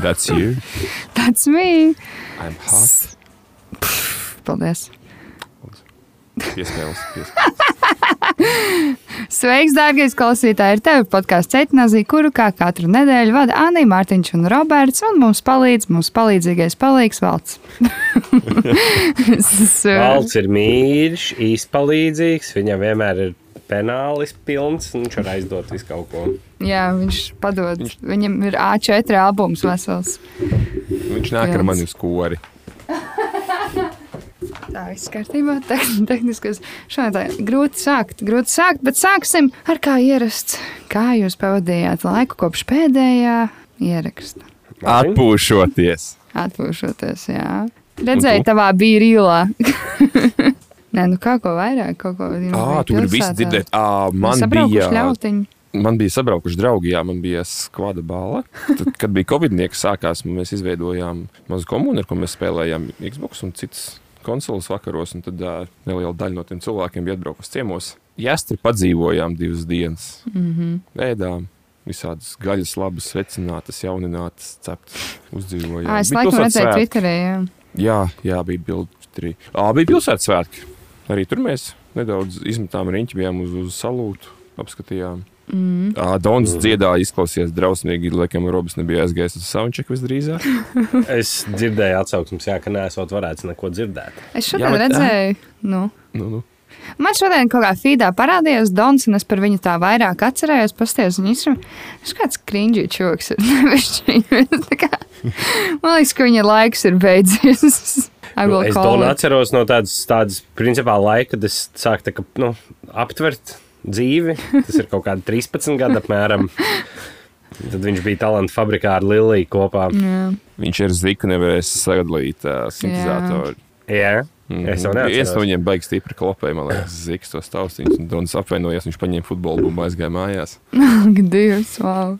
That's you. That's me. I'm hot. Paldies. Piespēles. piespēles. Sveiks, dārgais klausītāj! Ir tevi podkāsts Ceitnāzija, kuru kā katru nedēļu vada Anija Mārtiņš un Roberts, un mums palīdz mūsu palīdzīgais palīgs valsts. Valds ir mīļš, izpalīdzīgs. Viņam vienmēr ir penālis pilns, viņš var aizdot visu kaut ko. Jā, viņš padod. Viņš... Viņam ir A4 albums vesels. Viņš nāk ar Pilns. mani uz kori. Tā viss kārtībā. Te, tehniskas šādā grūti sākt, grūti sākt, bet sāksim ar kā ierasts. Kā jūs pavadījāt laiku kopš pēdējā ieraksta? Atpūšoties. Atpūšoties, jā. Redzēju, tavā bija rīlā. Nē, nu kā ko vairāk, kaut ko nu, Ah, tu gribi visu dzirdēt. Ah, man bija, Ļautiņi. man bija sabraukuši draugi, jā, man bija skvada bala. Tad, kad bija Covid-nieks sākās, mēs izveidojām mazu komunu, ar ko mēs spēlējām Xbox un citas konsoles vakaros. Un tad uh, neliela daļa no tiem cilvēkiem bija atbraukusi ciemos. Jāstri padzīvojām divas dienas. Mm -hmm. Ēdām. Visādas gaļas, labas, secinātas, jauninātas, ceptas, uzdzīvojām. Ah, es laikam redzēju. Twitterī, jā. Jā, jā, bija bildi. Ah, bija pilsētas svētki. Arī tur mēs nedaudz izmetām riņķi, bijām uz, uz salūtu, apskatījām. Mm. Dons dziedāja, izklausījās drausmīgi. Laikam, Robs nebija aizgājis uz soundcheck visdrīzāk. Es dzirdēju atsauksmes, jā, ka nesot varēts neko dzirdēt. Es Jā, šodien bet, redzēju, nu. nu, nu. Man šodien kaut kā feedā parādījās Dons, un es par viņu tā vairāk atcerējos. Pasties, un viņš ir kāds krinģī čoks. ir nevišķīgi. Tā kā- Man liekas, ka viņa laiks ir beidzies. I Nu, will es it. atceros no tādas, tādas principā laika, kad es sāku tā, ka, nu, aptvert dzīvi. Tas ir kaut kādi 13 gadi apmēram. Tad viņš bija talantu fabrikā ar Liliju kopā. Viņš ir ziku, nevarēs sadalīt uh, sintēzatoru. Jā, es jau Viens no viņiem baigs stipri klopēja, man liekas, ziks tos taustiņus. Un Dons apvainojās, viņš paņēma futbolu bumbu, aizgāja mājās. Dievs, wow.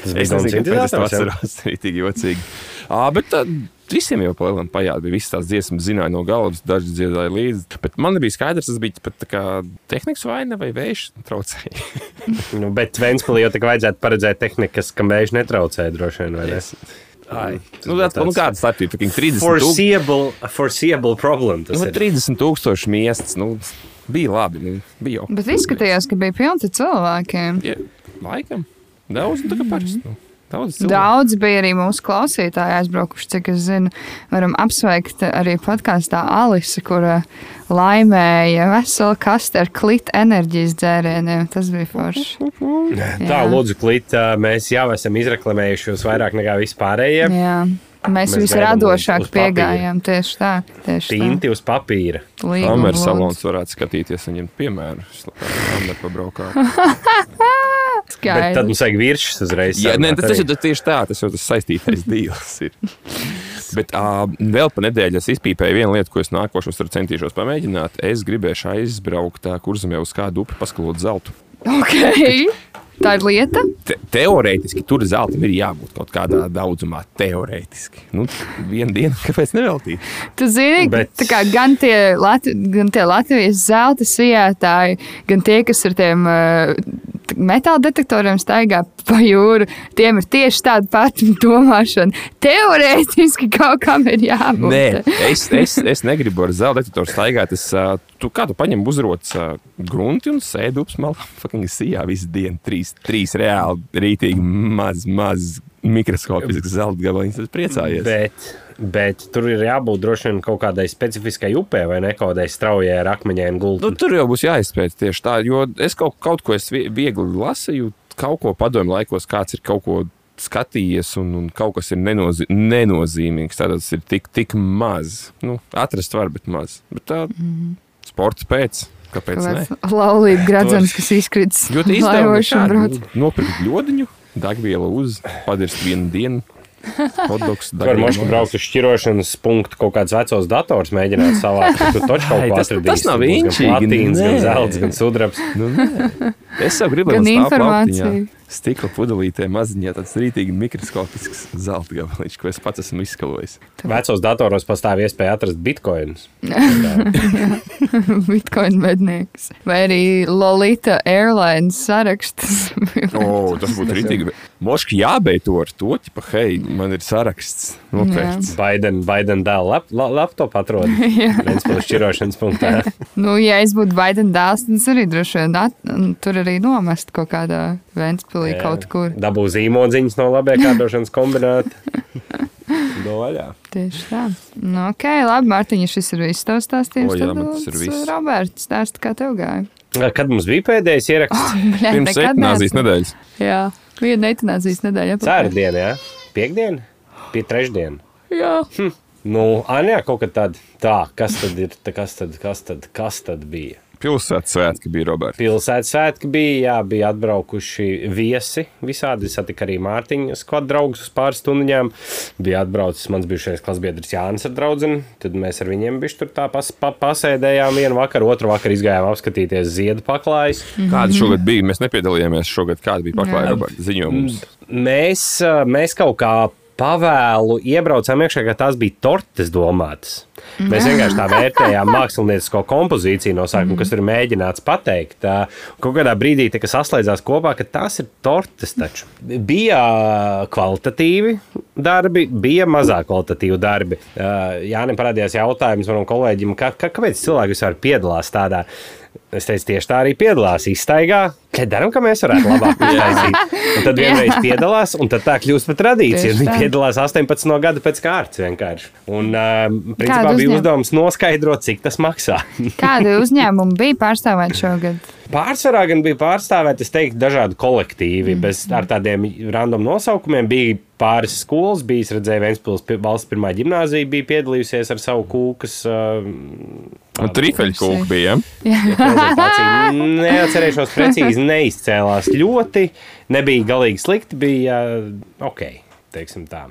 Tas bija Es nezinu, kāpēc es to sintēzators, jā. atceros. Tas bija tik jocīgi. À, bet tā, visiem jau palielam pajāt. Bija visas tās dziesmas, zināja no galvas, daži dziedāja līdzi. Bet man nebija skaidrs, tas bija pat tā kā tehnikas vaina vai vējš traucēja. Nu, bet Ventspēlī jau tā kā vajadzētu paredzēt tehnikas, kam vējš netraucē droši vien. vai ne? Ai, Tas nu, tā, nu, kāda starpība? Fucking 30 tūkstoši. Foreseeable, foreseeable problem. Nu, ir. 30 tūkstoši miests. Nu, bija labi. Nu, bija jau. Bet izskatījās, ka bija pilni cilvēkiem. Ja, laikam. Daudz, nu, tā kā parasti. Nu, daudz cilvēku. Daudz bija arī mūsu klausītāji aizbraukuši, cik es zinu. Varam apsveikt arī podkāstā Alisi, kura laimēja veselu kastu ar klitu enerģijas dzērieniem. Tas bija forši. Tā, Jā. lūdzu, klīt, mēs jau esam izreklamējuši jūs vairāk nekā vispārējie. Jā. Mēs, Mēs visradošāk uz- uz papīra. piegājām tieši tā. Tieši Tinti uz papīra. tā. Līguma Kameras lūdzu. salons varētu skatīties un ņemt piemēru. Tad mums vajag virsmas uzreiz. Jā, nē, tas, tas ir tieši tā, tas jau tas saistītais dīls ir. Bet uh, vēl pa nedēļu es izpīpēju vienu lietu, ko es nākošos centīšos pamēģināt. Es gribēšu aizbraukt tā kurzemē uz kādu upi, paskalot zeltu. Okay. Tā ir lieta. Te, teorētiski tur zeltam ir jābūt kaut kādā daudzumā. Teorētiski. Nu, vienu dienu, kāpēc neveltīt? Tu zini, Bet- kā gan tie, Latvi, gan tie Latvijas zelta sijātāji, gan tie, kas ar tiem uh, metāla detektoriem staigā pa jūru, tiem ir tieši tāda pati domāšana. Teorētiski kaut kam ir jābūt. Nē, es, es, es negribu ar zelta detektoru staigāt. Es, uh, tu, kā tu paņem uzrots uh, grunti un sēdi ups malā, fucking sijā visu dienu. Trīs, trīs reāli rītīgi maz, maz mikroskopisks zelta gabaliņš. Tas priecājies. Bet, bet tur ir jābūt droši vien kaut kādai specifiskai upē vai ne kaut kādai straujai ar akmeņiem Nu, gultni. tur jau būs jāizpēta tieši tā, jo es kaut, kaut ko es vie- viegli lasīju, kaut ko padomju laikos, kāds ir kaut ko skatījies, un, un kaut kas ir nenozi nenozīmīgs. Tātad tas ir tik, tik maz. Nu, atrast var, bet maz. Bet tā mm. Sports pēc. Kāpēc? Laulība gradzens, kas izkrits brauc. ir nopirkt ļodiņu, degvielu uz, padirst vienu dienu, Hotdogs, Tur var mošķi braukt uz šķirošanas punktu, kaut kāds vecos dators mēģināt savākt. Tur taču kaut ko tas- atradīs. tas nav inčīgi, Gan platīns, gan zelts, gan sudrabs. Nu, nē. es jau gribēju Gan būt informācija. Stikla pudelītē maziņā tāds rītīgi mikroskopisks zelta gabaliņš, ko es pats esmu izskalojis. Vecos datoros pastāv iespēja atrast bitkoinus. Bitcoin mednieks. Vai arī Lolita Airlines saraksts. O, tas būtu rītīgi. Moški jābeidz to ar to, ka, hei, man ir saraksts noteikts. Baiden, Baiden dēla lap, la, laptop atrod. Viens pēc šķirošanas punktā. nu, ja es būtu Baidena dēls, tad es arī droši vien at, tur arī nomest kaut kādā Ventspilī kaut kur. Dabū zīmodziņas no labiekārtošanas kombināta. Do vaļā. Tieši tā. Nu, ok, labi, Mārtiņa, šis ir viss tavs stāstījums. Jā, tad man tas ir lūdzu, viss. Roberts, stāsti, kā tev gāja. Kad mums bija pēdējais ieraksts? Bļa, Pirms neesmu- nedēļas. Jā, viena eitanāzijas nedēļa. Cērdiena, jā? Piektdiena? Pie trešdiena. Jā. Nu, Anjā, kaut kā tāda. Tā, kas tad ir? Kas, tad, kas, tad, kas tad bija? Pilsētas svētki bija Roberts. Pilsētas svētki bija, jā, bija atbraukuši viesi visādi. Es satiku arī Mārtiņu skatu draugus uz pāris stundām. Bija atbraucis mans bijušais klasbiedrs Jānis ar draugu. Tad mēs ar viņiem bišķi tur tā pas, pa, pasēdējām vienu vakaru, otru vakaru izgājām apskatīties ziedu paklājus. Kāda šogad bija? Mēs nepiedalījāmies šogad. Kāda bija paklāja Roberta ziņojums? Mēs, mēs kaut kā pavēlu iebraucām iekšā, ka tās bija tortes domātas. Mēs vienkārši tā vērtējām māksliniecisko kompozīciju no sākuma, kas ir mēģināts pateikt. Kaut kādā brīdī tā, saslēdzās kopā, ka tās ir tortes. Taču. Bija kvalitatīvi darbi, bija mazāk kvalitatīvi darbi. Jā, neparādījās jautājums manam kolēģim, ka, ka, kāpēc cilvēki vispār piedalās tādā. Es teicu, tieši tā arī piedalās izstaigā. Kad darām, ka mēs varētu labāk iztaisīt. Un tad vienreiz piedalās, un tad tā kļūst par tradīciju. Viņi tā. piedalās 18 no gada pēc kārtas vienkārši. Un, uh, principā, Kādu bija uzdevums noskaidrot, cik tas maksā. Kādi uzņēmumi bija pārstāvēti šogad? Pārsvarā gan bija pārstāvēti, es teiktu, dažādi kolektīvi, Mm. bez ar tādiem random nosaukumiem. Bija pāris skolas, bija, es redzēju, Vēnspils pi- valsts pirmā ģimnāzija bija piedalījusies ar savu kūkas. Uh, Un trīfeļu kūka bija. Ja? prezentācija. Neatcerēšos precīzi, neizcēlās ļoti, nebija galīgi slikti, bija uh, ok, teiksim tā.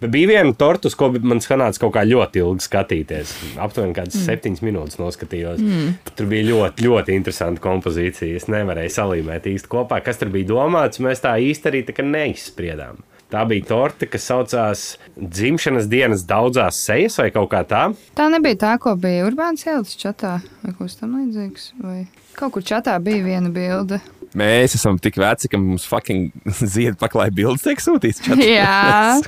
Bet bija viena torta, uz ko man sanāca kaut kā ļoti ilgi skatīties. Aptuveni kādas mm. septiņas minūtes noskatījos. Mm. Tur bija ļoti, ļoti interesanta kompozīcija. Es nevarēju salīmēt īsti kopā, kas tur bija domāts. Mēs tā īsti arī tā neizspriedām. Tā bija torte, kas saucās dzimšanas dienas daudzās sejas vai kaut kā tā. Tā nebija tā, ko bija Urbāns ielas čatā vai kaut kas tam līdzīgs. Vai kaut kur čatā bija viena bilde. Mēs esam tik veci, ka mums fucking ziedu paklāja bildes tiek sūtīts. Jā.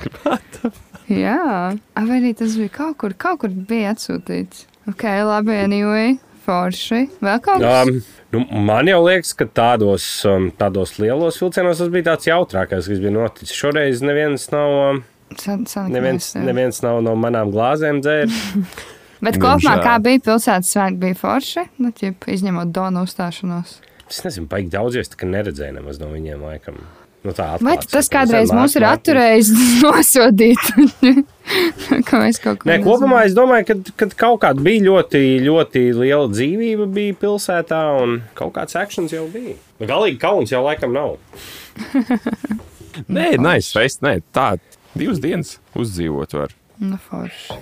Jā, A, vai arī tas bija kaut kur, kaut kur bija atsūtīts. Ok, labi, anyway, forši. Vēl kaut kas? Um, nu, man jau liekas, ka tādos, um, tādos lielos vilcienos tas bija tāds jautrākais, kas bija noticis. Šoreiz neviens nav, um, San, san, neviens, neviens nav no manām glāzēm dzēris. Bet kopumā, kā bija pilsētas svētki, bija forši. Nu, ķip, izņemot Donu uzstāšanos. Es nezinu, baigi daudz, es tā kā neredzēju nemaz no viņiem laikam. Nu, tā Vai tas kādreiz mūs ir atturējis nosodīt? ka mēs kaut ko Nē, kopumā es domāju, ka, ka kaut kāda bija ļoti, ļoti liela dzīvība bija pilsētā, un kaut kāds akcents jau bija. Nu, Galīgi kauns jau laikam nav. Nē, nice fest. Nē, tā divas dienas uzdzīvot var. Nu, forši.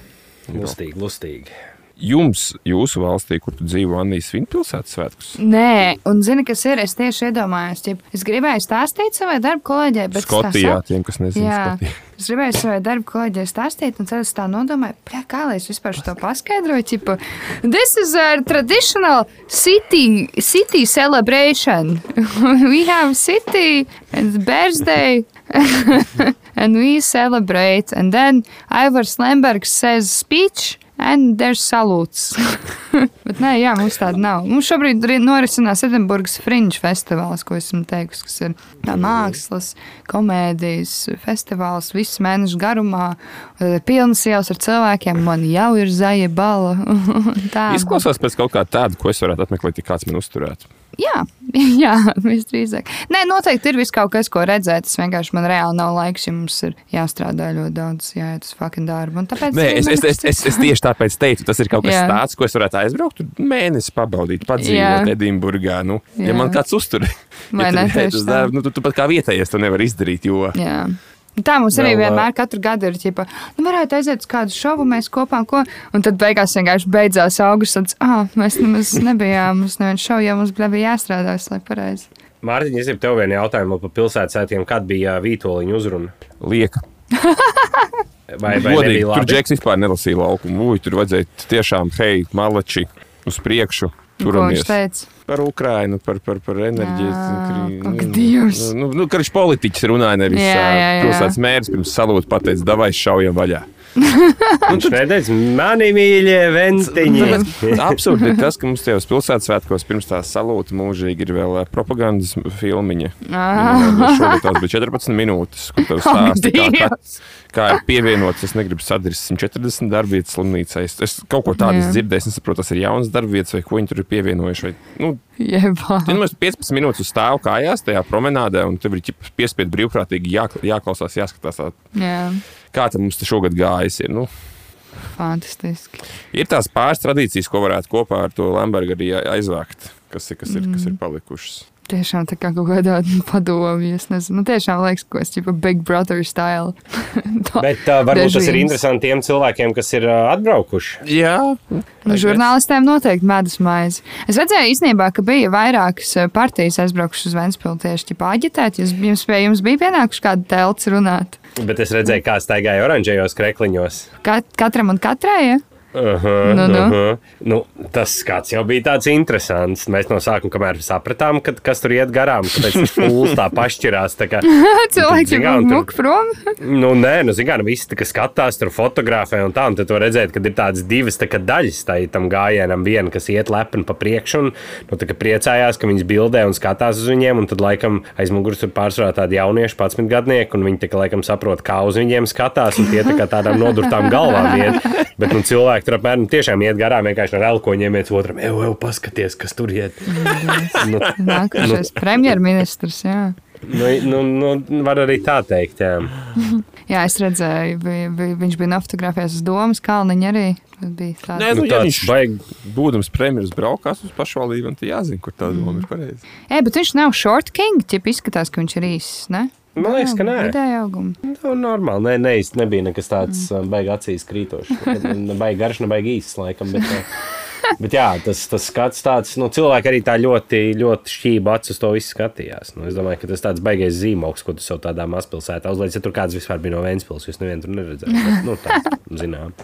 Lustīgi, lustīgi. Jums, jūsu valstī, kur tu dzīvo, Anīs, viņa pilsētas svētkus. Nē, un zini, kas ir? Es tieši iedomājos, ka es gribēju stāstīt savai darba kolēģei, bet Skotijā, sap- tiem, kas nezina, Jā, Skotijā. es gribēju savai darba kolēģei stāstīt, un tad es tā nodomāju, kā lai es vispār to paskaidroju. Čipa, This is a traditional city, city celebration. we have city and birthday. and we celebrate. And then Ivor Slembergs says speech. And there's salūts. Bet nē, jā, mums tāda nav. Mums šobrīd ri- norisinās Edinburgas Fringe festivāls, ko esmu teikusi, kas ir tā mākslas, komēdijas festivāls visu mēnešu garumā. Pilnas ielas ar cilvēkiem, man jau ir zaļa bala. Izklausās pēc kaut kā tāda, ko es varētu apmeklēt, ja kāds man uzturētu. Jā, jā visdrīzāk. Nē, noteikti ir kaut kas, ko redzēt. Tas vienkārši man reāli nav laiks, jo mums ir jāstrādā ļoti daudz, jāiet uz fucking darbu. Tāpēc Nē, es, es, es, es, es tieši tāpēc teicu, tas ir kaut kas Jā. tāds, ko es varētu aizbraukt, mēnesi pabaudīt, padzīvot. Edinburgā. Nu, ja Jā. man kāds uztur, Vai ja ne, tā. darbu, nu, tu, tu pat kā vietējais to nevar izdarīt, jo Jā. Tā mums arī vienmēr katru gadu ir, ķipa, nu varētu aiziet uz kādu šovu, mēs kopā ko, un tad beigās vienkārši beidzās augusts, tad, ah, mēs nemaz nebijām uz nevienu šovu, jo mums bija jāstrādā, lai pareizi. Mārtiņ, es gribu tev vienu jautājumu par pilsētas sētiem. Kad bija Vītoliņa uzruna? Lieka. Vai, vai Godīgi, tur džeks vispār nelasīja laukumu. Ui, tur vajadzēja tiešām, hei, malači, uz priekšu. Ko viņš Turamies. teica? Par Ukrainu, par, par, par enerģiju. Ak, Dievs. Nu, nu, karš politiķis runāja, nevis Jā, ā, jā, jā. pilsētas mērs pirms salūta pateica, davai šaujam vaļā. Viņš neteica, mani mīļie ventiņi. Absurdi ir tas, ka mums tajos pilsētas svētkos pirms tās salūta mūžīgi ir vēl ā, propagandas filmiņa. Ah. Šogad tās bija 14 minūtes, kur tev stāsta, kā, kā, kā ir pievienots. Es negribu sadarīt 140 darbvietas slimnīcā. Es, es kaut ko tādu dzirdēju, es nesaprotu, tas ir jauns darbvietas vai ko viņi tur ir pievienojuši. Vai, nu, Jebā. Tu nu, 15 minūtes uz stāvu kājās tajā promenādē, un tev ir piespiedu brīvprātīgi jā, jāklausās, jāskatās, tā, Jā, kā tam mums šogad gājis. Ir, nu, fantastiski. ir tās pāris tradīcijas, ko varētu kopā ar to Lambergu arī aizvākt, kas ir, kas ir, kas ir palikušas. Tiešām tā kā kaut kādā padomju, es nezinu, nu tiešām liekas, ka es tipa Big Brother style. Bet uh, varbūt tas ir interesanti tiem cilvēkiem, kas ir uh, atbraukuši. Jā, Nu, žurnālistiem noteikti medus maize. Es redzēju, īstenībā, ka bija vairākas partijas aizbraukušas uz Vēnspilsnu tieši ķipa aģitēt. Jūs, jums, pie jums bija pienākuši kāda telts runāt. Bet es redzēju, kā staigāja oranžējos krekliņos. Kat, katram un katrai, ja? -huh, Nu, nu. -huh. Nu, tas skats jau bija tāds interesants. Mēs no sākuma, kamēr sapratām, ka, kas tur iet garām, kāpēc tas pūlis tā pašķirās. Tā kā, kā, jau muk prom. Nu, nē, nu, zināmā mērā, visi tā, skatās, tur fotografē un tā, un tad tu redzēt, ka ir tādas divas tā, daļas tai, tam gājienam. Viena, kas iet lepni pa priekšu, un nu, tā, priecājās, ka viņas bildē un skatās uz viņiem, un tad, laikam, aiz muguras tur pārsvarā tādi jaunieši, 11 gadnieki, un viņi, tā, laikam, saprot, kā uz viņiem skatās, un tie tā kā tādām nodurtām galvām iet. Bet nu, cilvēki tur apmēram tiešām iet garām, vienkārši ar elkoņiem iet otram, ej, ej, paskaties, kas tur iet. nu, Nākošais premjerministrs, jā. nu, nu, nu, var arī tā teikt, jā. Jā, es redzēju, bija, bija, viņš bija nofotografējis uz domas kalniņa arī. Tas bija tāds. Nē, nu, Nu, ja viņš baig- būdams premjerministrs braukās uz pašvaldību, tad jāzina, kur tā doma ir pareiza. Ē, bet viņš nav short king, ķip izskatās, ka viņš ir īss, ne? Man liekas, ka nē. Vidēja auguma. Nu, normāli. Ne, īsti nebija nekas tāds mm. baigs acīs krītošs. Ne baigi garš, ne baigi īsts, laikam. Bet, eh, bet jā, tas, tas skats tāds, nu, cilvēki arī tā ļoti, ļoti šķība acis uz to visu skatījās. Nu, es domāju, ka tas tāds baigais zīmoks, ko tu sev tādā mazpilsētā uzlaiž. Ja tur kāds vispār bija no Vēncpils, jūs nevienu tur neredzējāt. Nu, tā, zinām.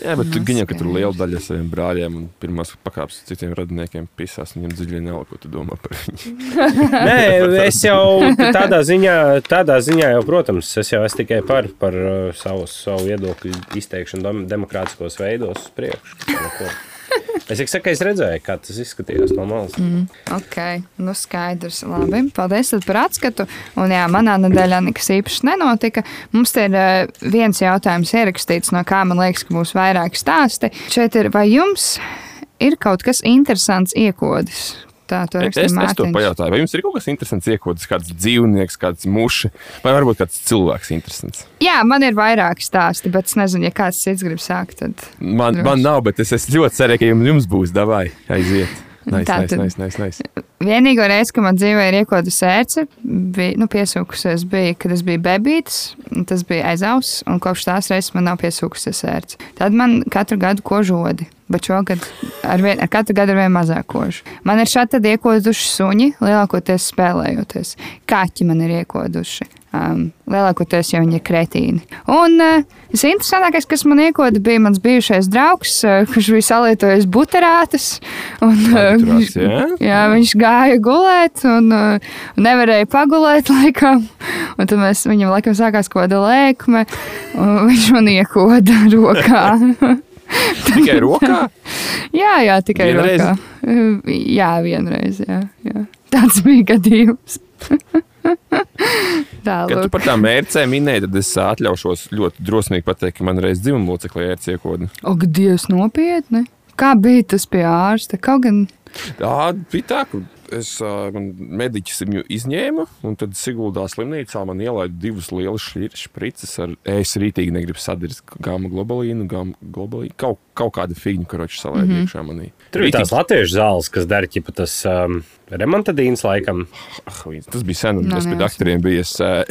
Jā, bet tu viņam, ka tur liela daļa saviem brāļiem un pirmās pakāpes citiem radiniekiem pisās, viņam dziļi nelā, ko tu domā par viņu. Nē, es jau tādā ziņā, tādā ziņā jau, protams, es jau esmu tikai par, par uh, savu, savu viedokļu izteikšanu dem- demokrātiskos veidos uz priekšu. Es tikai saku, es redzēju, kā tas izskatījās no malas. Mm. Ok, nu skaidrs. Labi, paldies par atskatu. Un jā, manā nedēļā nekas īpašs nenotika. Mums ir eh, viens jautājums ierakstīts, no kā man liekas, ka būs vairāk stāsti. Šeit ir, vai jums ir kaut kas interesants iekodis? Tā to Es, rakstīja es to Mārtiņš. pajautāju, vai jums ir kaut kas interesants iekodas, kāds dzīvnieks, kāds muša, vai varbūt kāds cilvēks interesants? Jā, man ir vairāk stāsti, bet es nezinu, ja kāds cits grib sākt, tad Man, Droši. man nav, bet es, es ļoti ceru, ka jums, būs davai aiziet. Nice, Tā nice, nice, nice, nice. Vienīgo reizi, kad man dzīvē ir iekoda sērce, bija nu, piesūkusies, bija, kad es biju bebītis. un Tas bija aizaus, un kopš tās reizes man nav piesūkusies sērce. Tad man katru gadu kožodi. Bet šogad ar, vien, ar katru gadu ir vien mazāk kožu. Man ir šādi iekoduši suņi, lielākoties spēlējoties. Kaķi man ir iekoduši. Um, lielākoties jau viņi ir kretīni. Un uh, tas interesantākais, kas man iekoda, bija mans bijušais draugs, uh, kurš bija salietojis buterātus. Un, uh, Buterāts, jā? Jā, viņš gāja gulēt un uh, nevarēja pagulēt laikam. Un tad mēs viņam laikam sākās kaut kāda lēkme, un viņš man iekoda rokā. Tikai rokā? jā, jā, tikai Vienreiz? rokā. Uh, Jā, vienreiz. Jā, jā. Tāds bija gadījums. Tā, Kad tu par tām mērcēm minēji, tad es atļaušos ļoti drosmīgi pateikt, ka man reiz dzimuma locekļi ir ciekoda. Ak, Dievs, nopietni! Kā bija tas pie ārsta? Kaut gan Tā bija tā, ka es mediķis viņu izņēmu, un tad Siguldā slimnīcā man ielaida divas lielas šprices ar ēs rītīgi negribu sadarīt gāma globalīnu, gāma globalīnu, kaut, kaut kāda figņa, karoči salēja mm -hmm. iekšā manī. Tur ir tās latviešu zāles, kas dara ķipa tas um, remontadīns laikam. Ah, Tas bija sen, un Nav tas bija nejausmas. doktoriem. Bija es, uh,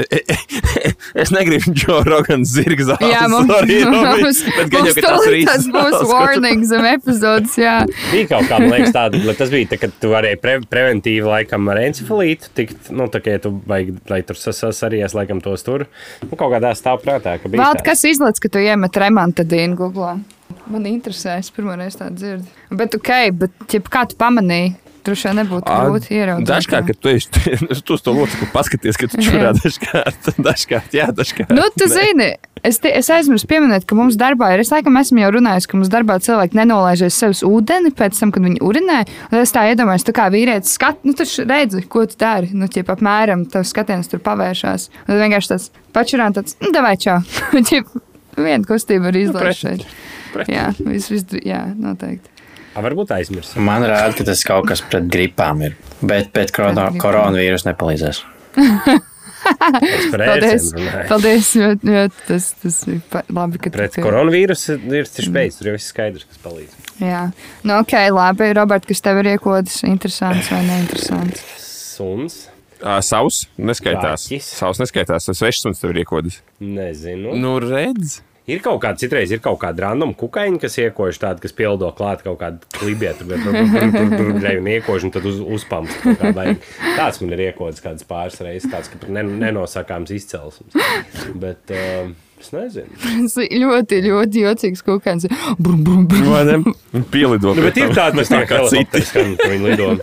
es negribu Džo Rogans zirga zāles. Jā, mums, sorry, mums, bet gan jau, mums ka tas tūlīt tas būs warning zem epizodes, jā. Bija kaut kā, man liekas, tāda, lai tas bija, tā, ka tu varēji pre, preventīvi laikam ar encefalītu tikt, nu, tā kā ja tu vajag, lai tur sasarījies, laikam tos tur. Nu, kaut kādā stāv prātā, ka bija. Vēl kas izlaiž, ka tu iemet remontadīnu Google? Man interesē, es pirmo reizi tādu dzirdu. Bet, ok, bet ja kā tu pamanīji? Droši vien nebūtu grūti ieraudzīt. Dažkārt, kad tu esi tu uz to locekli paskaties, ka tu čurā dažkārt, dažkārt, jā, dažkārt. Nu, tu zini, es, te, es aizmirsu pieminēt, ka mums darbā ir. Es laikam esmu jau runājis, ka mums darbā cilvēki nenolaižas sevis ūdeni pēc tam, kad viņi urinē. Es tā iedomājos, tā kā vīrietis skat, nu, tu š- redzi, ko tu dari. Nu, ķip, apmēram tavs skatiens tur pavēršās. Un tad vienkārši tāds pačurāns, tāds, nu, davai čau. Ķip, Viena kustība ir izlaižta. Jā, vis, vis, jā, noteikti. A, varbūt aizmirst. Man rāda, ka tas kaut kas pret gripām ir. Bet pret korona, gripām. koronavīrusu nepalīdzēs. Paldies. Paldies, jo, jo tas, tas ir labi, ka Pret koronavīrusu ir tas beigts, tur jau viss skaidrs, kas palīdz. Jā, nu, ok, labi, Robert, kas tev ir iekodas, interesants vai neinteresants. Suns. Uh, savs neskaitās. Kaķis. Savs neskaitās. Tas svešs suns tev ir iekodis. Nezinu. Nu, redz. Ir kaut kāda, citreiz ir kaut kāda random kukaiņa, kas iekož tādu, kas pildo klāt kaut kādu klibietu, bet tur ir un iekož un tad uz, uzpamst. Tāds man ir iekods kāds pāris reizes, tāds, ka tur nen- nenosakāms izcelsmes. Bet, uh, es nezinu. Tas ir ļoti, ļoti jocīgs kāds. Brum, brum, brum. Vai ne? Un pielido. Nu, bet ir tāda, tā kā citi. skan, ka viņi lido.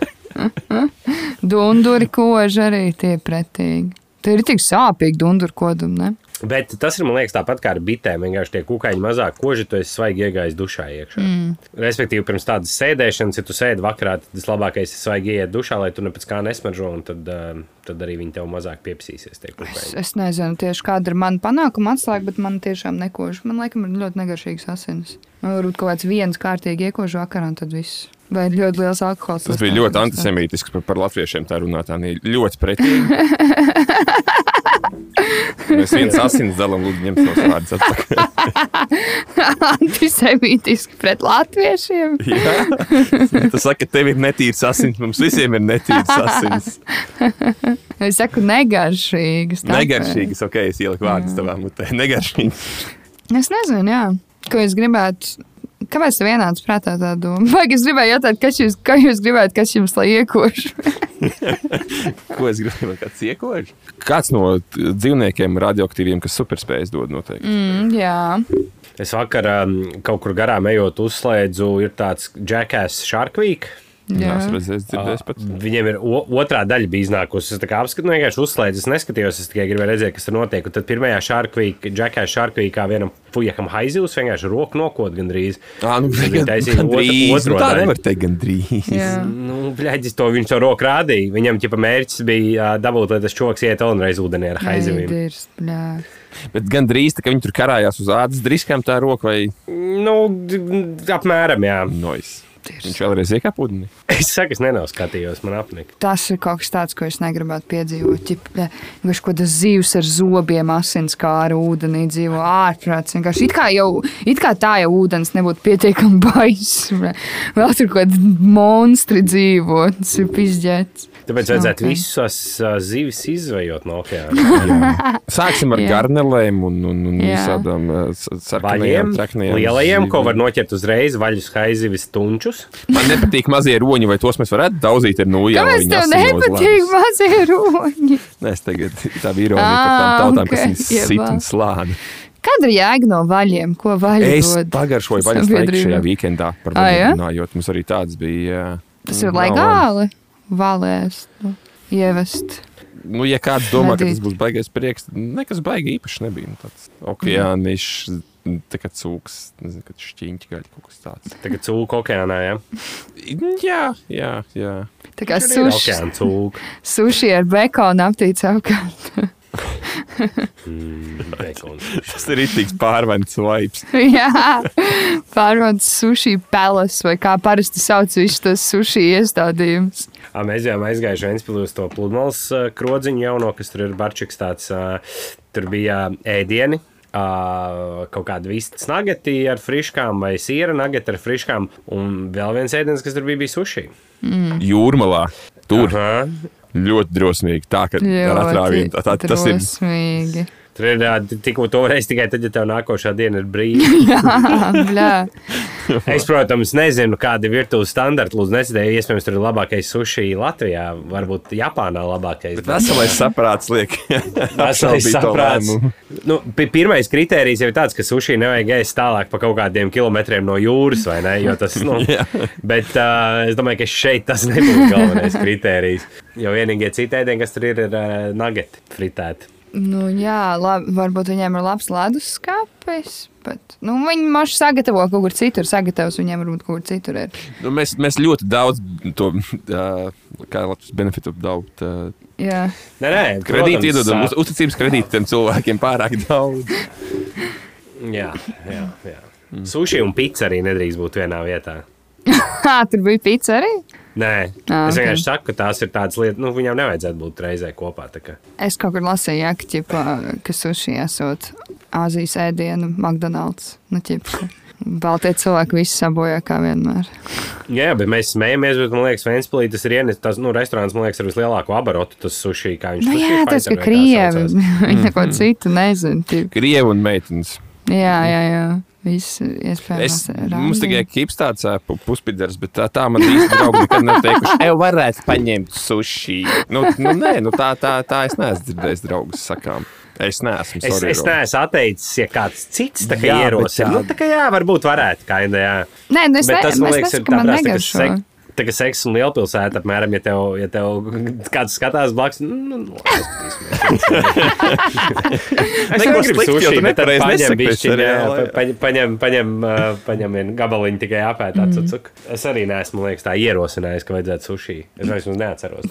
Dunduri koži arī tie pretīgi. Tie ir tik sāpīgi dunduri kodumi, ne? Bet tas ir, man liekas, tāpat kā ar bitēm. Vienkārši tie kukaiņi mazāk koži, tu esi svaigi iegājis dušā iekšā. Mm. Respektīvi, pirms tādas sēdēšanas, ja tu sēdi vakarā, tad tas labākais ir svaigi ieiet dušā, lai tu ne pēc kā nesmaržo, un tad, uh, tad arī viņi tev mazāk piepsīsies. Es, kukaiņi. es nezinu tieši kāda ir mana panākuma atslēga, bet man tiešām nekož. Man liekas, ir ļoti negaršīgs asins. Man varbūt kaut kāds viens kārtīgi iekož vakarā, un tad viss. Vai ļoti liels alkohols. Tas bija ļoti antisemītisks par, par latviešiem. Tā runātā ļoti pretīgi. Mēs viens asins dalām, lūdzu, ņemt savus vārdus atpakaļ. Antisemītiski pret latviešiem. Jā. Tas saka, ka tev ir netīrs asins, mums visiem ir netīrs asins. Es saku, negaršīgas. tāpēc. Negaršīgas, ok, es ieliku vārdus tavā mutē. Negaršīgas. Es nezinu, jā. ko es gribētu. Kāpēc tev vienāds prātā tā doma? Vai es gribēju jautāt, kas jūs, kā jūs gribētu, kas jums lai iekož? Ko es gribēju, kāds iekož? Kāds no dzīvniekiem radioaktīviem, kas superspējas dod noteikti? Mm, jā, Es vakar um, kaut kur garām ejot, uzslēdzu, ir tāds Jackass Shark Week. Jā, es dzirdēju pat. Viņiem ir otrā daļa bija iznākusi. Es tā apskatu, vienkārši uzslēdzu, es neskatījos, es tikai gribēju redzēt, kas tur notiek. Un tad pirmajā Sharkvīkā, Džekā Sharkvīkā vienam fujakam haizivs vienkārši roku nokot gandrīz. Ā, nu, gandrīz. otro Nu, tā nevar teikt gandrīz. jā. Nu, bļaģis to viņš to roku rādīja. Viņam ķipa mērķis bija dabūt, lai tas čoks iet un reiz ūdenī ar haizivīm. Neidirs, bļā. Bet gandrīz tā, ka viņi tur karājās uz ādas driskām tā roka vai Nu, apmēram, jā. nois. Viņš vēlreiz iekāpa ūdenī. Es saku, es nenoskatījos, man apnika. Tas ir kaut kas tāds, ko es negribētu piedzīvot. Bļā, Vienkārši kaut kādas zivs ar zobiem, asins kā ar ūdenī dzīvo ārprāts. Vienkārši It kā, jau, it kā tā jau ūdens nebūtu pietiekami baiss. bļā. Vēl tur kaut kādi monstri dzīvo. Tas ir pizģēts. Tāpēc vajadzētu Ok. visus ā, zivis izvejot no okeāna. Sāksim ar garnelēm un, un, un visādām uh, sarkanajām, traknajām. lielajiem, ko zivīm. var noķert uzreiz, vaļus, haizivis, tunčus. Man nepatīk mazie roņi, vai tos mēs varētu daudzīt ar nūjām. Kāpēc tev nepatīk mazie roņi? Nē, es tagad tā vīroju par tām Ā, tautām, ok, kas viņas sit un slāni. Kāda ir jēga no vaļiem? Ko vaļi Es dod pagaršoju vaļas laiku šajā weekendā par jā? vaļiem runājot. Mums arī tāds bija. Tas ir Nav- legāli. Valēs, nu, ievest. Nu, ja kāds domā, ka Medīt. tas būs baigais prieks, tad nekas baigi īpaši nebija. Nu, tāds okeānišs, tā kā cūks, nezinu, kad šķiņķi gaļa kaut kas tāds. Tagad cūku okeānā, jā. Jā, jā, jā. Tā kā suši, suši ar bekonu aptīts apkārt. Mm. Tas ir rītīgs pārvērts vibes. Jā, pārvāc suši peles, vai kā parasti sauc visus tos suši iestādījumus. Mēs jau aizgājuši Ventspilī uz to pludmales krodziņu jauno, kas tur ir barčiks tāds. Tur bija ēdieni. uh, kaut kāda vistas nageti ar friškām vai siera nageti ar friškām. Un vēl viens ēdiens, kas tur bija, bija sushi. Jūrmalā. Tur Aha. Ļoti drosmīgi. Tā kā ar atrāvienu. Tā, tā, tas ir. drosmīgi. Tur ir tikko to reizi tikai tad, ja tev nākošā diena ir brīva. Jā, bļā. Es, protams, nezinu, kādi ir virtuves standarti. Lūdzu, nesidēju, iespējams, tur ir labākais sushi Latvijā, varbūt Japānā labākais. Veselais saprāts liek. Veselais saprāts. Nu, pi- pirmais kriterijs jau ir tāds, ka sushi nevajag ēst tālāk pa kaut kādiem kilometriem no jūras, vai ne? Jo Tas, nu, bet uh, es domāju, ka šeit tas nebūs galvenais kriterijs. Jo vienīgie citi ēdieni, kas tur ir, ir uh, nageti fritēti. Nu, jā, labi, varbūt viņiem ir labs leduskapis, bet nu, viņi maši sagatavo kaut kur citur. Sagatavos viņiem varbūt kaut kur citur ir. Nu, mēs, mēs ļoti daudz to, uh, benefitu daudz. Uh, Jā, Nē, nē, Kredīti iedodam, uz, uzticības kredīti tiem cilvēkiem pārāk daudz. Jā, jā, jā. Sushi un pizza arī nedrīkst būt vienā vietā. Hā, tur bija pizza arī. Nē, Ā, es ok. vienkārši saku, ka tās ir tādas lietas, nu, viņām nevajadzētu būt reizē kopā. kā. Es kaut kur lasīju, ja, ka, ķipa, ka sushi esot Āzijas ēdienu McDonald's. Nu, ķipa, Baltie cilvēki visi sabojā kā vienmēr. Jā, bet mēs smējamies, bet man liekas, Vēnspilī tas ir ienes, tas, nu, restorāns, man liekas, ar vislielāko abarotu, tas sushi, kā viņš Nu, sushi jā, tas, ka kā krievi, viņi neko citu nezina. Krievi un meitenes. Jā, jā, jā. Viss iespējams. Es, mums tikai kips tāds ā, pu- puspidars, bet tā, tā man īsti draugi nekad nav teikuši. Ev varētu paņemt sushi. Nu, nu nē, nu tā, tā, tā es neesmu dzirdējis draugus sakām. Es neesmu. Es, sorry, es Ro. neesmu atteicis, ja kāds cits tā kā ierosina. tā- Nu, tā kā jā, varbūt varētu, kā jā. Nē, nu es, Bet ne, tas, man es liekas, ir nesaku, ka man tāpēc, ka negaršo. sek, tā kā seks un lielpilsēta, apmēram, ja tev, ja tev kāds skatās blakus, nu, nu, nu, es negribu slikti, jo sushi, tu bet tad paņem pa- paņem, paņem, paņem, vienu gabaliņu tikai apēt, atsacuk. Es arī neesmu, man liekas, tā ierosinājis, ka vajadzētu sushi. Es vairs neatceros.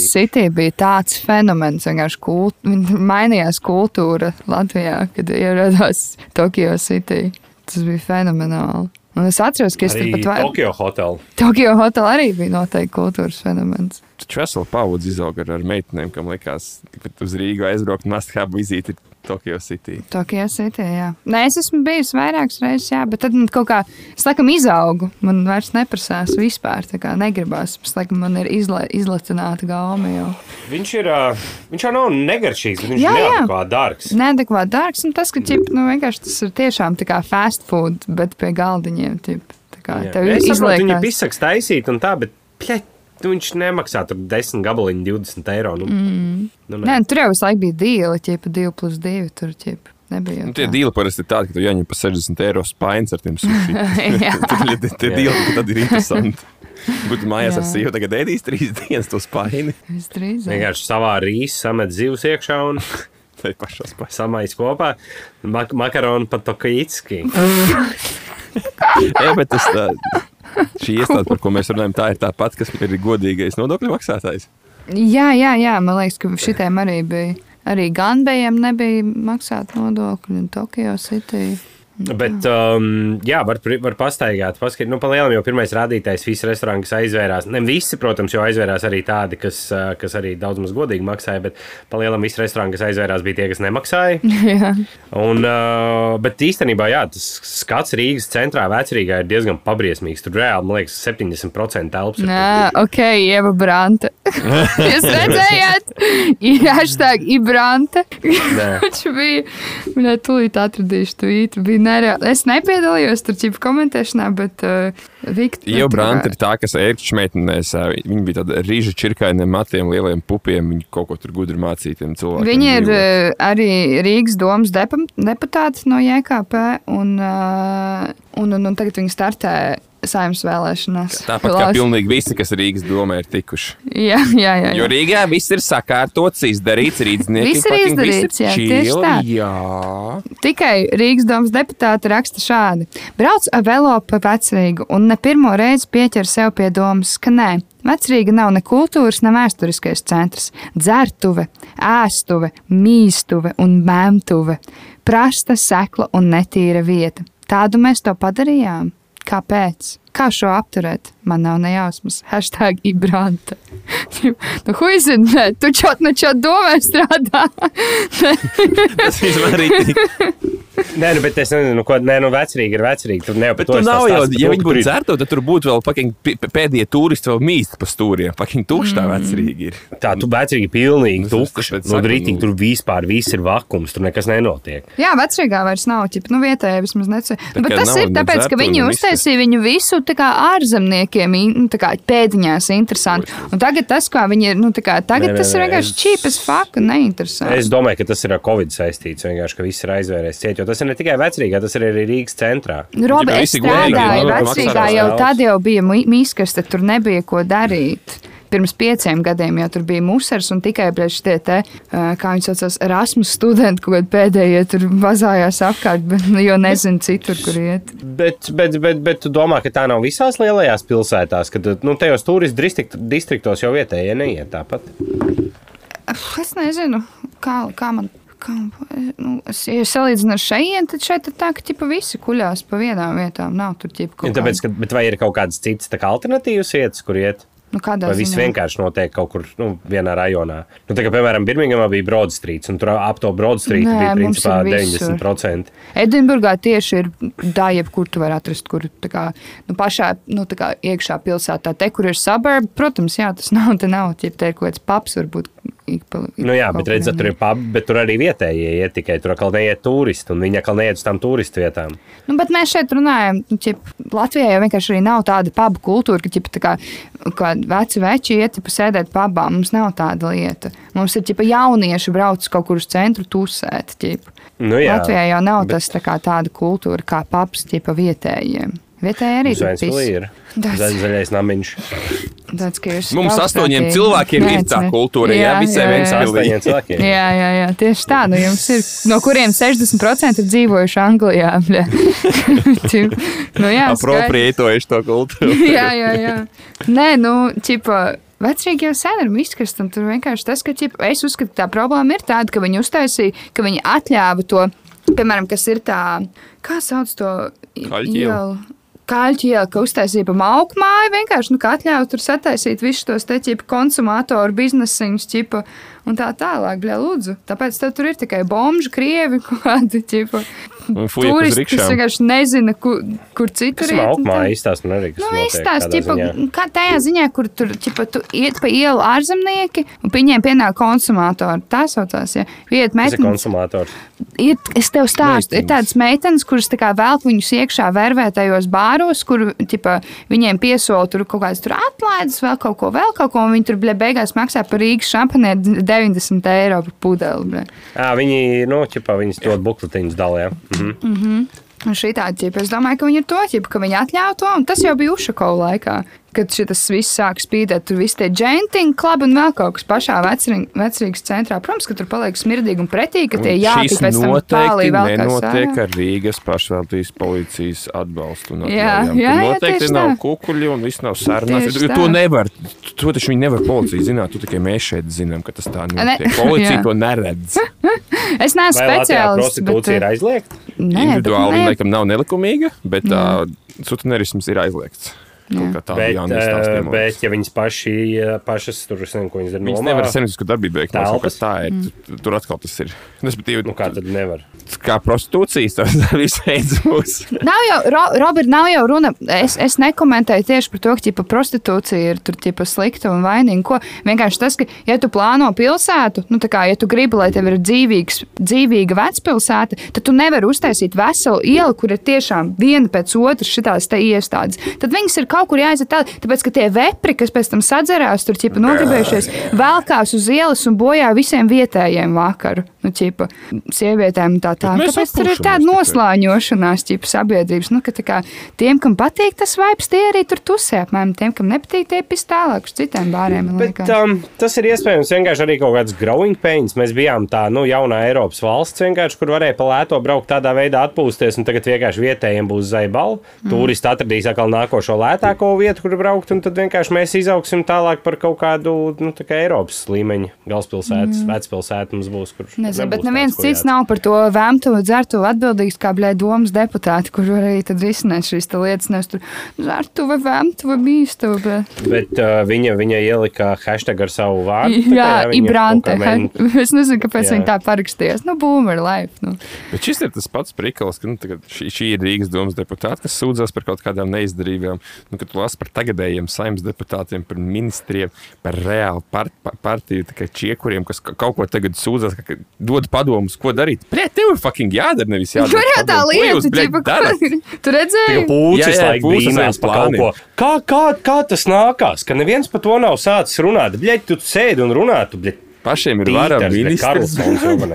reizi. City bija tāds fenomens, vienkārši kult, mainījās kultūra Latvijā, kad ieradās Tokijas City. Tas bija fenomenāli. Un es atceros, ka es Arī pat vai... Tokyo hotel. Tokio hotelā arī bija noteikti kultūras fenomens. Taču vesela paudze izauga ar, ar meitenēm, kam likās, ka uz Rīgu aizbraukt asthabu vizīti ir Tokyo City. Tokio City, jā. Nē, es esmu bijusi vairākas reizes, jā, bet tad man kaut kā, es laikam izaugu. Man vairs neprasās vispār, tā kā negribās. Es laikam man ir izla, izlatināta gauma jau. Viņš ir, uh, viņš jau nav negaršīgs, bet viņš Jā, ir neadekvāti dārgs. Neadekvāti dārgs, un tas, ka ķip, nu, vienkārši tas ir tiešām tā kā fast food, bet pie galdiņiem. Ķip, tā kā Jā. tev ir saprotu, Viņi izliekās. pisaks taisīt un tā, bet pļet, nu, viņš nemaksā tur 10 gabaliņu, 20 eiro. Nu, mm. nu, Nē, nu, tur jau visu laiku bija dīle, ķip, 2 plus 2. Tur ķip, nebija. Nu, tie tā. dīli parasti ir tādi, ka tu jāņem par 60 eiro spaiņas ar tiem sushi. Jā. Tie- tie- dīli ka tad ir interesanti. Būtu mājās ar Jā. sīvu, tagad ēdīs trīs dienas to spaini. Visdrīzāk. Vienkārši savā rīsā samet zivs iekšā un Tai pašā spaini. samais kopā. Mak makaronu pat tokītski. Jā, bet tas tā. Šī iestāde, par ko mēs runājam, tā ir tā pati, kas ir godīgais nodokļu maksātājs. Jā, jā, jā, man liekas, ka šitiem arī bija. Arī Ganbejam nebija maksāt nodokļi, un Tokio City. Bet, um, jā, var, var pastaigāt, paskatīt. Nu, palielam jau pirmais rādītājs, visi restorāni, kas aizvērās. Ne visi, protams, jau aizvērās arī tādi, kas, kas arī daudz maz godīgi maksāja, bet palielam visi restorāni, kas aizvērās, bija tie, kas nemaksāja. Un, uh, bet īstenībā, jā, tas skats Rīgas centrā, vecrīgā, ir diezgan pabriesmīgs. Tur reāli, man liekas, 70% telpas. Nā, ok, Ieva Brante. Jūs redzējāt? Hashtag Ibrante. Nē. Viņš bija. Viņa tūlīt atradīšu tvītu. Bija nereāli. Es nepiedalījos tur čipu komentēšanā, bet uh, Viktor. Jau Brant ir tā, kas ērkšķi meitenēs. Viņa bija tāda rīža čirkainiem matiem, lieliem pupiem. Viņa kaut ko tur gudri mācīja tiem cilvēkiem. Viņa ir uh, arī Rīgas domas deputāte no JKP, un, uh, un, un, un tagad viņa startē saimnes vēlēšanās. Tāpat kā pilnīgi visi, kas Rīgas domē, ir tikuši. Jā, jā, jā. Jo jā. Rīgā viss ir sakārtots, izdarīts, rīznieki. Viss ir izdarīts, jā, tieši tā. Jā. Tikai Rīgas domas deputāte raksta šādi: Brauc ar velo pa vecrīgu un ne pirmo reizi pieķer sev pie domas, ka nē. Vecrīga nav ne kultūras, ne vēsturiskais centrs. Dzertuve, ēstuve, mīstuve un mēmtuve. Prasta, sekla un netīra vieta. Tādu mēs to padarījām. Kāpēc? Kā šo apturēt? Man nav nejausmas. Hashtag Ibranta. nu, huizini, tu čot ne čot domē strādā. Tas vispār ir. Nē, nu, bet es nezinu, ko nē, nu, vecrīgi ir vecrīgi. Tur jau Bet tur nav jau, ja viņi būtu dzerto, tad tur būtu vēl fucking pi- pēdējie turisti vēl mīst pa stūriem. Fucking tukšs tā vecrīgi ir. Tā, tu vecrīgi pilnīgi tāpēc Nu, saku, rītīgi nu- tur vispār viss ir vakums, tur nekas nenotiek. Jā, vecrīgā vairs nav ķipa, nu vietējā vismaz necē. Nu, bet tas nav ir ne tāpēc, ka viņi ne uztaisīja viņu visu tā kā ārzemniekiem, nu, tā kā pēdiņās interesanti. Un tagad tas, kā viņi ir, nu tā kā tagad Nē, nē, tas ir vienkārši es- čīp as fuck un neinteresanti. Es domāju, ka tas ir ar Covid saistīts. Vienkārši, ka viss ir aizvērties ciet, jo tas ir ne tikai vecrīgā, tas ir arī Rīgas centrā. Robi, Ja es strādāju nu, vecrīgā, jau tad jau bija mīskas, tad tur nebija ko darīt. Pirms pieciem gadiem jau tur bija musars un tikai brīdī tie, te, kā viņi saucās, Erasmus studenti, kaut pēdējie tur vazājās apkārt, bet, nu, jo nezinu citur, kur iet. Bet, bet, bet, bet tu domā, ka tā nav visās lielajās pilsētās, kad nu, tajos turistu distrikt, distriktos jau vietējie neiet tāpat. Es nezinu, kā, kā man. Kā, nu, es, ja salīdzinu ar šeit, tad šeit ir tā, ka ķipa, visi kuļās pa vienām vietām. Nav tur ķipa, Ja kaut tāpēc, ka, bet vai ir kaut kādas citas kā alternatīvas vietas, kur iet? nu, kādā Vai viss vienkārši notiek kaut kur nu, vienā rajonā? Nu, tā kā, piemēram, Birmingamā bija Broad Street, un tur ap to Broad Street Nē, bija principā ir visur. 90%. Edinburgā tieši ir tā, jebkur tu vari atrast, kur kā, nu, pašā nu, kā iekšā pilsētā, te, kur ir suburbi. Protams, jā, tas nav, te nav, ja te ir kaut kāds paps, varbūt. Pa- Nu, jā, bet redziet, tur ir pubi, bet tur arī vietējie iet tikai. Tur atkal neiet turisti, un viņi atkal neiet uz tām turistu vietām. Nu, bet mēs šeit runājam, ķip, Latvijā jau vienkārši arī nav tāda pubu kultūra, ka ķip, tā kā, kā veci veči iet ķip, sēdēt pabā. Mums nav tāda lieta. Mums ir ķipa, jaunieši brauc kaut kur uz centru tusēt. Ķip. Nu, jā, Latvijā jau nav bet- tas tā kā, tāda kultūra kā paps ķipa, vietējiem. Vietējie arī viens pis. ir. Tas- Zaļ, zaļais namiņš. Tāds, Mums astoņiem cilvēkiem ir Nē, tā ne. kultūra, jā, jā, viens jā. pilī. Astoņiem cilvēkiem. Jā, jā, jā, tieši tā. Nu, jums ir, no kuriem 60% ir dzīvojuši Anglijā. Ķip, nu, jā. Apropriētojuši to kultūru. jā, jā, jā. Nē, nu, čipa. Vecrīgi jau sen ir izkrist, un tur vienkārši tas, ka ķipa, es uzskatu, ka tā problēma ir tāda, ka viņi uztaisīja, ka viņi atļāva to, piemēram, kas ir tā, kā sauc to ielu? Kaļķi iela, ka uztaisīja pa mauku māju, vienkārši, nu, atļauj tur sataisīt visus tos te ķipa konsumātoru biznesiņus, ķipa, un tā tālāk, bļā, lūdzu. Tāpēc tur ir tikai bomži, krievi, kādi, uz turisti, kas vienkārši nezina, kur, kur citur ir un tā. augmā izstāst man arī, kas Nu, notiek izstāst, kādā ķipa, kā tajā ziņā, kur tur ķipa, tu iet pa ielu ārzemnieki, un viņiem pienāk konsumātori. Tā saucās, ja. Iet Tas ir meitenes, konsumātors. ir, es tev stāstu, ir Meitenes. tādas meitenes, kuras tā kā velk viņus iekšā vervētajos bāros, kur ķipa, viņiem piesola tur kaut kādas atlaides, vēl kaut ko, vēl kaut ko, un viņi tur bļa, beigās maksā par Rīgas šampanē 90 eiro par pudeli. Jā, viņi, nu, ķipā, viņas dod bukletiņus dalē. Mhm. Un šī tāda ķipa, es domāju, ka viņi ir to ķipa, ka viņi atļauj to, un tas jau bija Ušakovā laikā. Kad šis viss sāk spīdēt, tur viss tie džentiņi, klubi un vēl kaut kas pašā vecrīgas centrā. Protams, ka tur paliek smirdīgi un pretīgi, ka tie Šis pēc tam tālī vēl kā nenotiek sārā. ar Rīgas pašvaldības policijas atbalstu. un Jā, jā, jā, noteikti tieši nav tā. kukuļi un viss nav tā. To nevar, to taču viņi nevar policija zināt, tu tikai mēs šeit zinām, ka tas tā Ne, notiek. Policija jā. to neredz. Es neesmu Vai Latvijā speciālists. prostitūcija ir aizliegta? Nē, Individuāli nē. laikam nav nelikumīga, bet uh, sutanerisms ir aizliegts. Bet, izstāstījuma. bet, ja viņas paši, eh, pašas tur, nezinu, ko viņas dara Viņas nevar saimniecisku darbību veikt. liekas, Tā ir. Mm. Tur atkal tas ir. Respektīvi, Nu, kā tad nevar? kā prostitūcijas, tas viss veids būs. Nav jau, Ro, Robert, nav jau runa. Es, es nekomentēju tieši par to, ka ķipa, prostitūcija ir tur ķipa, slikta un vainīga. Ko. Vienkārši tas, ka, ja tu plāno pilsētu, nu, tā kā, ja tu gribi, lai tev ir dzīvīgs, dzīvīga vecpilsēta, tad tu nevari uztaisīt veselu ielu, kur ir tiešām viena pēc otras te iestādes. Tad viņas ir kaut kur jāiziet tālāk, tāpēc, ka tie vepri, kas pēc tam sadzerās, tur ķipa, nogribējušies, velkās uz ielas un bojā visiem vietējiem vakaru. Nu, ķipa, sievietēm tā tā. Tāpēc tur ir tāda noslāņošanās, ķipa sabiedrības. Nu, ka, tā kā, tiem, kam patīk tas vibes, tie arī tur tusē. Apmēram tiem, kam nepatīk, tie pis tālāk uz citiem bāriem. Bet um, tas ir iespējams vienkārši arī kaut kāds growing pains. Mēs bijām tā, nu, jaunā Eiropas valsts, vienkārši, kur varēja pa lēto braukt tādā veidā atpūsties, un tagad vienkārši vietējiem būs zaibali. Mm. Turisti atradīs atkal nākošo lētāko lētāko vietu, kur braukt, un tad vienkārši mēs izaugsim tālāk par kaut kādu nu, tā kā Eiropas līmeņa galvaspilsētas, mm. vecpilsētu mums būs. Nezinu, bet neviens cits jāt. nav par to vēmtu, dzertu atbildīgs kā blēd domas deputāti, kur arī tad risināt šīs lietas. Nevis tur dzertu vai vēmtu vai bīstu. Bet... Bet uh, viņa, viņa ielika hashtag ar savu vārdu. tā kā, Jā, viņa Ibrante. mēģina- Es nezinu, kāpēc Jā. viņi tā parakstījās. Nu, boomer life. Nu. Bet šis ir tas pats prikals, ka nu, tagad šī, šī ir Rīgas domas deputāta, kas sūdzas par kaut kādām neizdarībām. Nu, kad tu lasi par tagadējiem saimnes deputātiem, par ministriem, par reālu par, par, partiju čiekuriem, kas ka- kaut ko tagad sūdzas, ka, ka dod padomus, ko darīt. Pret, tev ir fucking jādara, nevis jādara. Tur jau tā padomu. Ko jūs, lieta, ko- tu redzēji? laikam pūcis brīnās aiz par kaut ko. Kā, kā, kā tas nākās, ka neviens par to nav sācis runāt? Bļeļ, tu sēdi un runā, tu bļeļ. Pašiem ir vara ministrs.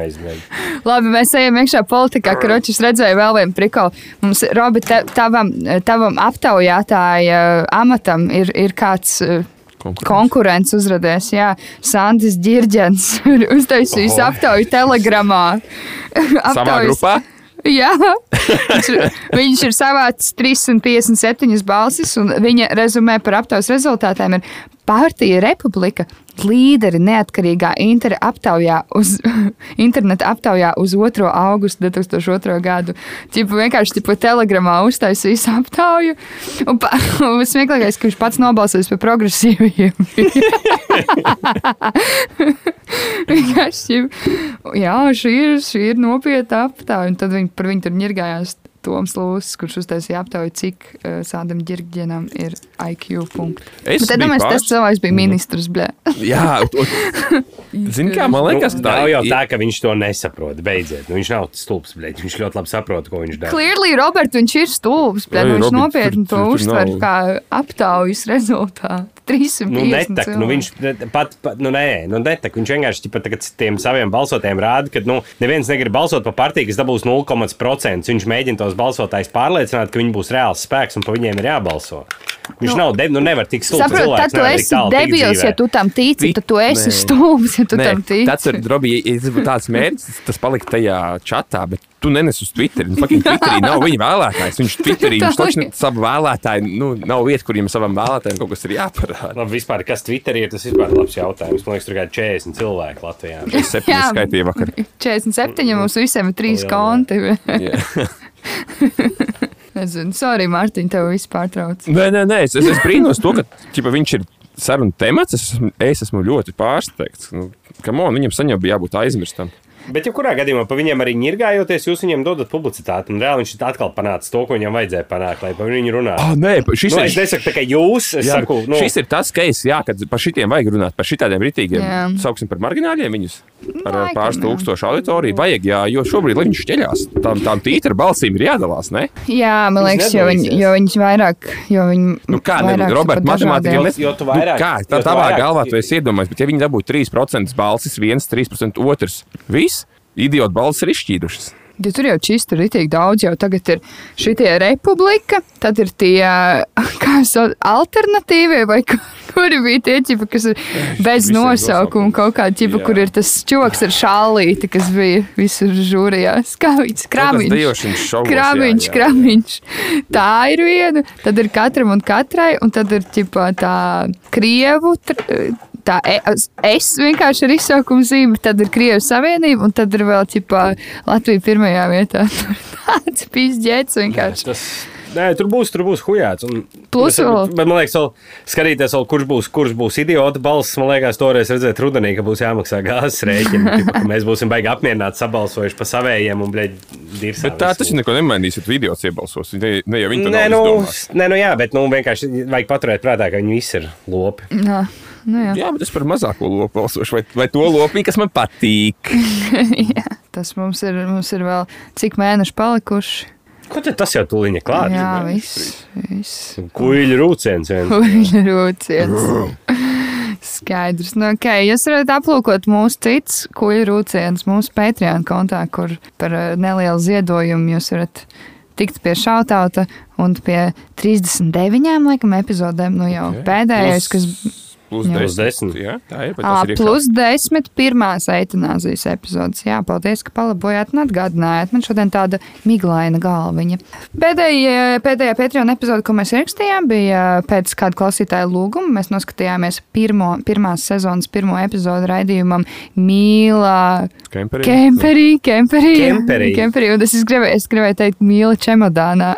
Labi, mēs ejam iekšā politikā, ka Ročis redzēja vēl vienu prikolu. Mums, Robi, te, tavam, tavam aptaujātāja amatam ir, ir kāds. eh, Konkurence uzrādījās, Jā, Sandis Girģens ir uztaisījis Oho. aptauju telegramā. Savā Aptaujas- grupā? Jā, viņš, ir- viņš ir savācis 357 balsis, un viņa rezumē par aptaujas rezultātiem ir Partija Republika līderi neatkarīgā aptaujā uz, interneta aptaujā uz 2. augustu 2002. gadu. Čipa vienkārši čipa, telegramā uztaisījis aptauju, un, pa, un smieklākais, ka viņš pats nobalsojis par progresīviem. Vienkārši, jā, šī ir, šī ir nopietna aptauja. Un tad viņi par viņu tur ņirgājās Toms Lūsis, kurš uztaisīja aptauju, cik uh, Sādam Girģenam ir IQ punkti. Es Bet domāju, tas pārs- cilvēks bija ministrs, blē. Jā, un- zini, kā man liekas, nu, tā nav jau tā, ka viņš to nesaprot. Beidziet, nu, viņš nav stulbs, bļeļ. Viņš ļoti labi saprot, ko viņš dara. Clearly, Robert, viņš ir stulbs. Ai, nu, Viņš Robert, nopietni tur- to uztver kā aptaujas rezultātu. 350 Nu, netak, nu, viņš ne- pat, pat nu, nē, nu, netak, viņš vienkārši tagad tiem saviem balsotājiem rāda, ka nu, neviens negrib balsot par partiju, kas dabūs 0,5%. Viņš mēģina tos balsotājus pārliecināt, ka viņi būs reāls spēks un par viņiem ir jābalso. Viņš Nu, nav, de, nu, nevar tik stulbs. Saprotu, tad tu esi debils, ja tu tam tici. Tad tu esi stulbs, ja tu Nē, tam tici. Tas ir Robi, ja tas būtu tāds mērķis, tas palika tajā čatā, bet tu nenes uz Twitter. Nu, fucking Twitterī nav viņa vēlētājs. Viņš Twitterī viņš taču ir. savu vēlētāju, nu, nav vieta, kur viņam savam vēlētājiem kaut kas ir jāparāda. Labi, vispār, kas Twitterī ir, tas vispār ir labs jautājums. Man liekas, tur ir kaut kādi 40 cilvēki Latvijā. Es septiņus Jā. skaitīju vakar. 47, mums visiem ir trīs konti. Nezinu, sorry, Mārtiņ, tev viss pārtrauc. Nē, nē, nē, es, es, es brīnos to, ka ķipa, viņš ir sarunu temats. Es, esmu- es esmu ļoti pārsteigts. Nu, on, viņam saņem bija jābūt aizmirstam. Bet, ja kurā gadījumā pa viņiem arī nirgājoties, jūs viņiem dodat publicitāti. Un reāli viņš atkal panāca to, ko viņam vajadzēja panākt, lai par viņu runātu. Ah, nē, šis Nu, ir. es nesaku, tā, ka jūs, es Jā, saku, nu, šis ir tas case, jā, kad par šitiem vajag runāt, par šitādiem ritīgiem. Jā. Sauksim par margināļiem viņus. Ar Laikam, pāris tūkstošu auditoriju vajag, jā, jo šobrīd, lai viņš šķeļās, tām, tām tītra balsīm ir jādalās, ne? Jā, man liekas, jo viņi, nedalīsies. jo viņš vairāk, jo viņi. Nu, kā, ne, vairāk matemātika dažādiem- jau vairāk- nu, kā, tā tu tavā vairāk- galvā tu esi iedomājies, bet ja viņi dabū 3% balsis, viens, 3% otrs, viss, idiotu balsis ir izšķīdušas. Jo tur jau čīsti ir tik daudz, jau tagad ir šī republika, tad ir tie kā sauc, alternatīvie, vai ku- kuri bija tie čipi, kas ir bez nosaukuma, kaut kāda čipa, Jā. kur ir tas čoks ar šālīti, kas bija visur žūrijās. Kā viņš krāmiņš. Krāmiņš, jā, jā. krāmiņš. Tā ir viena, tad ir katram un katrai, un tad ir ķipā tā krievu. Tā e- es vienkārši ar izsaukumu zīmi, tad ir Krievijas Savienība, un tad ir vēl ķipā Latvija pirmajā vietā. Tur tāds pizģēts vienkārši. tas. Nē, tur būs, tur būs hujāts. Un, Plus bet, vēl- bet, man liekas, vēl skatīties, vēl, kurš būs, kurš būs idiota balss. Man liekas, toreiz redzēt rudenī, ka būs jāmaksā gāzes rēķini. tipa, ka mēs būsim baigi apmierināti, sabalsojuši pa savējiem un, bļaļ, dirsā. Bet tā tas visu. neko nemainīs, ja video iebalsos. Ne, ne jau viņi to Nē, nu, nē, nu jā, bet nu, vienkārši vajag paturēt prātā, ka viņi visi ir lopi. Jā, nu jā. Jā, bet es par mazāko lopu balsošu, vai, vai to lopu, kas man patīk. jā. Tas mums ir, mums ir vēl cik mēneši palikuši. Ko tad tas jau tuliņa klāt? Jā, viss. viss. Kuģi rūciens. viens. Kuģa rūciens. Skaidrs. Nu, okay. Jūs varat aplūkot mūsu citas kuģa rūcienus mūsu Patreon kontā, kur par eh, nelielu ziedojumu jūs varat tikt pie šautauta un pie 39 laikam epizodēm. Nu jau Ok. pēdējais, kas Plus Plus Jā. Plus desmit. Jā, tā ir. tas ir plus desmit pirmās eitanāzijas epizodes. Jā, paldies, ka palabojāt un atgādinājāt. Man šodien tāda miglaina galviņa. Pēdējā, pēdējā Patreon epizode, ko mēs ierakstījām, bija pēc kāda klausītāja lūguma. Mēs noskatījāmies pirmo, pirmās sezonas pirmo epizodu raidījumam Mīlā Kemperī. Kemperī, kemperī. Kemperī. kemperī. Un es es gribēju, es gribēju teikt mīla čemodānā,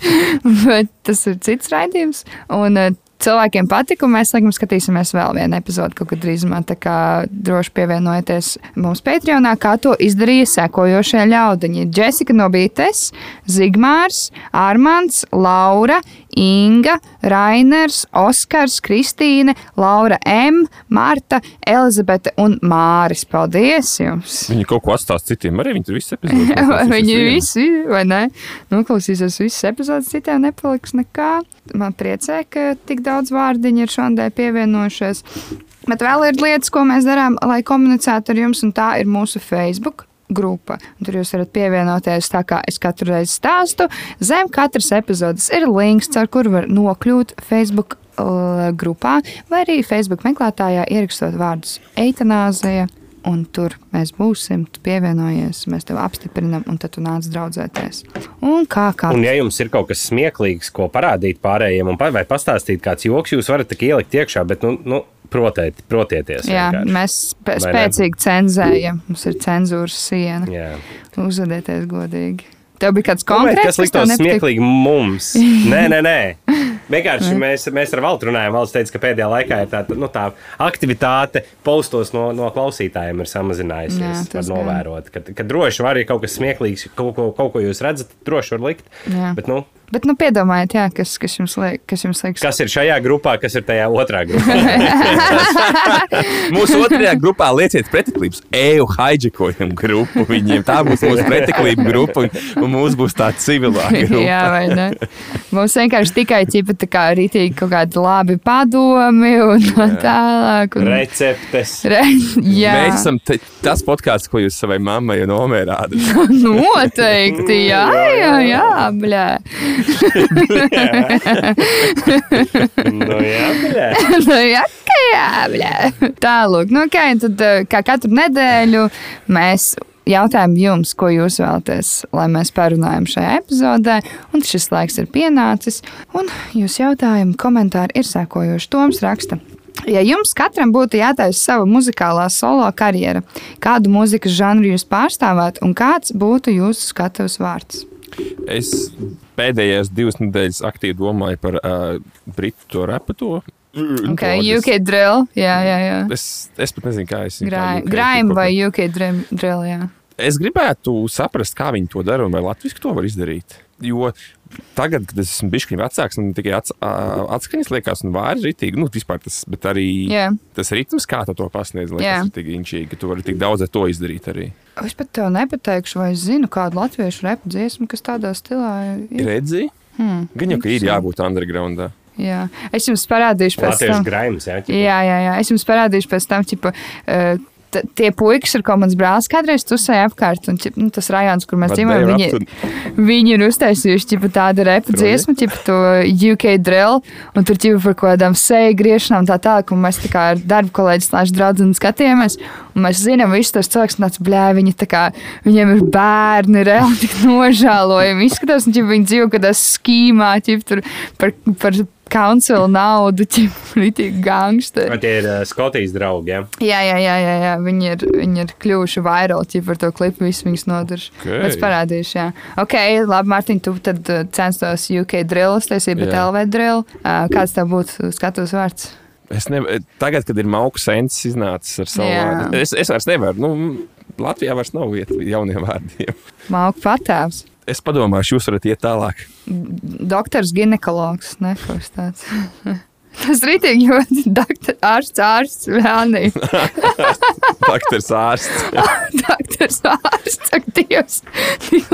bet tas ir cits raidījums. Un eh, cilvēkiem patika, un mēs laikam skatīsimies vēl vienu epizodi kaut kad drīzumā. Tā kā droši pievienojieties mums Patreonā, kā to izdarīja sekojošie ļaudiņi. Jessica no Bītes, Zigmārs, Armāns, Laura, Inga, Rainers, Oskars, Kristīne, Laura M, Marta, Elizabete un Māris. Paldies jums! Viņi kaut ko atstās citiem. Arī viņi tur viss epizodē. Viņi visi, vai ne? Noklausīsies visas epizodes, citiem nepaliks nekā. Man priecē, ka tik daudz vārdiņu ir šodien pievienojušies. Bet vēl ir lietas, ko mēs darām, lai komunicētu ar jums, un tā ir mūsu Facebook. Grupa. Un Tur jūs varat pievienoties tā, kā es katru reizi stāstu. Zem katras epizodes ir links, ar kuru var nokļūt Facebook uh, grupā, vai arī Facebook meklētājā ierakstot vārdus eitanāzija. Un tur mēs būsim, tu pievienojies, mēs tev apstiprinām, un tad tu nāc draudzēties. Un kā kā Un, ja jums ir kaut kas smieklīgs, ko parādīt pārējiem, un vai pastāstīt kāds joks, jūs varat tik ielikt iekšā, bet, nu, nu protiet, protieties. Jā, vienkārši. mēs spēcīgi cenzējam. Mums ir cenzūras siena. Jā. Uzvedieties godīgi. Tev bija kāds konkrēts, kas nepatika? smieklīgi mums? Nē, nē, nē. Vienkārši mēs, mēs ar Valtu runājām. Valsts teica, ka pēdējā laikā ir tā, nu, tā aktivitāte postos no, no klausītājiem ir samazinājusies. Tas var novērot, ka, ka droši var arī kaut kas smieklīgs, kaut ko, kaut ko jūs redzat, droši var likt. Jā. Bet, nu, Bet, nu, piedomājiet, jā, kas, kas, jums liek, kas jums liekas. kas ir šajā grupā, kas ir tajā otrā grupā? Mūsu otrajā grupā lieciet pretiklības. Eju haidžekojam grupu viņiem. Tā būs mūsu pretiklība grupa, un, un mums būs tā civilā grupa. Jā, vai ne? Mums vienkārši tikai ķipa tā kā rītīgi kaut kādi labi padomi un tā tālāk. Un... Receptes. Re, jā, Mēs esam te, tas podkāsts, ko jūs savai mammai un omē rādat. noteikti. Jā, jā, jā, blē. nu, jā, bļē. nu, jā, ka jā, blē. Tālāk, nu, kā, tad, eh, kā katru nedēļu mēs jautājam jums, ko jūs vēlaties, lai mēs parunājam šajā epizodē. Un šis laiks ir pienācis, un jūsu jautājumi, komentāri ir sekojoši. Toms raksta. Ja jums katram būtu jātaisa sava muzikālā solo karjera, kādu mūzikas žanru jūs pārstāvētu un kāds būtu jūsu skatuves vārds? Es pēdējās divas nedēļas aktīvi domāju par uh, britu to repu. Okay, UK drill, jā, jā, jā. Es, es pat nezinu, kā es viņu tā UK Grime kaut vai UK drill, jā. Es gribētu saprast, kā viņi to dara un vai latviešu to var izdarīt. Jo tagad, kad es esmu bijis vecāks, man tikai ats, atskaņas liekas, un vārds ir rītīgi. Nu, vispār tas, bet arī Jā. tas ritms, kā tu to pasniedz, liekas, ir tik inčīgi, ka tu vari tik daudz ar to izdarīt arī. Es pat tev nepateikšu, vai es zinu kādu latviešu repu dziesmu, kas tādā stilā ir. Redzi? Hmm. Gan jau, ka ir jābūt undergroundā. Jā. Es jums parādīšu pēc Latviešu tam. graims, jā. ķipa. Jā, jā, jā. Es jums parādīšu pēc tam, ķipa, t- tie puikas, ar ko mans brālis kādreiz tusēja apkārt, un ķip, nu, tas rajons, kur mēs dzīvojam, viņi, rap viņi ir uztaisījuši ķipa, tādu repu dziesmu, ķipa, to UK drill, un tur ķipa par kaut kādām seju griešanām tā tālāk, un mēs tā kā ar darbu kolēģis slēdz draudzeni skatījāmies, un mēs zinām visus tos cilvēkus, un tāds, blē, viņi tā kā, viņiem ir bērni, reāli tik nožēlojami. Izskatās, un ķipa, viņi dzīvo kādā skīmā, tur par, par council naudu, ķipa, ritīgi gangsteri. Tie ir uh, Skotijas draugi? Jā? Jā, jā, jā, jā, jā. Viņi, ir, viņi ir kļuvuši vairāki par to klipu. Visi viņus nodarš. Ok. Es parādīšu, jā. Ok, labi, Mārtiņ, tu tad uh, censtos UK drill, taisīja, bet Jā. LV drill. Uh, kāds tev būtu skatus vārds? Es ne, tagad, kad ir mauka sens iznācis ar savu Jā. vārdu, es, es vairs nevaru. Nu, Latvijā vairs nav vietas jauniem vārdiem. Mauka patēvs. Es padomāšu, jūs varat iet tālāk. Doktors ginekologs. Ne, kaut kas tāds. Tas rītīgi, jo doktor, ārsts, ārsts, vēlnī. Doktors ārsts. Doktors ārsts, ak, Dievs,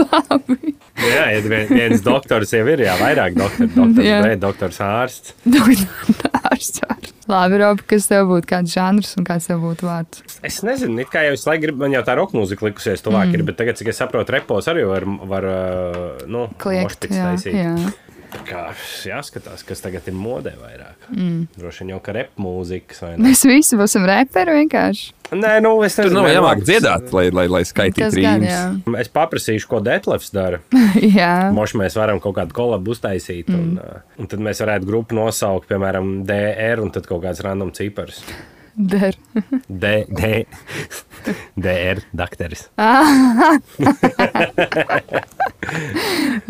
labi. Jā, ja vien, viens doktors jau ir, jā, vairāk doktori. Doktors, Jā. B, doktors ārsts. Ārsts. Labi, Robi, kas tev būtu kāds žanrs un kāds tev būtu vārds? Es nezinu, it kā jau visu laiku gribu, man jau tā roka mūzika likusies tuvāk, mm. ir, bet tagad, cik es saprotu, repos arī var, var nu, Kliegt, jā, taisīt. jā. Kā jāskatās, kas tagad ir modē vairāk. Mm. Droši vien jau kā rep mūzikas? Mēs visi būsim reperi vienkārši. Nē, nu es Tur nezinu. nav man jāmāk dziedāt, lai, lai, lai skaitītu rīmus. Es paprasīšu, ko Detlefs dara. jā. Moši mēs varam kaut kādu kolabu uztaisīt, mm. un, uh, un tad mēs varētu grupu nosaukt, piemēram, DR, un tad kaut kāds random cipars. Der. D, D, DR, dakteris.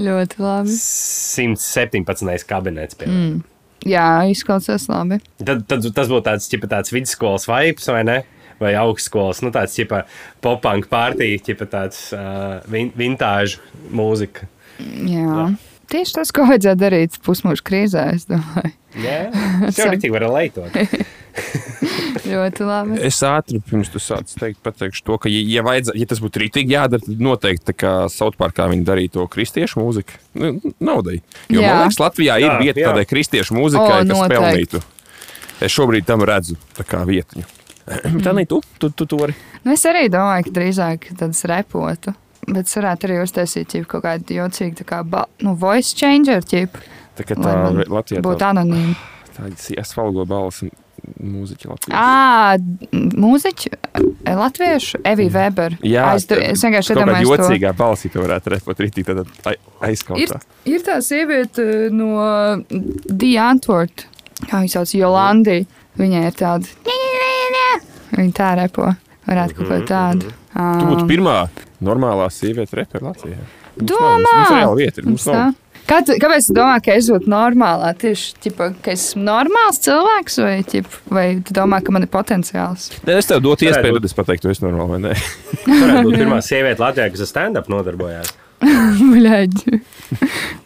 Ļoti labi. 117. kabinets. Mm. Jā, izklausās labi. Tad, tad tas būtu tāds, ķipa, tāds vidusskolas vibes, vai ne? Vai augstskolas, nu tāds ķipa pop-punk pārtīk, ķipa tāds uh, vin vintāžu mūzika. Jā. Tieši tas, ko vajadzētu darīt pusmūža krīzē, es domāju. Jā, tas jau rītīgi var leitot. Ļoti labi. Es ātri pirms tu sāc teikt, pateikšu to, ka, ja, ja, vajadz, ja tas būtu rītīgi jādara, tad noteikti tā kā Sautparkā viņi darīja to kristiešu mūziku. Nu, naudai. Jo, Jā. man liekas, Latvijā ir Jā, vieta jā. tādai kristiešu mūzikai, O, kas noteikti. pelnītu. Es šobrīd tam redzu tā kā vietņu. Tā nē, tu, tu, tu to vari. Nu, es arī domāju, ka drīzāk tādas repotu. Bet es varētu arī uztaisīt ķip, kaut kādu jocīgu, tā kā nu, voice changer, ķip, Tā kā tā Latvijā būtu tā, anonīmi. tā asfalgo balss mūziķa Latvijā. Ā, mūziķi, latviešu, Evija Weber. Jā, es, tu- es vienkārši kaut kādā iedomājos to. jocīgā balsī to varētu repot rītīgi, tad ai- Ir, aizskautā. ir tā sieviete no Dija Antworta, kā viņa sauc, Jolandi. Viņai ir tāda, viņa tā repo. Varētu kaut ko tādu. Tu būtu pirmā normālā sieviete repera Latvijā. Mums nav- Domā! Mums, mums reāli vieta. Mums Mums tā. nav. Kā tu, kāpēc tu domā, ka es būtu normālā? Tieši ķipa, ka es esmu normāls cilvēks, vai, ķipa, vai tu domā, ka man ir potenciāls? Nē, es tev dotu iespēju, būt. tad es pateiktu, tu esi normāli vai nē. Varētu būt pirmā sieviete Latvijā, kas ar stand-up nodarbojās. Bļaģi.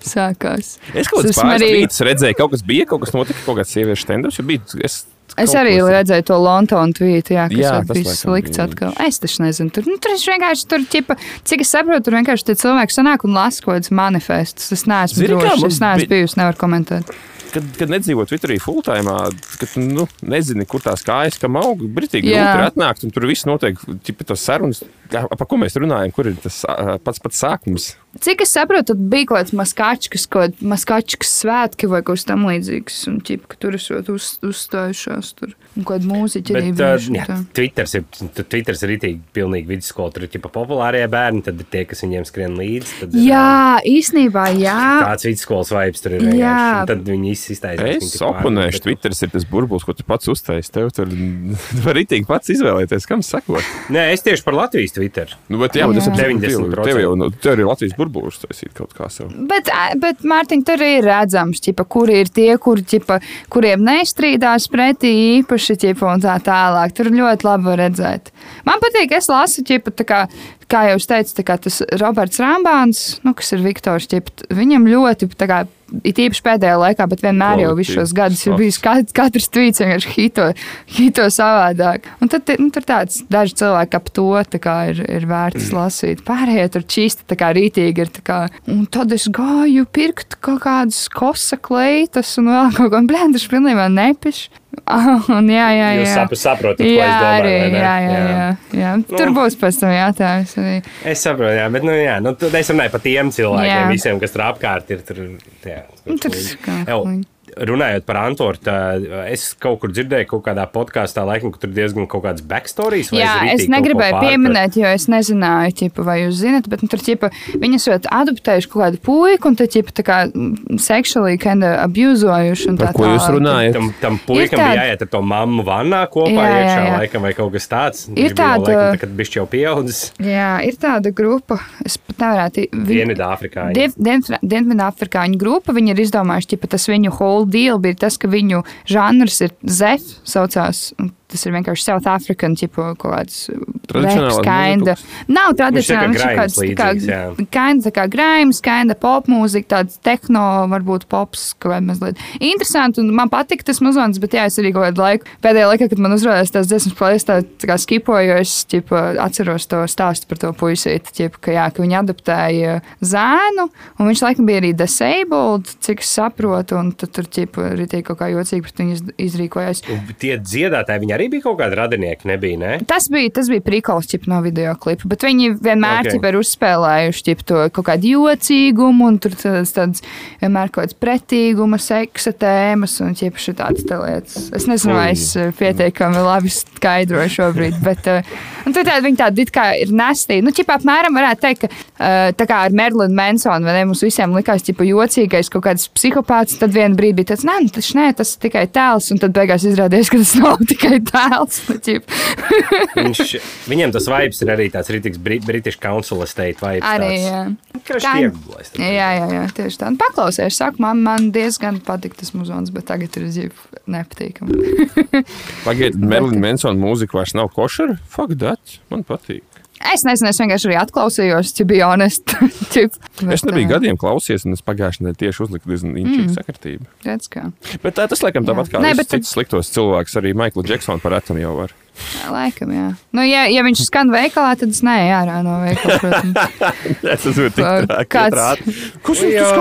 Sākās. Es kaut kādā esmu pāris arī- redzēju, kaut kas bija, kaut kas notika, kaut kāds sieviešu stendups. jo bija- Es, Es arī redzēju to Londonu tvītu, jā, kas Jā, bija slikts bija atkal. Es taču nezinu, tur, nu, tur vienkārši tur, ķipa, cik es saprotu, tur vienkārši tie cilvēki sanāk un lasa kaut kādus manifestus. Es neesmu drošs, es neesmu bijusi, nevaru komentēt. Kad, kad nedzīvo Twitterī fulltime, kad nu, nezini, kur tās kājas kam aug, britīgi ir atnākt, un tur viss notiek, tipi tas sarunas, par ko mēs runājam, kur ir tas pats pats sākums. Cik es saprotu, tad bija kaut kāds maskačkas, kaut maskačkas svētki vai kaut kas tam līdzīgs. Un ķipa, ka tur esot uz, uzstājušās tur. Un kaut kāda mūziķa arī Bet, bija. uh, Twitters ir, tu- Twitters ir itī pilnīgi vidusskola. Tur ir ķipa populārie bērni, tad ir tie, kas viņiem skrien līdzi. Tad ir, Jā, īstenībā, jā. Tāds vidusskolas vibes tur ir. Jā. Tad viņi iztaisīs. Es oponēšu, Twitteris ir tas burbulis, ko tu pats uztaisīji. Tev tur var itīgi pats izvēlēties, kam sekot. Nē, es tieši par Latvijas Twitter. Nu, bet, jā, bet Jā. saprotu, 90%. tev jau nu, tev ir Latvijas burbulis taisīt kaut kā sev. Bet, bet Mārtiņ, tur ir redzams, ķipa, kuri ir tie, kuri, ķipa, kuriem nestrīdās pretī īpaši, ķipa, un tā tālāk. Tur ļoti labi redzēt. Man patīk, es lasu, ķipa, kā, kā jau teicu, tas Roberts Rambāns, nu, kas ir Viktors, ķipa, viņam ļoti, kā, it īpaši pēdējā laikā, bet vienmēr jau visus šos gadus ir bijis kat, katrs tvīts vienkārši hito, hito savādāk. Un tad nu, tur tāds daži cilvēki ap to ir, ir vērts lasīt. Pārējie tur čīsti tā kā rītīgi ir. Kā, un tad es gāju pirkt kaut kādas kosa kleitas un vēl kaut ko. Blēņas, tas pilnībā nepiš. Un, jā, jā, jā. Jūs sap- saprotat, ko jā, es domāju, arī, jā, jā, Jā. jā, jā. Tur Nu. būs pēc tam jautājums. Arī. Es saprotu, jā, bet nu, jā, nu, tad es runāju par tiem cilvēkiem, Jā. visiem, kas tur apkārt ir. Tur, jā, Nu, tur kā Jau, huņi. Runājot par Antūru, es kaut kur dzirdēju, kaut kādā podkāstā, laikam, ka tur diezgan kaut kāds backstories. vai Jā, es ko negribēju pieminēt, jo es nezināju, ķipa, vai jūs zinat, bet nu, tur ķipa, viņi esat adoptējuši kaut kādu puiku un te ķipa, tā kā sexually kind of abuzojuši. un Par tā ko jūs runājat? Tam, tam puikam tāda- bija jāiet ar to mammu vannā kopā, Jā, jā, jā, iekšā, laikam, vai kaut kas tāds. Ir tāda- Laikam, tā, kad bišķi jau pieaudzis Jā, ir tāda grupa, es pat nevarētu. Dienvidāfrikā. Dienvidāfrikāņu grupa, viņi ir izdomājuši, ka tas viņu whole deal bija tas, ka viņu žanrs ir ZEF, saucās. Tas ir vienkārši South African, tipo, kaut kāds Tradicionālā kinda. mūzika? Nav kā tradicionāli, viņš ir kāds tā līdzīgs, kā, kinda, tā kā graims, kinda pop mūzika, tāds tehno, varbūt pops, kaut kāda mazliet. Interesanti, un man patika tas muzons, bet jā, es arī kaut kādu laiku, pēdējā laikā, kad man uzrādījās tās dziesmas plēs, tā, tā kā skipoju, es, ķipa, atceros to stāstu par to puisīti, ķipa, ka jā, ka viņi adoptēja zēnu, un viņš laikam bija arī disabled, cik es saprotu, un tad tur, ķipa, arī tie kaut kā jocīgi pret viņu iz- izrīkojās. Un tie dziedātāji, viņi arī arī bija kaut kāda radinieka, nebija, ne? Tas bija, tas bija prikals ķip, no video klipa, bet viņi vienmēr Ok. okay. ir uzspēlējuši ķip, to kaut kādu jocīgumu, un tur tādas, tādas vienmēr kaut kādas pretīguma, seksa tēmas un ķip, tādas tā lietas. Es nezinu, vai es eh, pietiekami labi skaidroju šobrīd, bet tur tāda, viņi tāda it kā ir nestīga. Nu, ķip, apmēram varētu teikt, ka uh, tā kā ar Merlinu Mansonu, vai ne, mums visiem likās, ķip, jocīgais kaut kāds psihopāts, tad vienā brīdī bija tāds, nē, nu, tas, nē, tas tikai tēls, un tad beigās izrādījās, ka tas nav tikai tēls. Nu, ķip. Viņš, viņiem tas vibes ir arī tāds rītīgs British Council estate vibes. Arī, tāds. jā. Kind- iegublais. Jā, jā, jā, tieši tā. Un Paklausies, saka, man, man diezgan patīk tas muzons, bet tagad ir dzīve nepatīkami. Pagaidiet, Merlina Mansona mūzika vairs nav košera. Fuck that. Man patīk. Es nezinu, es vienkārši arī atklausījos, ja biju honest. Es nebiju gadiem klausies, un es pagājušajā nedēļā tieši uzliku diezgan inčīgu mm. sakritību. Redz, kā. Bet tā, tas, laikam, tāpat kā Nē, bet cits sliktos cilvēks, arī Maikla Džeksona par etanu jau var. Jā, Laikam, jā. Nu, ja, ja viņš skan veikalā, tad es neju ārā no veikala, protams. Tas ir tik traki, kāds- kaut-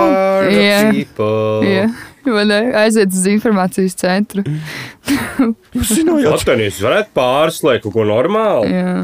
are the Jā. people. Aiziet uz informācijas centru. Zinājāt? Latvijas varētu pārslēgt kaut ko normālu. Jā.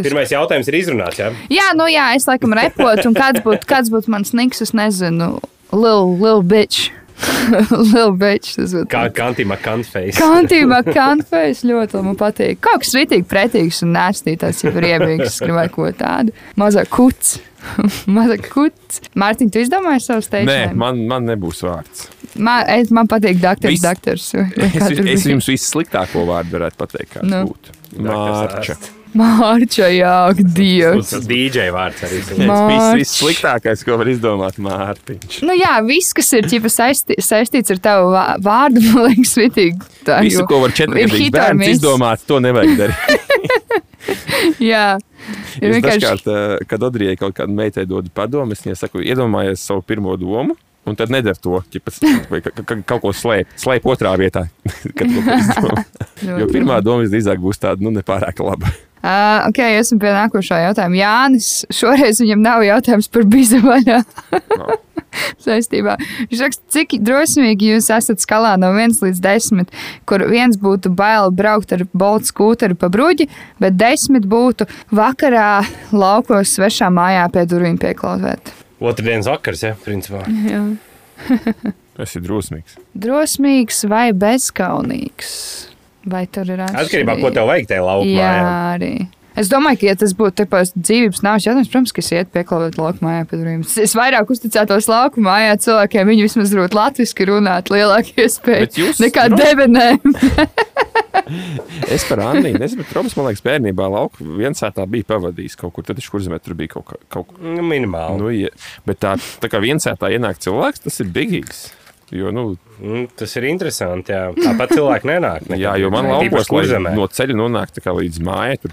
Pirmais jautājums ir izrunāts. Jā, Jā, nu jā, es laikam repotu, un kāds būtu kāds būt mans niks, es nezinu. Lil, lil bitch. lil bitch. Tas būtu. kā kantīma kanfejs. Kantībā kanfēs ļoti man patīk. Kaut kas ritīgi pretīgs un nēstītājs, ja ir iebīgs, es gribēju ko tādu. Mazāk kuts. Mazāk kuts. Mārtiņ, tu izdomāji savu Nē, steigšanu? man, man nebūs vārds. Man, es, man patīk doktors, Viss- doktors. Es, es jums vissliktāko vārdu varētu pateikt, kāds Nu. būtu. Mārča. Mārča, jā, dievs. Tas DJ vārds arī. Mārč. viss vissliktākais, ko var izdomāt Mārtiņš. Nu jā, viss, kas ir ķipa saistī, saistīts ar tavu vā- vārdu, man liekas, ritīgi. Tā, Visu, ko var četrgadīgs bērns izdomāt, to nevajag darīt. Jā. Ir Es vienkārši. dažkārt, eh, kad Odrijai kaut kāda meitai dod padomu, es viņai saku, iedomājies savu pirmo domu. Un tad nedara to, ķipas, vai ka, ka, kaut ko slēp, slēp otrā vietā. kad kaut ko izdomā. jo pirmā doma visdrīzāk būs tāda, nu, nepārāk laba. Uh, ok, esmu pie nākošā jautājuma. Jānis, šoreiz viņam nav jautājums par bizaļā. Nav. Saistībā. Viņš raksta, cik drosmīgi jūs esat skalā no 1 līdz 10, kur viens būtu bail braukt ar boltu skūteru pa bruģi, bet 10 būtu vakarā laukos svešā mājā pie durvīm pieklausēt. Otradienas vakars, jā, principā. Jā. Tas ir drosmīgs. Drosmīgs vai bezskaunīgs? Vai tur ir Atkarībā no ko tev vajag tajā laukumā. Jā, arī. Es domāju, ka, ja tas būtu tāpēc dzīvības nāves jautājums, protams, ka es ietu pieklāvēt lauku mājā pie durvīm. Es- vairāk uzticētos lauku mājā cilvēkiem, viņi vismaz runāt lielākie Bet iespējas jūs- nekā nu- debenēm. Es par Anniju nezinu, bet Robs, man liekas, bērnībā lauku viensētā bija pavadījis kaut kur. Tad viņš kur zemē tur bija kaut, kā- kaut. Nu, minimāli. Nu, ja, bet tā, tā kā viensētā ienāk cilvēks, tas ir bigīgs. Jo, nu, Mm, tas ir interesanti. Jā. Tāpat cilvēki nenāk. nekad. jā, jo man laukos, no ceļa kā līdz mājai, tur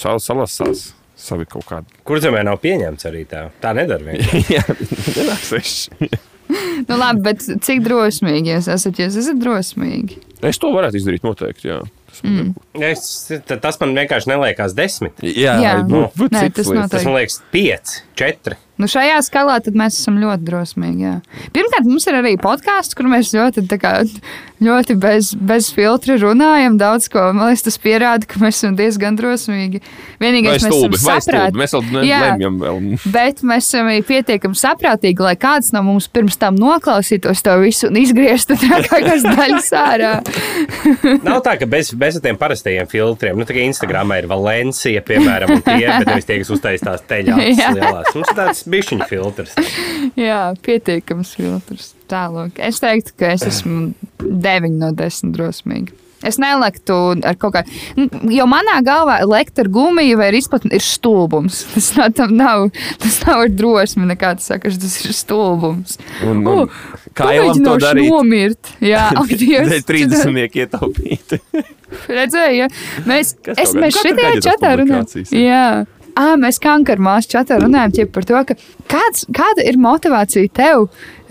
sal, salasās savi kaut kādi. Kurzemē nav pieņemts arī tā. Tā nedara. Jā, nenāk seši. nu, labi, bet cik drosmīgi jūs esat? Jūs esat drosmīgi. Es to varētu izdarīt noteikti, jā. Tas man Mm. Es, ta- tas man vienkārši neliekas desmit. Jā, Jā. nu, Nē, tas lietas. Tas man liekas pieci, četri. Nu, šajā skalā tad mēs esam ļoti drosmīgi. Jā. Pirmkārt, mums ir arī podkāsts, kur mēs ļoti, tā kā, ļoti bez, bez filtra runājam. Daudz ko man liekas, tas pierāda, ka mēs esam diezgan drosmīgi. Vienīgais, esam vai stulbi. saprātīgi. Mēs vēl Jā. nelemjam vēl. Bet mēs esam pietiekami saprātīgi, lai kāds no mums pirms tam noklausītos to visu un izgrieztu tā kā kādas daļas ārā. Nav tā, ka bez, bez tiem parastajiem filtriem, nu, tā kā Instagramā ir Valencija, piemēram, un tie, bet nevis tie, kas uztaisīs tās teļās lielās. Mums ir tāds bišķiņu filtrs. Jā, pietiekams filtrs. Tālāk. Es teiktu, ka es esmu 9 no 10 drosmīgi. Es nelektu ar kaut kādu, Nu, jo manā galvā lekt ar gumiju vai izplatni ir stulbums. Tas nav, tam nav, tas nav ar drosmi nekāds sakars, tas ir stulbums. Un, un, kā Elam to darīt? Nomirt. Jā. Dēļ 30 ietaupīt. Redzēju, ja? mēs, es, mēs šitajā čatā runājam. jā. À, mēs kankarmās čatā runājam par to, ka kāds, kāda ir motivācija tev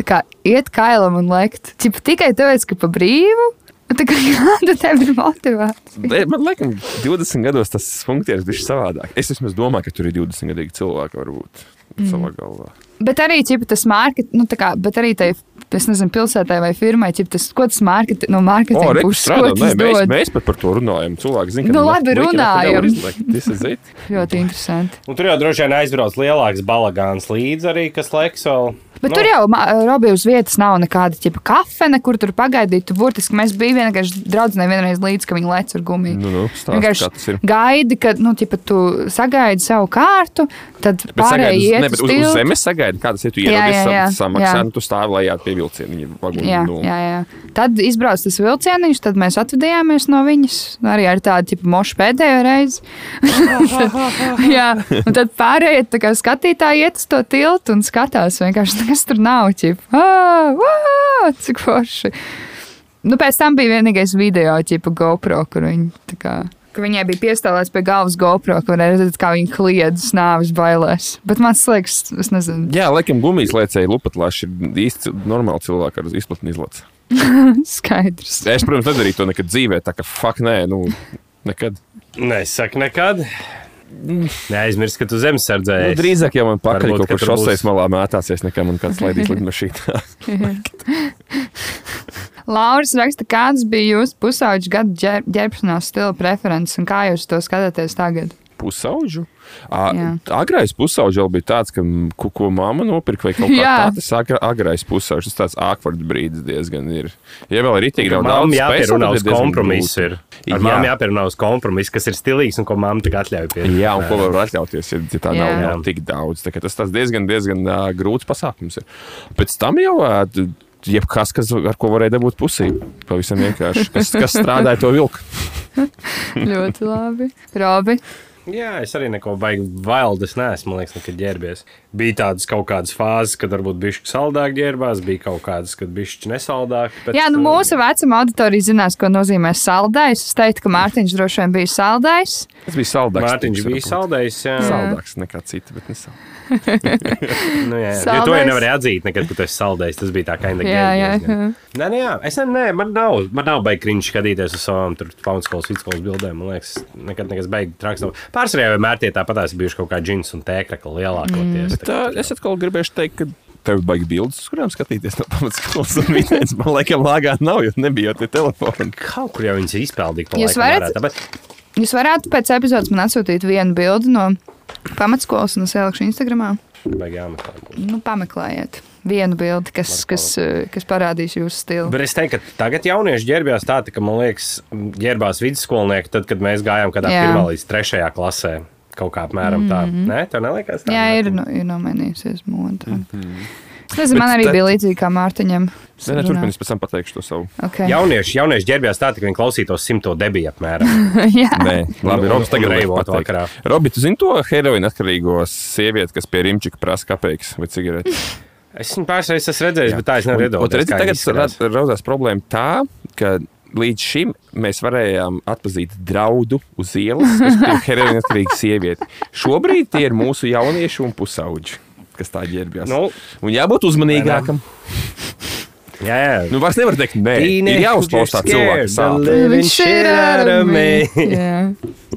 kā iet kailam un lekt? Ķip, tikai tāpēc, ka pa brīvu? Tā kā kāda tev ir motivācija? Man liekas, 20 gados tas funkcionēs bija savādāk. Es domāju, ka tur ir 20 gadīgi cilvēki varbūt Mm. savā galvā. Bet arī ķip, tas mārket, nu, tā kā, bet arī tai es nezinu, pilsētai vai firmai, ķip, tas, ko tas market, no O, mārketinga re, puses, strādā, ko nē, mēs, mēs pat par to runājam. Cilvēki zina, ka Nu, labi, runājam. Tas ir zīt. Ļoti interesanti. Un tur jau droši vien aizbrauc lielāks balagāns līdzi arī, kas liekas vēl. Bet Nu. nu. tur jau, Robi, uz vietas nav nekāda tipa kafejnīca, kur tur pagaidīt. Tu burtiski mēs bijām vienkārši draudzenei vienreiz līdzi, ka viņi lec ar gumiju. Nu, nu, stāsti, Vienkārši kā tas ir. gaidi, kad nu, tipa, tu sagaidi savu kārtu, tad Bet pārējie sagaidi, iet ne, uz uz, uz zemes sagaidi, kādas ir tu ierodies, samaksā, un tu stāvi lejā pie vilciena. Jā, nu, jā, jā. Tad izbrauc tas vilcieniņš, tad mēs atvadījāmies no viņas. Arī ar tādu tipu mošu pēdējo reizi. jā, un tad pārējie skatītāji iet uz to tiltu un skatās vienkārši, kas tur nav. Ķip, ah, wow, cik forši. Nu, pēc tam bija vienīgais video, ķipa GoPro, kur viņi tā kā. Viņai bija piestāvēts pie galvas GoPro, kur redzēt, kā viņa kliedz nāves bailēs. Bet man liekas, es nezinu, Jā, laikam gumijas liecēji lupatlaši ir īsti normāli cilvēki ar izplatni izlaists. skaidrs. Es, protams, nedarīju to nekad dzīvē, tā ka fuck nē, nu, nekad. Nesaku nekad. Neaizmirst, ka tu zemesardzē Nu, drīzāk jau man pakaļ Varbūt, kaut ka kur tur būs- šoseis malā mētāsies, nekā man kāds laidīs lidmašīnā. Lauris raksta, kādas bija jūsu pusauģa gada ģer- ģērbšanās stila preferences un kā jūs to skatāties tagad? Pusauģu? Agrais pusauģis jau bija tāds, ka, ko, ko mamma nopirka, vai kaut kā tāda. Tas agra, agrais pusauģis, tas tāds awkward brīdis diezgan ir. Ja vēl ir itīgi nav daudz jāpierunā uz kompromisu. Ir. Ar mammu jāpierunā uz kompromisu, kas ir stilīgs un ko mamma tagad atļauj pie. Jā, un ko var atļauties, ja, ja tā nav, Jā. nav tik daudz. Tā Tas tas diezgan, diezgan uh, grūts pasākums. Ir. Pēc tam jau uh, jebkas, kas, ar ko varēja dabūt pusī. Pavisam vienkārši. Kas, kas strādāja to vilku? Ļoti labi. Robi, Jā, es arī neko baigi valdes neesmu, man liekas, nekad ģērbies. Bija tādas kaut kādas fāzes, kad varbūt bišķi saldāk ģērbās, bija kaut kādas, kad bišķi nesaldāk. Bet, Jā, nu uh, mūsu vecuma auditorija zinās, ko nozīmē saldais. Es teiktu, ka Mārtiņš droši vien bija saldais. Tas bija saldāks. Mārtiņš bija saldējis. Jā, Saldāks nekā cita, bet ne saldāks. Nu, jā, jo to jau nevarēja atzīt, nekad, kad tu esi saldējis. Tas bija tā kā inda Jā, jā, jā. Nē, nē, jā. es ne, nē, man nav, man nav baigi kriņš skatīties uz savām paunskolas, vidusskolas bildēm. Man liekas, nekad nekas baigi traks nav. Pārsvarā jau vienmēr tie tāpatās bijuši kaut kā džins un tēkrakli lielākoties. Bet, uh, es atkal gribēju teikt, ka tev ir baigi bildes, uz kurām skatīties no pamatskolas un vidējas. Man liekas, lāgā nav, jo nebija jau tie telefoni. Kaut kur jau viņas izpildīja. Jūs varat- Jūs varētu pēc epizodes man atsūtīt vienu bildi no pamatskolas un es ielikšu Instagramā. Baigi jāmeklē. būs. Nu, pameklējiet vienu bildi, kas, kas, eh, kas parādīs jūsu stilu. Bet es teiktu, ka tagad jaunieši ģērbjās tā, ka, man liekas, ģērbās vidusskolnieki, tad, kad mēs gājām kādā Jā. pirmā līdz trešajā klasē. Kaut kā apmēram tā. Mm -hmm. Nē, tev neliekas tā. Jā, ir, nu, ir nomainījusies moda. Mhm. Es nezinu, man Bet arī te- bija līdzīgi kā Mārtiņam. Nē, nē, turpinies, pēc tam pateikšu to savu. Okay. Jaunieši, jaunieši ģērbjās tā, ka viņi klausītos simto debiju apmēram. Jā, Nē, labi, Robs tagad reivot vakarā. Robi, tu zini to heroīnu atkarīgo sievieti, kas pie Rimčika prasa kapeikas vai cigaretes? Es viņu pāris reizes esmu redzējis, bet tā es nevaru iedomāties. Tagad viņi izskatās. ra- radās problēma tā, ka līdz šim mēs varējām atpazīt draudu uz ielas, kas bija heroīna atkarīga sieviete. Šobrīd tie ir mūsu jaunieši un pusauģi. Kas tā ģērbjas. Nu. un jābūt uzmanīgākam. Jā, jā. Nu, vairs nevar teikt, nē, ir jāuzklausa sāpes. Viņš ir. Jā.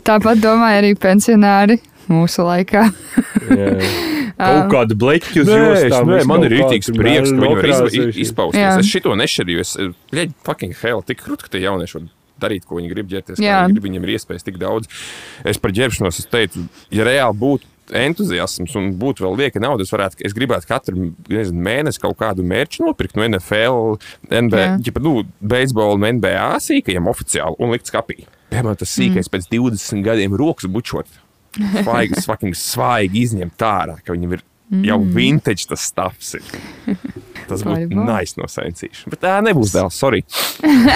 Tāpat domāja arī pensionāri mūsu laikā. Kaut kādu bleķu nē, man ir rītīgs prieks, ka viņi var iz, iz, izpausties. Jā. Es šito nešķirīju. Es, leģi, fucking hell, tik krūti, ka tie jaunieši darīt, ko viņi grib ģērbties. viņi Grib, viņiem ir iespējas tik daudz. Es par ģērbšanos es teicu, ja reāli būtu entuziasms un būtu vēl lieka nauda, es, varētu, es gribētu katru nezinu, mēnesi kaut kādu mērķu nopirkt no NFL, NBA, ģipa, nu, beisbola un NBA sīkajiem oficiāli un likt skapī. Piemēram, tas sīkais mm. pēc 20 gadiem rokas bučot. Svaigi, fucking svaigi izņemt ārā, ka viņam ir jau vintage tas stāvs. Tas būtu nice no sensīšanas. Bet tā nebūs dēls, sorry.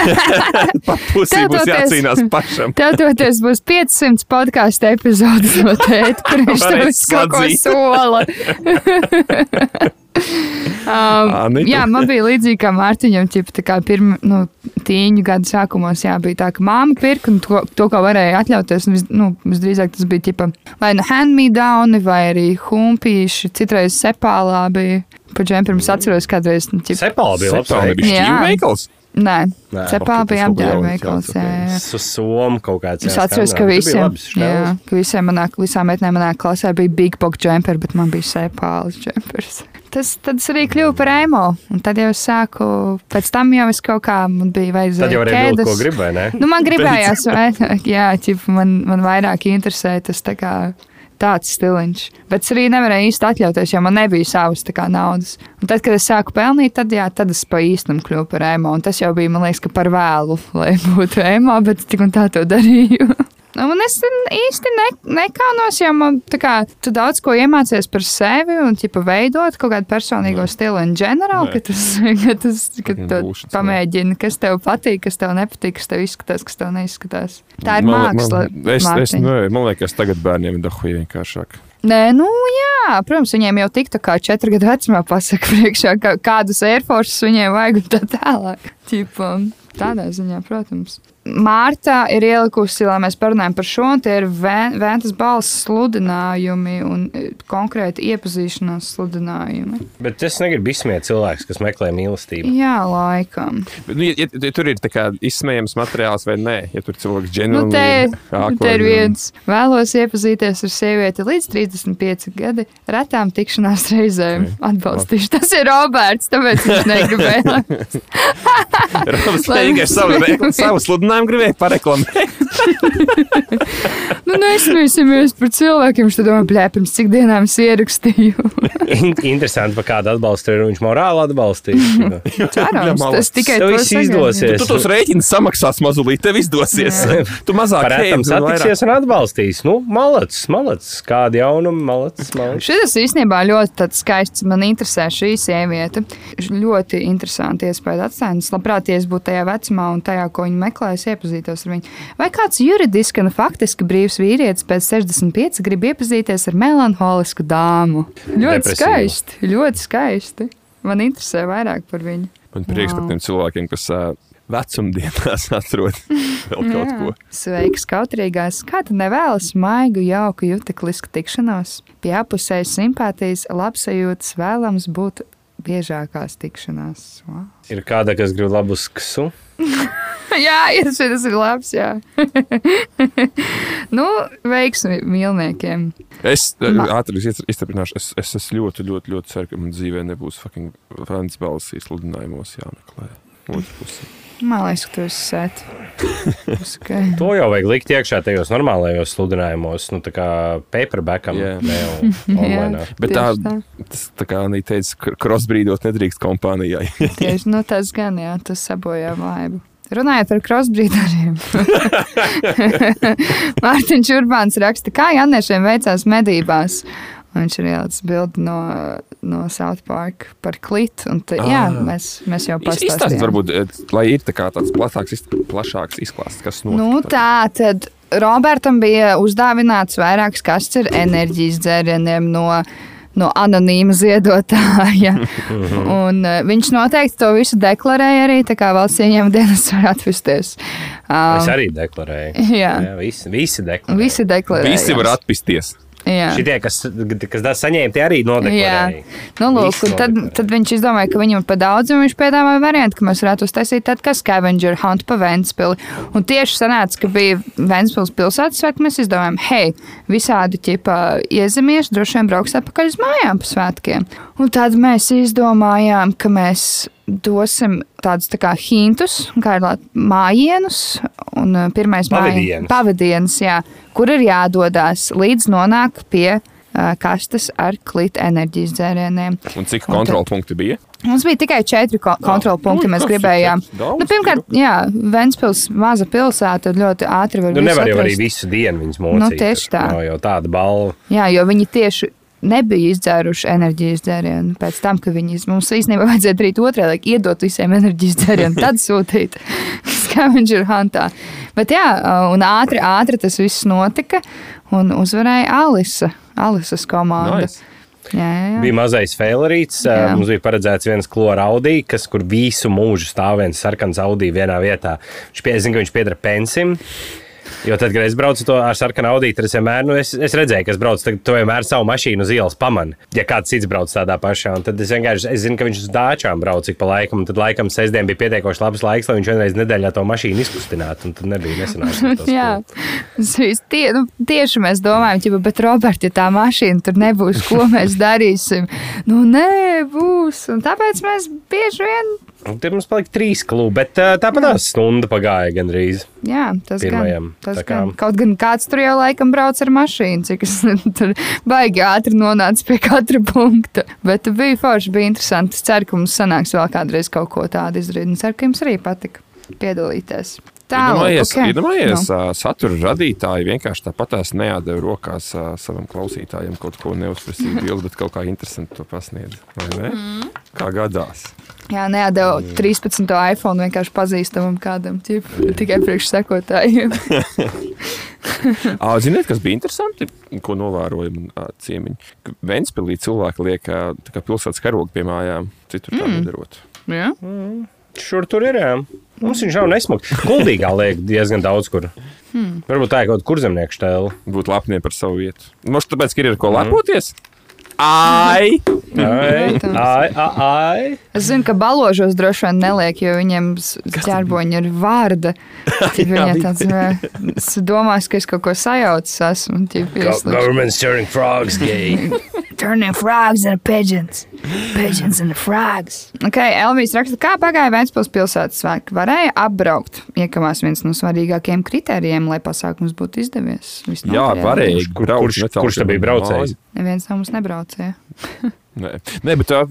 Pat pusī būs jācīnās pašam. Tev toties būs 500 podkāstu epizodes no tēta, kur viņš tev visu kaut ko sola. um, Anita? jā, man bija līdzīgi kā Mārtiņam, ķip, tā kā pirmā nu, tīņu gadu sākumos, jā, bija tā, ka māma pirka un to, to ko varēja atļauties. un Vis, nu, visdrīzāk tas bija tipa, vai nu hand-me-downi, vai arī humpīši, citreiz sepālā bija. Pa džemperim es atceros kādreiz. Nu, ķip, Sepāla bija labs. Veikals. bija šķīvi veikals. nē, Nē, ok, bija apģērba veikals. somu kaut kāds. Es atceros, ka bija visiem, jā, ka visiem manā, visām meitenēm manā klasē bija big box jumper, bet man bija sepāles jumpers. tas, tad es arī kļuvu par emo. Un tad jau es sāku, pēc tam jau es kaut kā man bija vajadzēja. Tad jau arī būt, ko gribēji, ne? Nu, man gribējās, vairāk, jā, ķip, man, man vairāk interesē tas tā kā tāds stiliņš. Bet es arī nevarēju īsti atļauties, jo man nebija savas kā, naudas. Un tad, kad es sāku pelnīt, tad, jā, tad es pa īstam kļuvu par emo. Un tas jau bija, man liekas, ka par vēlu, lai būtu emo, bet tik un tā to darīju. Nu, Un es īsti ne, nekaunos, jo man tā kā, tu daudz ko iemācies par sevi un ķipa, veidot kaut kādu personīgo stilu in general, Jā. ka tas, ka tas ka jā. pamēģini, kas tev patīk, kas tev nepatīk, kas tev izskatās, kas tev neizskatās. Tā ir Man- māksla. Man, es, es, Mārtiņ. nu, man liekas, tagad bērniem ir dahuji vienkāršāk. Nē, nu jā, protams, viņiem jau tiktu kā četru gadu vecumā pasaka priekšā, ka kādus Air Force viņiem vajag un tā tālāk. Ķipa, tādā ziņā, protams. Mārta ir ielikusi, lai mēs parunājam par šo, un tie ir Vē- Vēntas balss sludinājumi un e, konkrēti iepazīšanās sludinājumi. Bet es negribu izsmiet cilvēks, kas meklē mīlestību. Jā, laikam. Bet, nu, ja, ja, ja tur ir tā kā izsmējams materiāls vai nē, ja tur cilvēks Nu, ģenerāli te, te ir viens. Vēlos iepazīties ar sievieti līdz 35 gadi, retām tikšanās reizēm. Ok. Atbalstīšu. Tas ir Roberts, tāpēc viņš negribēja. Robs Lai- tikai savu, savu sludinājumu gribēja pareklamēt. nu, nesmēsimies par cilvēkiem. Viņš domā, blē, pirms cik dienām es ierakstīju. In interesanti, par kādu atbalstu ir viņš morāli atbalstīs. Cerams, tas tikai Tev to viss izdosies. Tu tos rēķinus samaksās mazulīt, tev izdosies. tu mazāk vairāk- satiksies un atbalstīs. Nu, malacis, malacis. Kādi jaunumi, malacis, malacis. Šis īstenībā ļoti skaists. Man interesē šī sieviete. Ļoti interesanti iespēja atstāt. Es labprāt, ja es būtu tajā vecumā un tajā, ko viņa meklē, es iepazītos ar viņu. Vai kāds juridiski un faktiski brīvs vīrietis pēc 65 grib iepazīties ar melanholisku dāmu? Ļoti Depresīvu. skaisti. Ļoti skaisti. Man interesē vairāk par viņu. Man prieks par Wow. tiem cilvēkiem, kas ā, vecumdienās atrod vēl kaut ko. Sveiks, kautrīgais. Kā tu nevēlas maigu, jauku, juteklisku tikšanos? Pie apusējas simpātijas, labsajūtas vēlams būt biežākās tikšanās. Wow. Ir kāda, kas grib labu sksu. jā, ir, šis ir labs. Jā. nu, veiksmi mīlniekiem. Es ā, Ma- ātri iz- izturpināšu. Es, es, es ļoti, ļoti, ļoti ceru, ka man dzīvē nebūs fucking fans balsīs sludinājumos jāmeklē. Otrs pusi. Man liekas, ka. Tas okay. To jau vajag likt iekšā tajos normālajos sludinājumos, nu tā kā paperbackam, Jā. ne jau online. Bet tā, tā. tas, tā kā Anī teica, krosbrīdot nedrīkst kompānijai. Tieši nu, tas gan, jā, tas sabojā vaibu. Runājot par crossbreederiem. Mārtiņš Urbāns raksta, kā Janniešiem veicās medībās. Viņš ir ielicis bildi no, no South Park par klitu. Un tā, jā, Ah. mēs, mēs jau pastāstījām. varbūt, eh, lai ir tā kā tāds plašāks, iz- plašāks izklāsts, kas notika. Nu, tā tad Robertam bija uzdāvināts vairākas kastes ar enerģijas dzērieniem no, no anonīma ziedotāja. Un, uh, viņš noteikti to visu deklarēja arī, tā kā valsts ieņēmuma dienas var atvesties. Es Um, arī deklarēju. jā, Jā, visi, visi deklarēja. visi deklarēja. Visi var atpisties. Jā. Šitie, kas, kas tā saņēma, tie arī nodeklarēja. Nu, lūk, tad, tad viņš izdomāja, ka viņam ir par daudz, un viņš piedāvāja variantu, ka mēs varētu uztaisīt tādu kā scavenger hunt pa Ventspili. Un tieši sanāca, ka bija Ventspils pilsētas svētki, mēs izdomājām, hei, visādi ķipa iezemieši droši vien brauks atpakaļ uz mājām pa svētkiem. Un tad mēs izdomājām, ka mēs dosim tādus tā kā hintus, kā ir mājienus. Un pirmais Pavadienas. pavadienas, jā, kur ir jādodas līdz nonāk pie uh, kastes ar klīta enerģijas dzērieniem. Un cik Un kontrolpunkti bija? Mums bija tikai četri ko kontrolu punkti, nu, mēs tas ir gribējām. Nu, pirmkārt, jā, Ventspils maza pilsēta ļoti ātri var Nu, visu nevar jau arī atrast. visu dienu viņas mocīt. Nu, tieši tā. Nav jau tāda balva. Jā, jo viņi tieši nebija izdzēruši enerģijas dzērienu. Pēc tam, kad viņi mums īstenībā vajadzēja darīt otrādi, lai iedot visiem enerģijas dzērienu, tad sūtīt scavenger huntā. Bet jā, un ātri, ātri tas viss notika, un uzvarēja Alisa, Alisas komanda. Nice. Jā, jā, jā. Bija mazais failerīts. Jā. Mums bija paredzēts viens klora audī, kas kur visu mūžu stāv viens sarkans audī vienā vietā. Viņš pie, zina, ka viņš pieder pensim. Jo tad, kad es braucu to ar sarkanu audīti, tad es vienmēr, nu, es, es redzēju, ka es braucu, tad to vienmēr savu mašīnu uz ielas pamanu. Ja kāds cits brauc tādā pašā, tad es vienkārši, es zinu, ka viņš uz dāčām brauc ik pa laikam, tad laikam sestdien bija pietiekoši labs laiks, lai viņš vienreiz nedēļā to mašīnu izkustinātu, tad nebija nesanācis. Jā, tas viss tie, nu, tieši mēs domājam, ķipa, bet Robert, ja tā mašīna tur nebūs, ko mēs darīsim? Nu, nē, būs. Un tāpēc mēs bieži vien, Tur mums palika trīs klubi, bet tāpat tā stunda pagāja gandrīz. jā, tas Pirmajam, gan. Tas kā- gan. Kaut gan kāds tur jau laikam brauc ar mašīnu, cik es tur baigi ātri nonācu pie katra punkta. Bet bija forši, bija interesanti. Es ceru, ka mums sanāks vēl kādreiz kaut ko tādu izdarīt. Un ceru, ka jums arī patika piedalīties. Iedomājies, ok. iedomājies Nu. ā, satura radītāji vienkārši tāpatās neādeva rokās savam klausītājam kaut ko neuzprasīgu bildi, bet kaut kā interesanti to pasniedz. vai ne? Mhm. Kā gadās. Jā, neatdevu 13. iPhone vienkārši pazīstamam kādam, ķip, tikai priekš sekotājiem. Ā, Ziniet, kas bija interesanti, ko novērojam ciemiņi? Ka Ventspilī cilvēki liek tā pilsētas karogu pie mājām, citur tā Mm. nedarot. Jā. Šur tur ir. Jā. Mums viņš nav nesmugs. Kuldīgā liek diezgan daudz kur. Hmm. Varbūt tā ir kaut kur zemnieku stēle. Būt lepniem par savu vietu. Možda tāpēc, ka ir ko lepoties? Ai! Ai, ai, ai, ai. Es zinu, ka baložos droši vien neliek, jo viņiem s- ķērboņi ir vārda. Viņa tāds, domāju, ka es kaut ko sajaucu esmu. Government's turning frogs gay. Turning frogs into pigeons. Pigeons into frogs. Okay, Elvijas raksta, kā pagāja Vēncpils pilsētas svētki. Varēja apbraukt. Iekamās viens no svarīgākajiem kritērijiem, lai pasākums būtu izdevies. Viss Jā, varēja. Kurš- netālu kurš te pie bija braucējs? Neviens no mums nebraucēja. Nē, Nē bet tā,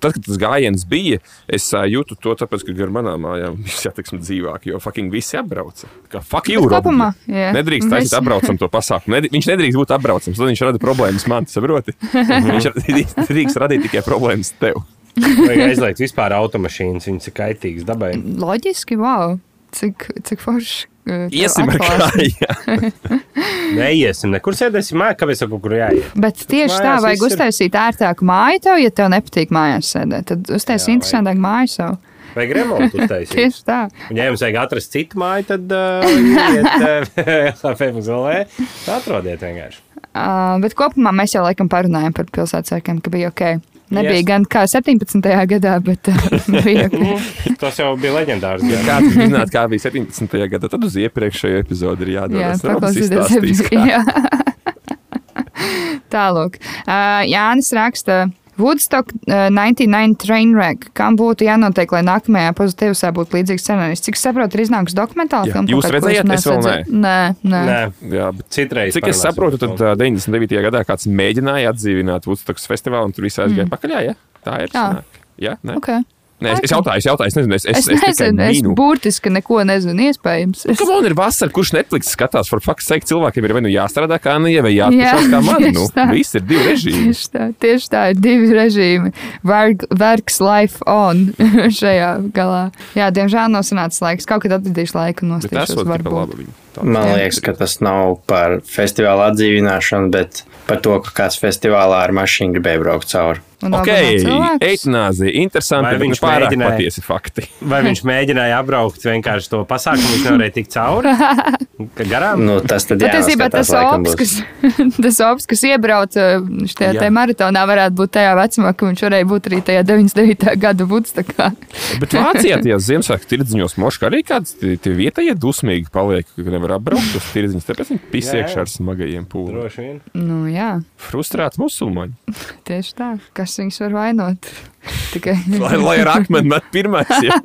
tad, kad tas gājiens bija, es uh, jūtu to, tāpēc, ka gar manām mājām bija satiksme dzīvāk, jo fucking visi apbrauca. Kā fuck you, Robert. jā. Nedrīkst taisīt Mēs- apbraucam to pasākumu. Ned, viņš nedrīkst būt apbraucams, tad viņš rada problēmas man, saproti? viņš drīkst radīt tikai problēmas tev. Vajag aizliegt vispār automašīnas, viņas ir kaitīgas dabai. Loģiski, wow. Cik, cik forši. Uh, Iesim ar kājām. Neiesim, nekur sēdēsim, mājā, kāpēc kaut kur jāiet. Bet tieši tā, vajag viss ir- uztaisīt ērtāku māju tev, ja tev nepatīk mājās sēdēt. Tad uztaisīt interesantāku māju sev. Vajag remontu uztaisīt. Tieši tā. Un, ja jums vajag atrast citu māju, tad uh, iet uh, FMZLE. Atrodiet vienkārši. Uh, bet kopumā mēs jau laikam parunājām par pilsētas sērkiem, ka bija ok. Nebija Yes. gan kā 17. gadā, bet uh, bija. Tas jau bija leģendārs. jā. Kāds bija zināt, kā bija 17. gadā, tad uz iepriekšējo epizodu ir Jā, jādodas. paklausīties. epizodi, jā. Tālāk. Uh, Jānis raksta. Woodstock uh, 99 Trainwreck, kam būtu jānotiek, lai nākamajā pozitīvā būtu līdzīgs scenārijs. Cik saprotu, ir iznākusi dokumentāla filma. Jūs redzējāt? Es vēl neesmu redzējis. Nē, nē. Nē, Jā, bet citreiz. Cik es saprotu, par tad uh, 99. gadā kāds mēģināja atdzīvināt Woodstocks festivālu, un tur viss aizgāja mm. pakaļ. Jā, tā ir. Jā. Jā, nē. Okay. Nē, es, es jautāju, es jautāju, es nezinu, es, es, Es, es nezinu, es mīnu. burtiski neko nezinu. Iespējams. Es... Kam man ir vasara, kurš Netflix skatās, par faktu teikt, cilvēkiem ir vai nu jāstrādā kā nē, vai jāatpūšas kā man. Nu, viss ir divi režīmi. Tieši tā, tieši tā ir divi režīmi. Work, works life on šajā galā. Jā, diemžēl nav sanācis laiks. Kaut kad atradīšu laiku nostīšos. ir varbūt. labi. viņa. Tā. Man Jā. liekas, ka tas nav par festivāla atdzīvināšanu, bet par to, ka kāds festivālā ar mašīnu gribēja braukt cauri. Ok, eitanāzija, interesanti, bet viņš pārāk mēģināja? patiesi fakti. Vai viņš mēģināja apbraukt vienkārši to pasākumu, viņš nevarēja tikt cauri? Ka Garām? Nu, tas tad Patiesībā tas ops, kas, tas ops, kas iebrauca šajā Jā. te maratonā, varētu būt tajā vecumā, ka viņš varēja būt arī tajā 99. gada budstakā. Bet Vācijā tajos Ziemassvētku tirdziņos moškā arī kāds tie tie vietējie dusmīgi paliek, ka nevar apbraukt uz tirdziņus, tāpēc viņi pis Jā, jā. iekšā ar smagajiem vien. Nu, jā, Frustrēts musulmaņi. tieši tā. Kas viņus var vainot? Tikai, Lai, lai ar akmeni met pirmais. Jā.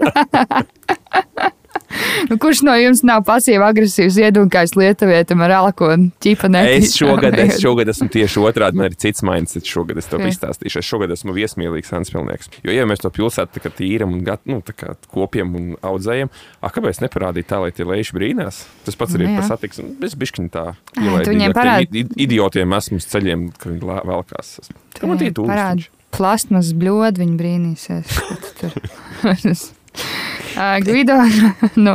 nu, kurš no jums nav pasīvi agresīvs iedunkājs lietuvietam ar alko un ķipa Es šogad, es šogad esmu tieši otrādi, man ir cits mindset. Šogad es to izstāstīšu. Es šogad esmu viesmīlīgs Hanspilnieks. Jo, ja mēs to pilsētu tā tīram un gat, nu, tā kā kopiem un audzējam, a, kāpēc neparādīt tā, lai tie lejuši brīnās? Tas pats arī Nu, ir jā. par satiksmi. Es bišķiņ tā tu ielaidīgāk viņiem parādi. Idiotiem esmu uz ceļiem, ka viņi velkās. Kā man tie tūkstoši? Plastmas bļodi, viņi brīnīsies. Gvido, nu,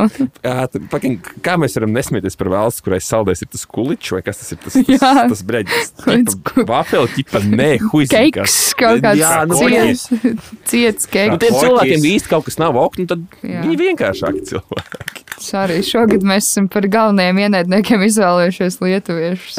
fucking, kā mēs varam nesmieties par valsts, kurai saldēs ir tas kuličs vai kas tas ir? Tas, Jā. tas, tas breģis. Vāfeli, ķipa, nē, huizi. keiks, kaut kāds Jā, nu, ciets, ciets Nu, keiks. tiem Koķis. cilvēkiem īsti kaut kas nav ok, nu tad Jā. viņi vienkāršāki cilvēki. Sorry, šogad mēs esam par galvenajiem ienaidniekiem izvēlējušies lietuviešus.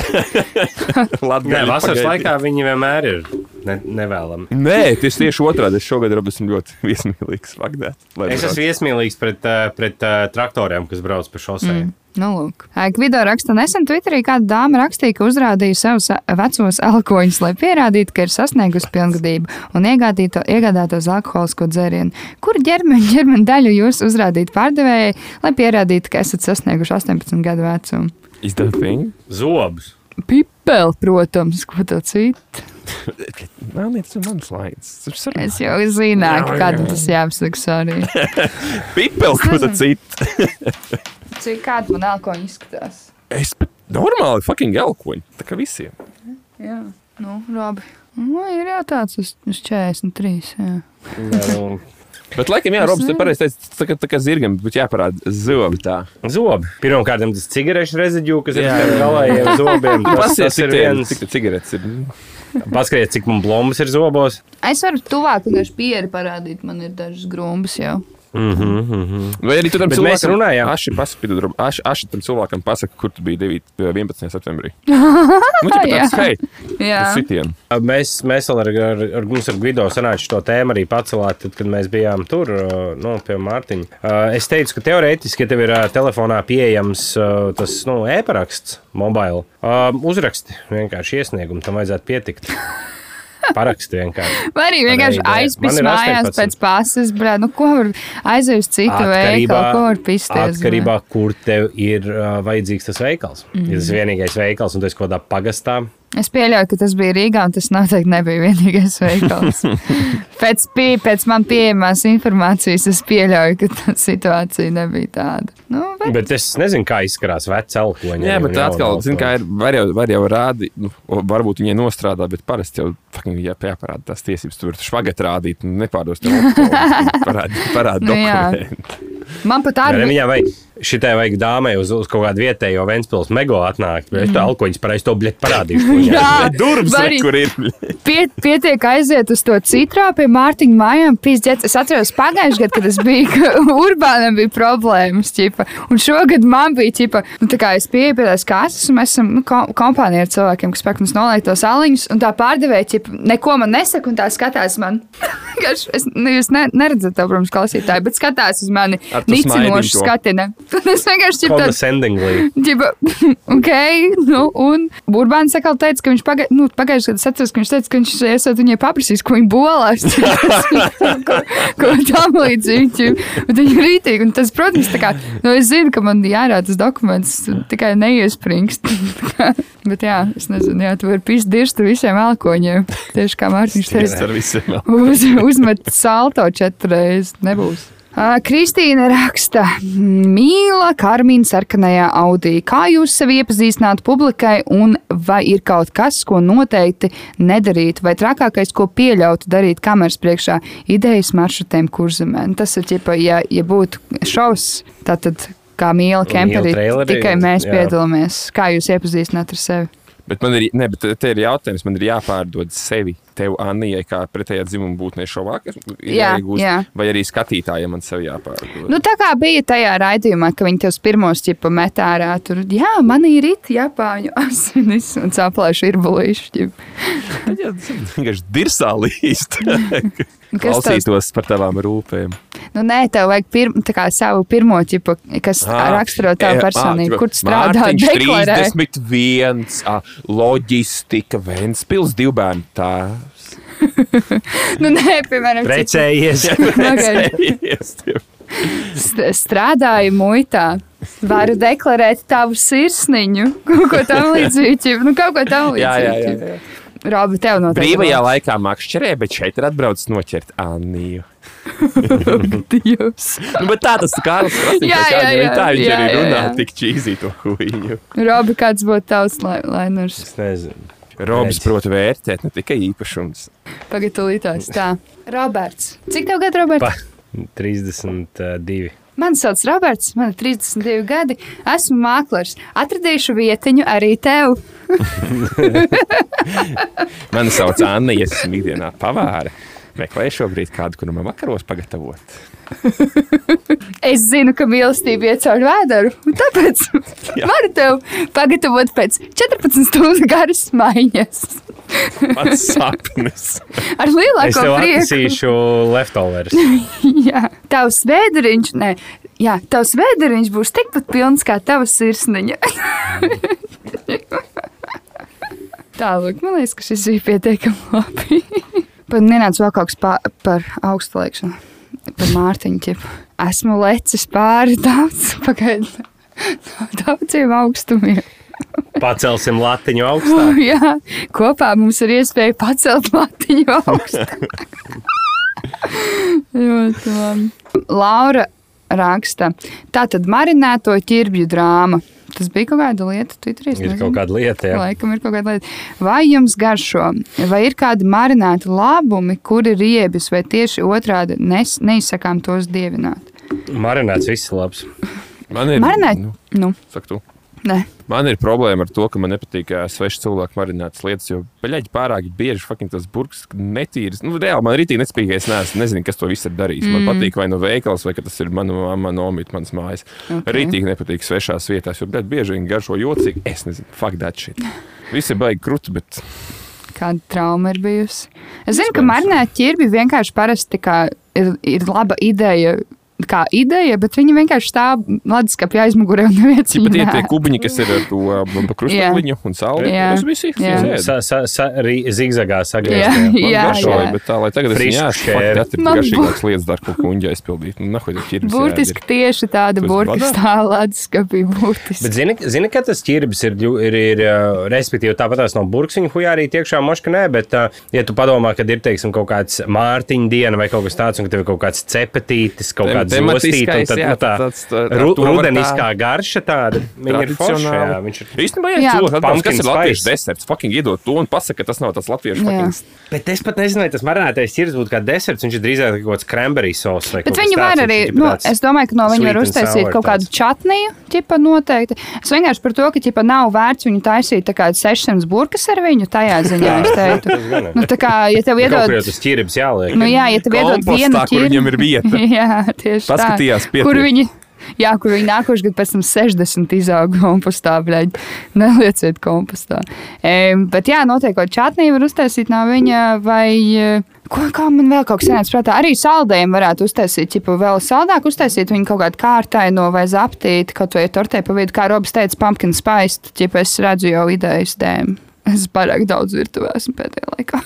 Nē, vasaras laikā viņi vienmēr ir ne, nevēlami. Nē, tas tieši otrādi. Es šogad esmu ļoti viesmīlīgs. Bagdāt, Es esmu viesmīlīgs pret, ā, pret ā, traktoriem, kas brauc pa šosei. Mm. Nu. Gvido raksta, nesen Twitterī kāda dāma rakstīja, ka uzrādīja savus vecos alkoņus, lai pierādītu, ka ir sasniegusi pilngadību un iegādīto, iegādātos alkoholisko dzērienu. Kur ģermeņa, ģermeņa daļu jūs uzrādīt pārdevējai, lai pierādītu, ka esat sasnieguši 18 gadu vecumu? Is that a thing? Zobus. Pipeli, protams, ko to citu. Melnītis un mans laids. Es jau zināju, ka kādam tas jāapsaka, sorry. Pipeli, ko tu citu? Cik kāda man alkoņa izskatās? Es pat normāli fucking elkoņu. Tā kā visiem. Jā, nu, labi. Nu, ir jau tāds uz, uz 43. Jā. Nu, Bet, laikam, jā, Robs, te nezinu. pareizi teica, tā kā, tā kā zirgam, būtu jāparāda zobi tā. Zobi. Pirmkārt, tas cigarešu reziģu, kas ir Jā, ar jā. galējiem zobiem. Tas, tas ir viens. cik cigaretes ir. Paskatieties, cik man plombas ir zobos. Es varu tuvāk vienkārši pieri parādīt, man ir dažas grumbas jau. Mm -hmm, mm -hmm. Vai arī tu tam Bet mēs cilvēkam runājām. Aši, pasaka, Rob, aši, aši tam cilvēkam pasaka, kur tu biji 9, 11. septembrī. nu, tāds, hei. Mēs, mēs vēl ar, ar, ar, mums ar Gvido sanāca šo tēmu arī pacelāt, tad, kad mēs bijām tur, nu, pie Mārtiņa. Es teicu, ka teorētiski, ja tev ir telefonā pieejams tas nu, e-paraksts, mobile, uzraksti vienkārši iesniegumu, tam vajadzētu pietikt. Paraksti vienkārši. vai arī vienkārši ideja. aizpis Man ir mājās 18. pēc pasas, brāl, nu ko var aiziet uz citu veikalu, ko var pisties. atkarībā kur tev ir uh, vajadzīgs tas veikals. Mm. Ja tas ir vienīgais veikals, un tas kaut kādā pagastā, Es pieļauju, ka tas bija Rīgā, un tas noteikti nebija vienīgais veikals. pēc, pie, pēc man pieejamās informācijas es pieļauju, ka tā situācija nebija tāda. Nu, bet, bet es nezinu, kā izskatās vecs alkoņi. Jā, bet tā atkal, zin, kā ir, var jau, var jau rādīt, nu, varbūt viņai nostrādā, bet parasti jau fucking jā, jāparāda tās tiesības. Tu vari švagat rādīt, un nepārdos tev parādi, parādi Nu dokumentu. man pat Arī arī viņai vajag, šitai vajag dāmai uz, uz kaut kādu vietējo Ventspils mego atnākt. Bet es to alkoņus pareizi to bļet parādīšu. Mm. Jā. Durvis, kur ir. pie, pietiek aiziet uz to citrā pie Mārtiņa mājām. Pīzdēts. Es atceros pagājušajā gadā, kad es biju, ka Urbānam bija problēmas. Ķipa, un šogad man bija, ķipa, nu, tā kā es pieeju pie tās kases, un mēs esam nu, ko, kompānija ar cilvēkiem, kas spēj mums noliekt tos aliņus, un tā pārdevēja, ķipa, neko man nesaka, un tā skatās man. Es, nu, jūs ne, neredzat, to, protams, klausītāji, bet skatās uz mani nicinošu to. Skatienu. Es vienkārši Condescendingly. Ģiba, ok, nu, un Urbāns atkal teica, ka viņš paga, nu, pagājušajā gadā atceros, ka viņš teica, ka viņš esat viņai paprasījis, ko viņa bolās. ko, ko tam līdzīgi. Bet viņa ir rītīgi. Un tas, protams, tā kā, nu, es zinu, ka man jārāda tas dokuments tikai neiespringst. Bet jā, es nezinu, jā, tu vari pist dirstu visiem alkoņiem. Tieši kā Mārtiņš teica, uz, uzmet salto četreiz. Nebūs. Kristīna raksta, mīla Karmīna sarkanajā Audī. Kā jūs sevi iepazīstināt publikai, un vai ir kaut kas, ko noteikti nedarīt, vai trakākais, ko pieļautu darīt kameras priekšā, idejas maršrutiem kurzemē? Tas ir, ķipa, ja, ja būtu šovs, tad kā mīla kemperi, traileri, tikai mēs jā. piedalāmies. Kā jūs iepazīstināt ar sevi? Bet man ir, ne, bet te ir jautājums, man ir jāpārdod sevi. Tev, Annijai, kā pretējā dzimuma būtnē ir Jā, jāiegūst, jā. vai arī skatītājiem man sev jāpārdod. Nu, tā kā bija tajā raidījumā, ka viņi tos pirmos ķipa met ārā, tur, jā, man ir it Japāņu asinis un caplēšu ir bulīši. Tad jau vienkārši dirsā līst. Klausītos par tavām rūpēm. Nu, nē, tev vajag pir, tā kā savu pirmo ķipu, kas Ā, raksturo tavu e, personību, kur tu strādā, Mārtiņš deklarē. 31, ā, loģistika, Ventspils, divbērnu tēvs. Nu, nē, piemēram, Precējies. Pagaid. St- strādāju muitā. Varu deklarēt tavu sirsniņu, kaut ko tam līdzīgu. Nu, kaut ko tam līdzīgu. Jā, jā, jā, jā. Robi, tev noteikti. Brīvajā laikā makšķerē, bet šeit ir atbraucis noķert Anniju. Dievs. Nu, bet tā tas Kārlis Krasniņš, Jā, jā, jā, tā viņš jā, arī jā, runā jā. tik čīzī to huīņu. Robi, kāds būtu tavs lai- lainers? Es nezinu. Robs prot vērtēt ne tikai īpašums. Pagatavotājs. Tā. Roberts. Cik tev gadu, Roberts? Pa, 32. Mani sauc Roberts, man ir 32 gadi. Esmu mākslinieks. Atradīšu vietiņu arī tev. Mani sauc Anna, es esmu ikdienā pavāra. Meklēju šobrīd kādu, kuru man vakaros pagatavot. Es zinu, ka mīlestība iet cauri vēderu. un Tāpēc varu tev pagatavot pēc 14 stundu garas maiņas. Pats sapnis. Ar Es lielāko tev prieku. atnesīšu leftovers. Jā, tavs vēderiņš, nē, jā, tavs vēderiņš būs tikpat pilns kā tava sirsniņa. Tālāk, man liekas, ka šis bija pietiekami labi. Pat nenāca vēl kaut kas pa, par augstu lēkšanu, par Mārtiņu. Ķipu. Esmu lecis pāri daudz, pagaidu, daudziem augstumiem. Pacelsim latiņu augstāk. Jā, kopā mums ir iespēja pacelt matiņu augstu. Ļoti labi. Laura raksta, tā tad marinēto ķirbju drāma. Tas bija kaut kāda lieta, Twitterī. Ir nezinu. kaut kāda lieta, jā. Laikam ir kaut kāda lieta. Vai jums garšo, vai ir kādi marināti labumi, kuri ir riebis, vai tieši otrādi nes, neizsakām tos dievināt? Marinēts viss labs. Man ir, Marinēt? nu, Nu, saka tu. nē. Man ir problēma ar to, ka man nepatīk ā, sveši cilvēki marinētas lietas, jo beļģi pārāk bieži fucking tas burks netīrs. Nu, reāli man rītīgi nespīg, es nezinu, kas to visu ir darījis. Man patīk vai nu veikals, vai tas ir mana mamma, nomīt manas mājas. Ok. Rītīgi nepatīk svešās vietās, jo beļģi bieži viņi garšo jocīgi. Es nezinu, fuck that shit. Visi ir baigi krūti, bet Kāda trauma ir bijusi? Es zinu, ka marinēt ķirbi vienkārši parasti ir, ir laba ideja. Kā ideja, bet viņi vienkārši stāv leduskapī aizmugurē un neviens viņu ir tie kubiņi, kas ir ar to um, krustveida un sauli. Jā. Es visi Jā. rī- zigzagā Jā, sagrieztā. Man jā, garšoja, jā. bet tā, lai tagad es ēstu, tas ir garšīgāks lietas, dar ko kuņģa izpildīt. Nu, nahuj, tas ķirbis Burtiski tieši tāda Tas vadā? stāv leduskapī. Burtiski. Bet zini, zini, ka tas ķirbis ir, ir, ir uh, respektīvi, tāpat tās nav burks, viņa hujā arī tiekšā moška, nē, bet, uh, ja tu padomā, kad ir, teiksim, kaut kāds mārtiņa diena vai kaut kas tāds, un ka tev ir kaut kāds cepetītis, kaut Tem- kāds zostītis, un tematiskais, tad, jā, nu, tā, tāds, tā- ru, rudeniskā tā- garša tāda, viņa ir forša, jā, viņš ir. Īstenībā, ja Jā. cilvēks atbrauc, kas ir latviešu deserts, fucking iedod to un pasaka, ka tas nav tas latviešu Jā. fucking. Bet es pat nezinu, vai tas marinētais ķirbis būtu kā deserts, viņš ir drīzāk kaut kāds cranberry sos vai Bet kaut kas viņi var tāds, arī, nu, tāds es domāju, ka no viņa var uztaisīt kaut kādu tāds. čatniju, ķipa noteikti. Es vienkārši par to, ka ķipa nav vērts viņu taisīt tā kā 600 burkas ar viņu tajā ziņā, es teiktu. Nu, tā kā, ja tev Kaut iedod, kur jau tas ķirbis jāliek. nu jā, ja tev iedod Kompostā, vienu kur viņam ir vieta. jā, tieši Paskatījās, tā. Kur viņi, jā, kur viņi nākošu gadu pēc tam 60 izaug kompostā, bļaļ, nelieciet kompostā. Um, bet jā, noteikti čatnī var uztaisīt no viņa vai... eh, Ko, kā man vēl kaut kas tāds prātā? Arī saldējumu varētu uztaisīt, ja vēl saldāk uztaisīt viņu kaut kādu kārtaino vai zaptīti, kaut vai tortē pa vidu, kā Robs teica, pumpkin spice, ja es redzu jau idejas dēm. Es pārāk daudz virtuvē esmu pēdējā laikā.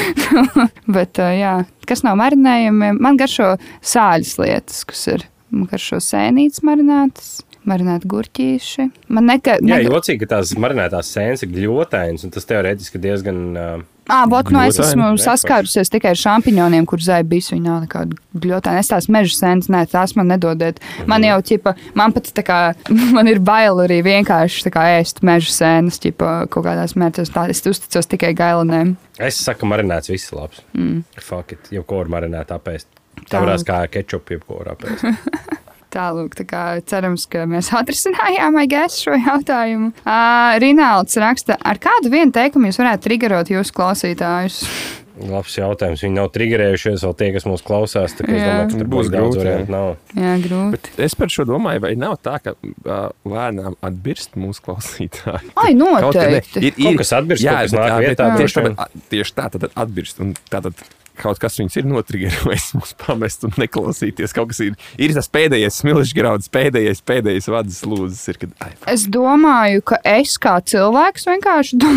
Bet, jā, kas nav marinējumi, man garšo sāļas lietas, kas ir. Man garšo sēnītes marinētas, marinēti gurķīši. Man neka, Jā, jocīgi, ka tās marinētās sēnes ir gļotainas, un tas teorētiski diezgan. Uh, Ah, vot, nu es esmu saskārusies tikai ar šampūņiem, kur zvaigznes bija. Viņa nav nekāda gļotāja. Es tās meža sēnes, nē, tās man nedodiet. Man jau, ķipa, man pat tā kā, man ir bail arī vienkārši kā ēst meža sēnes, ķipa, kaut kādās mērķos. Tā es uzticos tikai gailenēm. es saku, marinēts viss labs. Mm. Fuck it, jau ko var marinēt apēst. Tā varēs kā kečupu, jebko var apēst. Tālāk, tā kā cerams, ka mēs atrisinājām guess, šo jautājumu. Uh, Rināls raksta, ar kādu vienu teikumu jūs varētu triggerot jūsu klausītājus? Labs jautājums. Viņi nav triggerējušies vēl tie, kas mūs klausās. Tā kā es Jā. domāju, ka tur Būs grūti, jā. Jā, grūti. Bet es par šo domāju, vai nav tā, ka uh, lēnām atbirst mūsu klausītāji. Ai, Kaut kā ne. noteikti. Ir, ir, Kaut kas atbirst, kaut kas nāk tā- bet vietā, Tieši, tieši tā, tad atbirst. Un tātad kaut kas viņus ir notrigerojis, mums pamest un neklausīties. Kaut kas ir, ir tas pēdējais smilšu grauds, pēdējais, pēdējais vadas lūzas. Ir, kad, ai, Es domāju, ka es kā cilvēks vienkārši to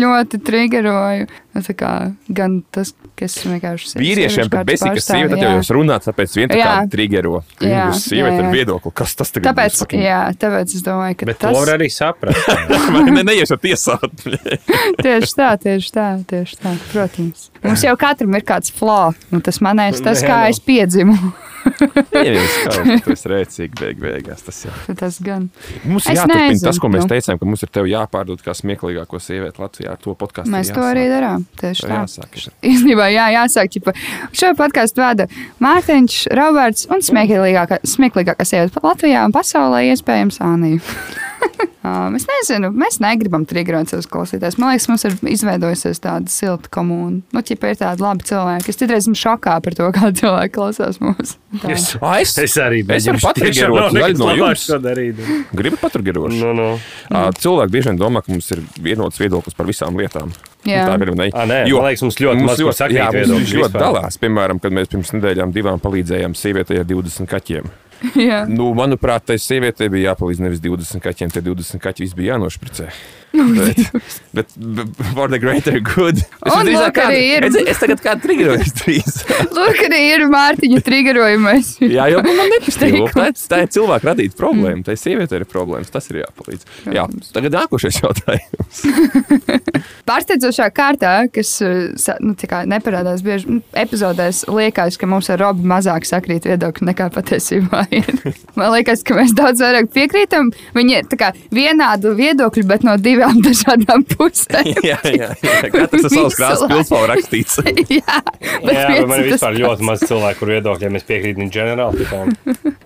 ļoti triggeroju. Nu, tā Kā, gan tas, kas vienkārši ir. Vīriešiem pat besīk, ka sieviete tad jau jūs runāt, tāpēc vien tā kā Jā. trigero. Jā, Jūs sieviete ar viedokli, kas tas tagad Tāpēc, fucking- jā, tāpēc es domāju, ka Bet tas... var arī saprast. Vai ne, neies jau tiesāt. tieši tā, tieši tā, tieši tā. Protams. Mums jau katram ir kāds flā, un tas manējais tas, kā nu. es piedzimu. Neviens kaut kas rēcīgi beig beigās. Tas jau. Tas gan. Mums ir jāturpina nezinu, tas, ko mēs teicām, ka mums ir tev jāpārdod kā smieklīgāko sievieti Latvijā ar to podkāstu. Mēs to arī darām. Tieši tā. Jāsāk. Īstenībā, jā, jāsāk. Ķipa, šo podkāstu vada Mārtiņš, Roberts un smieklīgākā, smieklīgākā sieviete Latvijā un pasaulē, iespējams, Anija. Es nezinu, mēs negribam triggerot savus klausītājus. Man liekas, mums ir izveidojusies tāda silta komūna. Nu, ķipa ir tādi labi cilvēki. Es citreiz esmu šokā par to, kā cilvēki klausās mūsu. Es, es, es arī Es varu beidzu patriggerot daļu no jums. to darīt. Gribu paturgerošu. Nu, nu. Uh, cilvēki bieži vien domā, ka mums ir vienots viedoklis par visām lietām. Jā. Tā ir nē, man liekas, mums ļoti maz, kur sakrīt jā, mums ļoti dalās. Piemēram, kad mēs pirms nedēļām divām palīdzējām sievietei ar 20 kaķiem. Nu, manuprāt, tai sievietei bija jāpalīdz nevis 20 kaķiem, tie 20 kaķi viss bija jānošpricē. Nu, Bet, bet, bet for the greater good. Es Un lūk, kādu- ir. Es, es tagad kādu triggeroju drīz. Lūk, arī ir Mārtiņa triggerojumais. Jā, jau man nepatīk. Tā, tā ir cilvēka radīta problēma. Tai sievietei ir problēmas. Tas ir jāpalīdz. Jā, tagad nākošais jautājums. Pārsteidzošā kārtā, kas sa- nu, kā neparādās bieži nu, epizodēs, liekas, ka mums ar Robu mazāk sakrīt viedokļi nekā patiesībā ir. Man liekas, ka mēs daudz vairāk piekrītam. Viņi ir vienādu viedokļu, bet no divām dažādām pusēm. jā, jā, jā. Katrs ar krāsas laiku. pilspavu rakstīts. Jā, bet Jā, bet man ir vispār ļoti maz cilvēku, viedokļiem es piekrītu ģenerāli.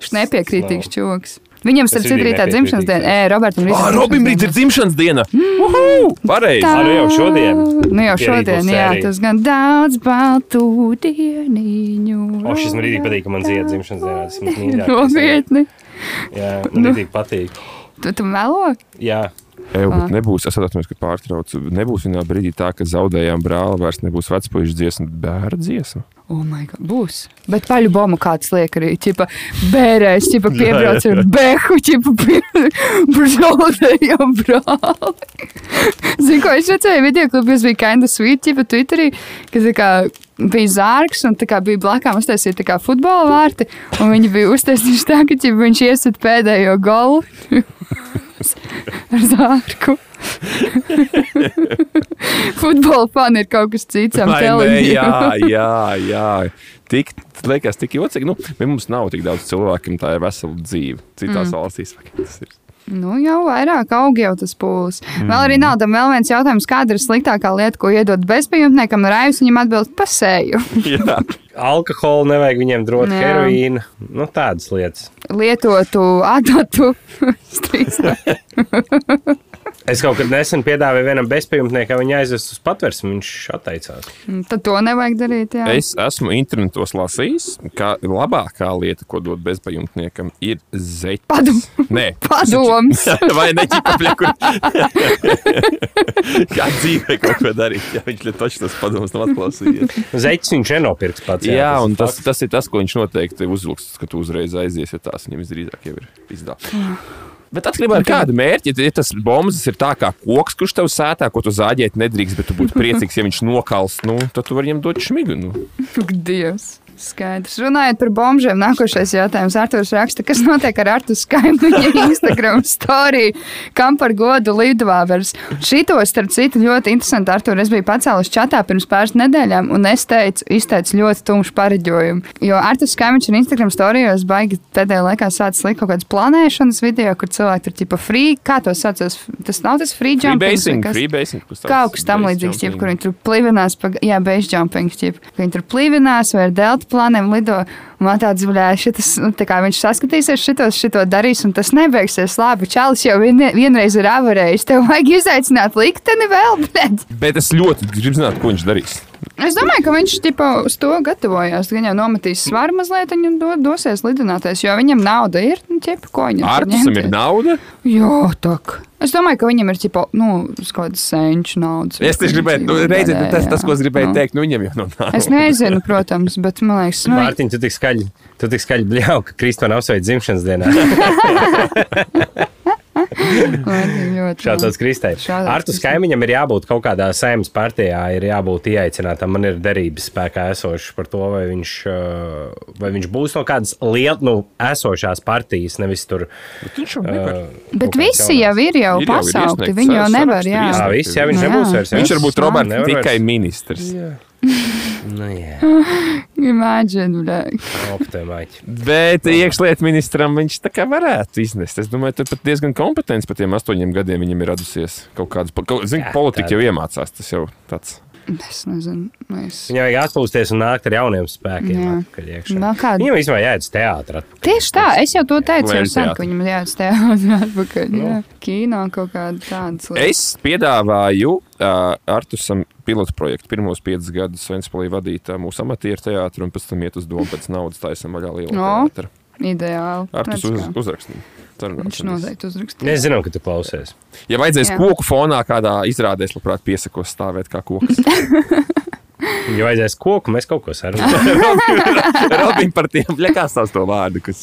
pats nepiekrītīgs čūks. Viņam starp ir citu rītā dzimšanas diena. jā. Ē, Robertam Ah, rīt Robim rīt ir dzimšanas diena. Uhu! Pareizi. Tā. Ah, nu jau šodien? Nu jau šodien, jā, tas gan daudz baltu dieniņu. O, šis man rītīgi patīk, ka man dzied dzimšanas dienā. Tas man mīļākais. Nopietni. Jā, man rītīgi patīk. Tu, tu melo? Jā. Jā, bet nebūs, es atceros, ka pārtraucu. Nebūs vienā brīdī tā, ka zaudējām brāli, vairs nebūs vecpuļu dziesma, bērnu dziesma. Oh, my God, būs. Bet paļu bombu kāds liek arī. Čipa, bērēs, čipa piebrauc ar behu, čipa zaudējām brāli. Zinu, ko es redzēju video kas bija kinda sweet, čipa Twitterī, kas tā kā bija zārks un bija blakām uztaisīta kā futbola vārti, un viņi bija uztaisījuši tā, ka čipa viņš iesit pēdējo golu ar zārku. Futbola fani ir kaut kas cits. Jā, jā, jā. Tik, liekas, tik jocīgi. Nu, mums nav tik daudz cilvēku, kam tā ir vesela dzīve. Citās mm. valstīs tas ir. Nu, jau vairāk aug jau tas pūlis. Mm. Vēl arī nav tam vēl viens jautājums, kāda ir sliktākā lieta, ko iedot bezpajumtniekam, ar aizu viņam atbild pasēju. Alkoholu nevajag viņiem drot, Jā. heroīnu. Nu, tādas lietas. Lietotu, atdotu strīdus. Es kaut kad nesen piedāvāju vienam bezpajumtniekam viņu aizvest uz patversmi. Viņš atteicās. Tad to nevajag darīt. Jā. Es esmu internetos lasījis, ka labākā lieta, ko dot bezpajumtniekam, ir zeķis. Padom. Nē, Padoms. Vai ne ķipapļa, kur kā dzīvē kaut ko darīt, ja viņš toši tas padoms nav atklausījies. Zeķis viņš nenopirks pats. Jā, jā tas un ir tas, tas ir tas, ko viņš noteikti uzvilks, ka tu uzreiz aizies, ja tās viņam visdrīzāk jau ir pizdā. Bet atkarībā no kāda mērķa, ja tas bombas ir tā kā koks, kurš tev sētā, ko tu zāģēt nedrīkst, bet tu būtu priecīgs, ja viņš nokals, nu, tad tu vari viņam dot šmigu. Nu. Dievs. Skaidrs. Runājot par bombžiem, nākošais jautājums. Arthurs raksta, kas notiek ar Artu Skaipu viņa Instagram storiju, kam par godu Lidvāvers. Šito, starp citu, ļoti interesanti, Artur, es biju pacēlus čatā pirms pāris nedēļām, un es teicu, izteicu ļoti tumšu pareģojumu. Jo Artus Skaips ir Instagram storijos baigi pēdējā laikā sācis likt kaut kādas planēšanas video, kur cilvēki tur tipa free, kā to saucas, tas nav tas free jumping. kas? freebasing. kas tāds Kaut kas tam līdzīgs, jeb, kur viņi tur plivinās, pa, jā, base jumping, jeb, ka viņi tur plivinās vai ar delta plāniem lido. Un Man tāds bija, šitas, nu, tā kā viņš saskatīsies, šitos, šito darīs, un tas nebeigsies labi. Čalis jau vien, vienreiz ir avarējis. Tev vajag izaicināt likteni vēl, bet Bet es ļoti gribu zināt, ko viņš darīs. es domāju, ka viņš tipa, uz to gatavojās. Gan jau nometīs svaru mazliet, un do, dosies lidināties, jo viņam nauda ir. Nu, ķepa, ko viņam tur Artusam ir nauda. Jā, tak. Es domāju, ka viņam ir ķipa, nu, kaut kādas senču naudas. Es tieši gribēju, nu, reizē, tas, tas, ko es gribēju Nu. teikt, nu, viņam jau nav naudas. Es nezinu, protams, bet man liekas, nu, Mārtiņ, tu tik skaļi, tu tik skaļi bļauj, ka Kristāna apsveic dzimšanas dienā. Šāds Kristēns. Artus Kristē. kaimiņam ir jābūt kaut kādā saimnes partijā, ir jābūt ieaicinātam. Man ir derības spēkā esošs par to, vai viņš, uh, vai viņš būs no kādas lielas, nu, esošās partijas, nevis tur. Bet viņš jau nevar. Uh, Bet visi jau ir jau Ir jau, ir pasaukti. iesniegts Viņi jau nevar, jā. Jā, iesniegts. viss, jā, viņš Nu, nebūs jā. vairs. jā. Viņš var būt Jā. Roberts tikai ministrs. Nu, jā, Imagine, optimāķi. Bet iekšlietu ministram viņš tā kā varētu iznest. Es domāju, ka pat diezgan kompetents par tiem astoņiem gadiem viņam ir radusies kaut kādas. Kaut, zin, Jā, politika tā- jau iemācās. Tas jau tāds Es nezinu. Es... Viņam vajag atpūsties un nākt ar jauniem spēkiem. Jā. kāda- Viņam vispār jāiet uz teātru. Tieši tā, es jau to teicu, jau Lēļu sen, ka viņam jāatcerās teātrī atpakaļ. Jā. Kino kaut kāda lietas. Es piedāvāju uh, Artusam pilotu projektu pirmos piecus gadus Ventspēlī vadīt uh, mūsu amatieru teātru un pēc tam iet uz domu pēc naudas taisam vaļā lielu No. teātru. Ideāli. Artus uz, kā. Uzrakstīja. Viņš noteikti uzrakstīja. Es zinu, ka tu klausies. Ja vajadzēs Jā. koku fonā kādā izrādē, es labprāt piesakos stāvēt kā koks. Ja vajadzēs koku, mēs kaut ko sarunāsim. Robin par tiem ļakās tās to vārdu, kas,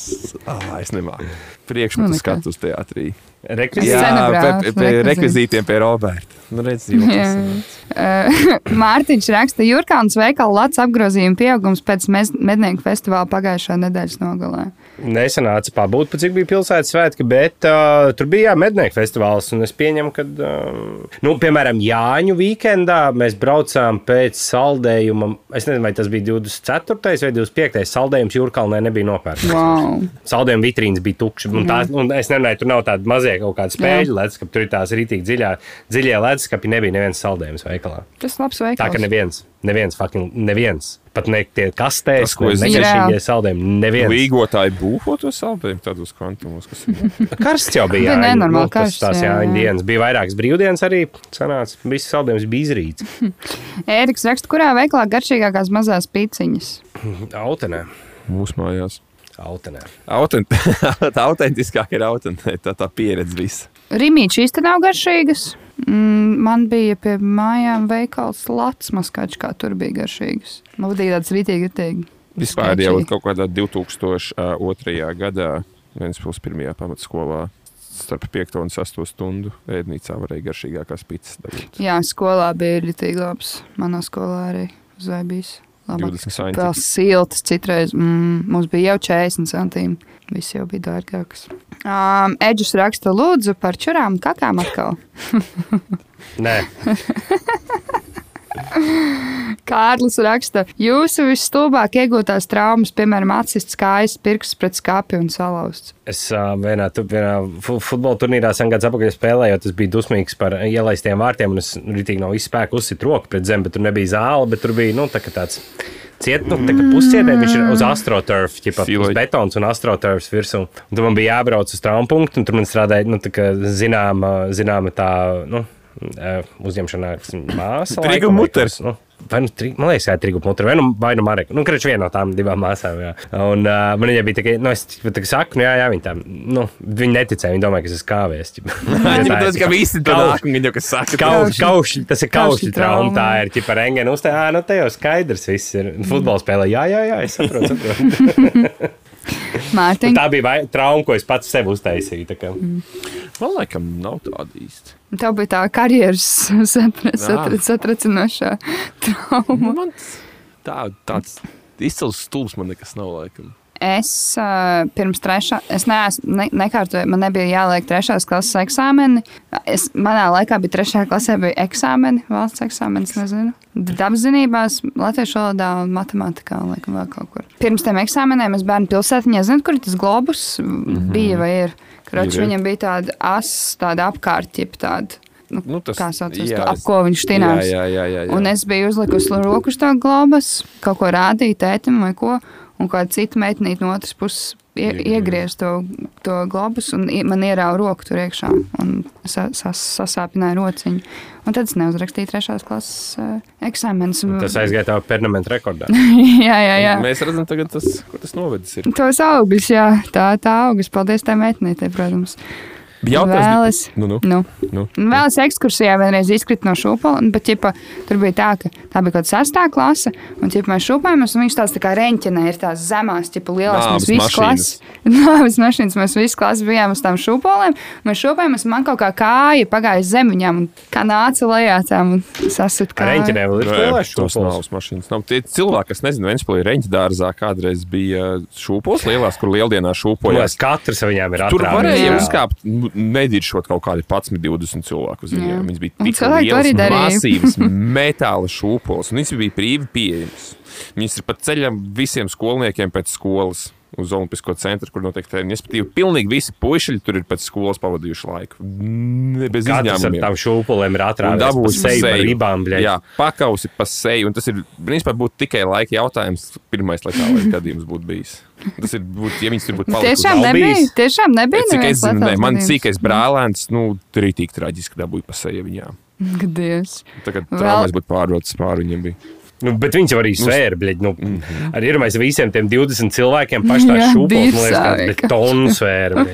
ah, es nemāku. Priekšmetu Nu, skatu uz teātrī. Rekvizīt. Jā, Scenogrāfs, pie, pie rekvizīti. rekvizītiem pie Roberta. Nu, redz, Mārtiņš raksta, Jurkāns veikala Latvijas apgrozījuma pieaugums pēc mednieku festivāla pagājušā nedēļas nogalē. Nesanāca pabūt, cik bija pilsētas svētki, bet uh, tur bija jā, mednieku festivāls. un Es pieņemu, ka, uh, nu, piemēram, Jāņu weekendā mēs braucām pēc saldējuma. Es nezinu, vai tas bija 24. vai 25. saldējums Jūrkalnē nebija nopērts. Wow. Saldējuma vitrīnas bija tukšas. Un tās, un es nemanīju, tur nav tāda mazie kaut kāda spēļu leduskapi. Tur ir tās rītīgi dziļā, dziļie leduskapi. Nebija neviens saldējums veikalā. Tas labs Tā ka veikals. neviens, neviens, fucking neviens. Pat ne tie kastēs, ko es- Jā. saldējumi. Neviens. Līgotāji būvo to saldējumu tādos kvantumos, kas ir. Karsts jau bija. Jā, nenormāli nu, karsts, Tās jā, jā, dienas. Bija vairākas brīvdienas arī. Sanāca, viss saldējums bija izrīts. Ēriks raksta, kurā veikalā garšīgākās mazās pīciņas. Autenē. Mūsu mājās. Autenē. Autent, tā autentiskāk ir autentē, tā, tā pieredze visa. Rimīčs īsti nav garšīgas. Mm, man bija pie mājām veikals Latvijas maskačs, kā tur bija garšīgas. Man patīk tāds rītīgi, rītīgi. Vispār jau kaut kādā 2002. gadā, Vēnspils pirmajā pamatskolā, starp 5 un 6 stundu ēdnīcā varēja garšīgākās pitas dabūt. Jā, skolā bija rītīgi labs. Manā skolā arī uzvaibīs. 20 saņem. Vēl siltas, citreiz mm, mums bija jau 40 centīmi. Viss jau bija dārgāks. Um, Edžus raksta, lūdzu, par čurām kakām atkal. Nē, Kārlis raksta, jūsu visstulbāk iegūtās traumas, piemēram, atsists kājas, pirksts pret skāpi un salauzts. es uh, vienā, tu, vienā fu- futbola turnīrā sen gadus atpakaļ spēlēju, es biju dusmīgs par ielaistiem vārtiem, un es rītīgi no visu spēku uzsit roku pret zemi, bet tur nebija zāle, bet tur bija, nu, tā kā tāds. Ciet, nu, tā kā puscietē viņš ir uz astroturf, ķipa, uz betons un astroturfs virsū. Un tur man bija jābrauc uz traumu punktu, un tur man strādāja, nu, tā kā zināma, zināma tā, nu, uzņemšanā kas viņa māsa. Trigu muters. Nu, vai nu, tri, man liekas, ka trigu muteri, vai nu, vai nu Mareka. Nu, kreč viena no tām divām māsām, jā. Un uh, man viņa bija tā, ka, nu, es tā kā saku, nu, jā, jā, viņa tā, nu, viņa neticēja, viņa domāja, ka es esmu kāvēs. ķipa. Viņam Tā ir tas, ka visi to kauš- nāk, un viņi jau kas saka. Kauš, kauš, tas ir Kaušļu trauma. trauma. Tā ir ģipa rengena uztē. Ā, nu te jau skaidrs viss ir. Futbola spēlē. Jā, jā, jā, es saprotu. saprotu. Mārtiņ, tā bija vai, trauma, ko es pats sev uztaisīju. tā kā. Man laikam nav tāda īsti. tev bija tā karjeras satra- satra- satracinošā trauma. Man tā, tāds izcils stulbs man nekas nav laikam. Es uh, pirms trešā, es neesmu, ne, nekārtoju, man nebija jāliek trešās klases eksāmeni. Es, manā laikā bija trešajā klasē bija eksāmeni, valsts eksāmenis, nezinu. Dabaszinībās, latviešu valodā un matemātikā, un laikam vēl kaut kur. Pirms tam eksāmeniem es bērnu pilsētiņā, zinu, kur tas globus, mm -hmm. bija vai ir. Ir. viņam bija tāda as, tāda apkārt, jeb tāda, nu, Nu, tas- kā sauc, jā, to, ap ko viņš tinās. Jā, jā, jā. jā, jā. Un es biju uzlikusi roku uz to globus, kaut ko rādīju tētim vai ko, un kāda cita meitenīte no otras puses ie, iegriez to, to globus, un man ierāva roku tur iekšā, un sa, sas, sasāpināja rociņu. Un tad es neuzrakstīju trešās klases uh, eksāmenus. Tas aizgāja tā permanenta rekordā. jā, jā, jā. Mēs redzam, tagad tas, ko tas novedis. Ir. Tos augļus, jā, tā, tā augļus. Paldies tai meitenītei, protams. Jautājums, Vēl es- nu, nu, Nu. nu. Vēl es ekskursijā vienreiz izkritu no šūpoles, bet ķipa, tur bija tā, ka tā bija kaut kāda sastāvā klase, un ķipa, mēs šūpojāmies, un viņš tāds tā kā reņķinē ir tās zemās, ķipa, lielās. Nāves Mēs visi klases, nāves mašīnas, mēs visi klases bijām uz tām šūpolēm, mēs šūpojāmies, un man kaut kā kāja pagāja zem viņām, un kā nāca lejā tām un sasit kā. Reņķinē vēl ir šūpoles. nav mašīnas. Nav. Tie cilvēki, kas nezina, Vēnspēlī reņķa dārzā kādreiz bija šūpos lielās, kur lieldienā šūpojās. katrs viņām ir Tur atrādījis. varēja uzkāpt, nediršot kaut kādi 11, 20 cilvēku uz viņiem. Viņas bija tik darīja. masīvas, metāla šūpoles, un viņas bija brīvi pieejamas. Viņas ir pa ceļam visiem skolniekiem pēc skolas. Uz Olimpisko centru, kur notiek treniņi. Respektīvi, pilnīgi visi puiši tur ir pēc skolas pavadījuši laiku. Ne, bez Katrs ar tām šūpulēm ir pa dabūs seju ar ribām, bļaļ. Jā, pakausi pa seju. Un tas ir, principā, būtu tikai laika jautājums. Pirmais, lai tālāk gadījums būtu bijis. Tas ir, būt, ja viņas tur būtu palikušas. Tiešām nebija. Tiešām nebija. Cik es zinu, ne, man cīkais brālēns, nu, tur ir tik traģiski dabūja pa seju viņām. Gadies. Tagad Vēl- traumas būtu pārdotas pāri viņiem. Bija. Nu, bet viņš jau arī svēra, bļaļ. Nu, mm -hmm. Arī iedomājieties visiem tiem 20 cilvēkiem pašā Jā, šūpolē, man liekas, kāds tonu svēra.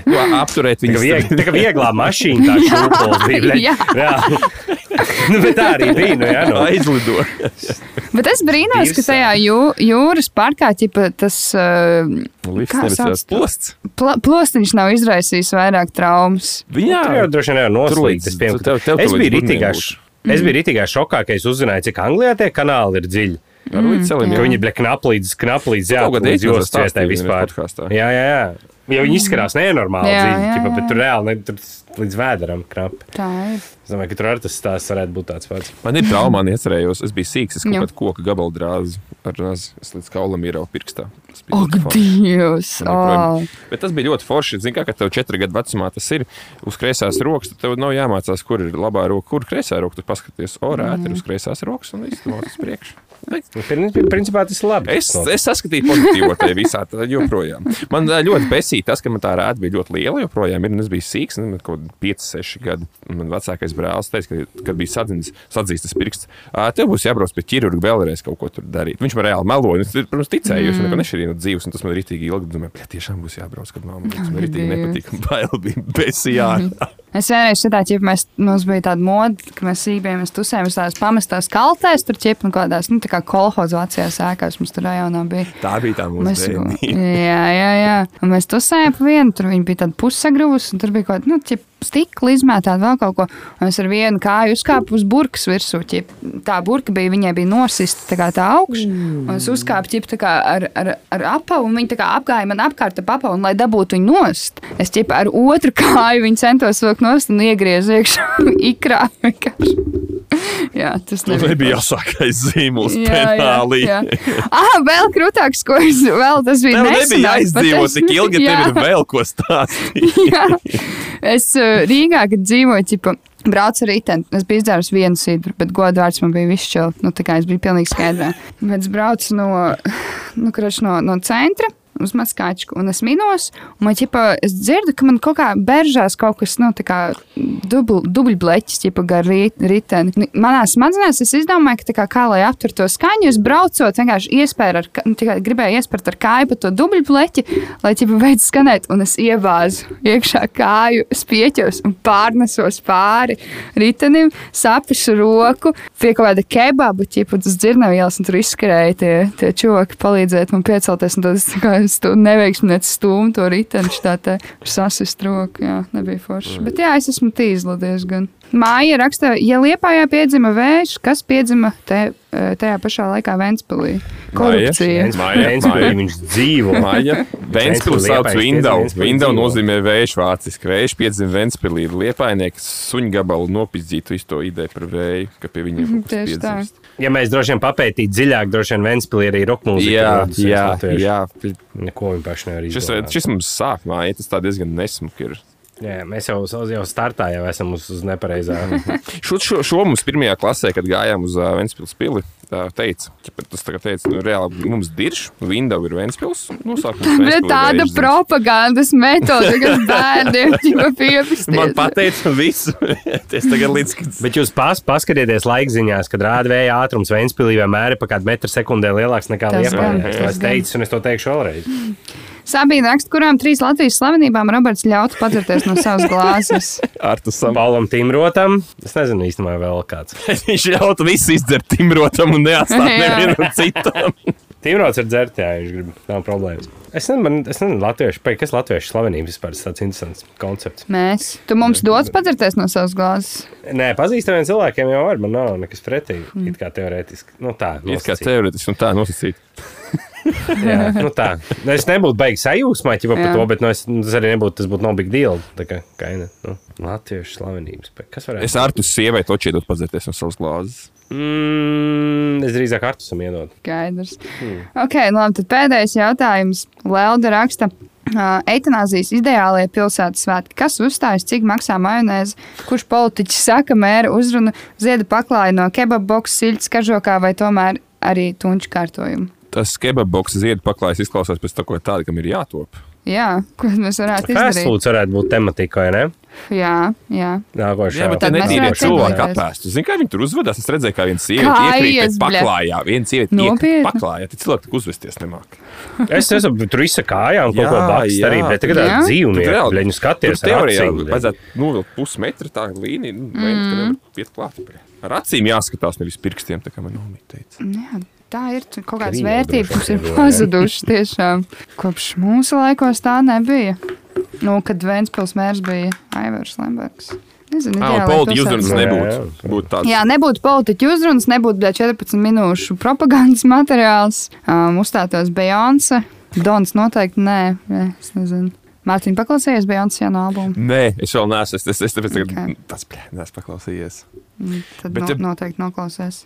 apturēt Tā vieg- tā kā vieglā mašīna tā šūpola bija. bļaļ. Jā. jā. nu, bet tā arī bija. Nu, jā, nu. aizlido. Bet es brīnos, ka tajā jū, jūras parkā ķipa, tas uh, Lifts sauc tās posts. pla, plostiņš nav izraisījis vairāk traumas. Jā, Tā jau droši vien ir Tur noslīdis. Es, biju burniem ritīgā, būs. Es biju ritīgā šokā, ka es uzzināju, cik Anglijā tie kanāli ir dziļi. ar līdz jā. viņi bija jā, kaut kad līdz jūras stāstīji ciestai vienreiz vispār. Jā, jā, jā. Jo viņi izskatās nenormāli Jā, dziļi, jā, ķipa, bet jā. tur reāli ne, tur līdz vēderam knapi. Tā ir. Es domāju, ka tur arī tas stāsts varētu būt tāds pats. Man ir trauma, man iecerējos. Es biju sīgs, es kaut kādu koku gabalu drāzu ar razi. Es līdz kaulam ieraugu pirkstā. Ak. Dievs! Oh. Bet tas bija ļoti forši. Zini, kā kad tev četri gadu vecumā tas ir uz kreisās rokas, tad tev nav jāmācās, kur ir labā roka, kur kreisā roka. Tu paskaties, o, rēt ir uz kreisās rokas un viss tur uz priekšu. Prin- Principā tas ir labi. Es, es saskatīju pozitīvo tajā visā, joprojām. Man ā, ļoti besīja tas, ka man tā rāta bija ļoti liela. Joprojām ir, es biju sīgs, nu, kaut kādi 5, 6 gadi. Un Man vecākais brālis teica, ka, kad bija sadzins, sadzīstas pirksts, "Ā, tev būs jābrauc pie ķirurga vēlreiz kaut ko tur darīt. Viņš man reāli meloja. Es, protams, ticēju, jo es neko nešķirīju no dzīves, un tas man rītīgi ilgi domāju, ka tiešām būs jābrauc, kad tas man rītīgi Dievs. nepatīk. Bail bija besījā. Es vienreiz tādu, ja mēs, mums bija tāda moda, ka mēs sīkām, mēs tusējām uz tādās pamestās kaltēs, tur ķip un kādās, nu, tā kā kolhoza vecajās ēkās mums tur rajonā bija. Tā bija tā Mēs, mūsu bērnība. jā, jā, jā. Un mēs tusējām pa vienu, tur viņi bija tādi pussagrūs, un tur bija kaut nu, ķip, stikla izmētāta vēl kaut ko. Un es ar vienu kāju uzkāpu uz burkas virsū. Ķip. Tā burka bija, viņai bija nosista tā tā augš. Un es uzkāpu ķip, ar, ar, ar apavu, un kā apgāja man apkārt ap apavu, un lai dabūtu viņu nost. Es ķip ar otru kāju viņu centos vilkt nost un iegriezu iekšā ikrā. jā, tas Tas nebija. nebija jāsākais zīmols Jā, jā, penālī. jā. Ah, vēl krūtāks, ko es vēl tas bija. Tev nebija nesenāk, bet jāizdzīvo es- tik ilgi, Jā. tev ir vēl ko stāstīt. Jā. Es Rīgā, kad dzīvoju, ķipa, braucu ar riteni. Es biju izdzēris vienu sidru, bet godvārds man bija čili. Nu, tā kā es biju pilnīgi skaidrā. Bet es braucu no, nu, kraš, no, no centra. Uz maskāčku, un es minos, un man ķipa, es dzirdu, ka man kaut kā beržās kaut kas, nu, tā kā dubl, dubļbleķis, ķipa, gar rit, riteni. Manā smadzenēs es izdomāju, ka tā kā, kā lai aptur to skaņu, es braucot, vienkārši iespēju ar, nu, tikai gribēju iespērt ar kāju pa to dubļbleķi, lai ķipa veids skanēt, un es ievāzu iekšā kāju spieķos un pārnesos pāri ritenim, sapišu roku, pie kaut kāda kebaba, ķipa, uz dzirnavielas, un tur izskarēja tie, tie čoki palīdzēt man piecelties, un tad es tā kā stu, neveiksminieci stūmu to riteni, šitā te sasist roku, jā, nebija forši. Bet jā, es esmu tīzla diezgan. Māja raksta, ja Liepājā piedzima vējš, kas piedzima te, eh, tajā pašā laikā Ventspilī? Korupcija. Ventspilī viņš dzīvo. Māja. Ventspils sauc Window Ventspilī nozīmē vējš vāciski. Vējš piedzima Ventspilī. Liepainieks suņu gabalu nopizdzītu visu to ideju par vēju, ka pie viņiem Tieši tā. Ja mēs droši vien papētītu dziļāk, droši vien Ventspilī arī roka mūzika. Jā, jā, jā. Neko viņi paši nevar Šis, izdarīt. šis mums sāk māja, tas tā diezgan nesmuki ir. Jā, mēs jau, jau startā jau esam uz, uz nepareizā. Šo, šo, šo mums pirmajā klasē, kad gājām uz uh, Ventspils pili, tā teica, ķipa, tas tagad teica, nu, reāli mums dirš, Window ir Ventspils, nosākums Bet tāda propagandas metode, kas bērniem jau piepisties. Man pateica visu. es tagad līdz, kad Bet jūs pas, paskatieties laikziņās, kad rāda vēja ātrums Ventspilī vienmēr ir pa kādu metru sekundē lielāks nekā Liepājā. es teicu, un es to teikšu vēlreiz. Sabīna raksta, kurām trīs Latvijas slavenībām Roberts ļautu padzerties no savas glāzes. ar to savu. Paulam Timrotam, es nezinu īstenībā vēl kāds. Viņš ļautu visu izdzert timrotam un neatstāt nevienam citam. Timrots ir dzert, jā, viņš grib, nav problēmas. Es nezinu, es nezinu, latviešu, pēc, kas latviešu slavenības vispār ir tāds interesants koncepts. Mēs. Tu mums dodas padzerties no savas glāzes. Nē, pazīstamiem cilvēkiem jau var, man nav nekas pretī. Mm. It kā teorētiski. Nu tā, Ir kā teorētiski un tā nosacīt. Jā, nu tā. Nu, Es nebūtu beigas sajūsmā ja par to, bet nu, es, tas arī nebūtu, tas būtu no big deal. Tā kā kaina, nu, latviešu slavenības. Kas varētu? Es ar tu sievai točī dot padzerties no savas glāzes. Mm, es drīzāk Artusam iedod. Skaidrs. Ok, nu labi, tad pēdējais jautājums. Lelda raksta. Uh, eitanāzijas ideālie pilsētas svētki. Kas uzstājas, cik maksā majonēze, kurš politiķis saka mēra uzrunu, zieda paklāja no kebab boxes, siļķis kažokā vai tomēr arī tunču kārtojumu? Tas kebaboks ziedu paklājas izklausās pēc tā, ko tāda, kam ir jātop. Jā, ko mēs varētu izdarīt? foods varētu būt tematika, vai ne? Jā, jā. Nākošā. Jā, bet tā Tad netīrie cilvēki centies. apēst. Zini, kā viņi tur uzvedās? Es redzēju, kā viena sieviete iekrīt paklājā. Viena sieviete iekrīt paklājā. Tad cilvēki tik uzvesties nemāk. Es saprotu, tur viss kājām kaut ko bakst arī, bet tagad Tur dzīvnieka, reāli- nu skaties teorijā vajadzētu novilkt pusmetru tā līniju. Nu, mm. ka nevar iet klāt. Ar acīm jāskatās, nevis pirkstiem, tā kā man nomīt teica. Jā, tā ir kaut kādas vērtības, ir pazudušas tiešām. Kopš mūsu laikos tā nebija. Nu, kad Vēnspils mērs bija Aivars Lembergs. Nezinu, Ah, pilsētas- uzrunas Jā, nebūtu. jā. Būtu. Jā, nebūtu politiķu uzrunas, nebūtu bļa, 14 minūšu propagandas materiāls, um, uzstātos Beyoncé. Dons noteikti nē, jā, es nezinu. Mārtiņ, paklausījies Beyoncé jaunu albumu? Nē, es vēl neesmu. Es, es, es tāpēc tagad Ok. tas neesmu paklausījies. Mm, Tad Bet no, te- noteikti noklausies.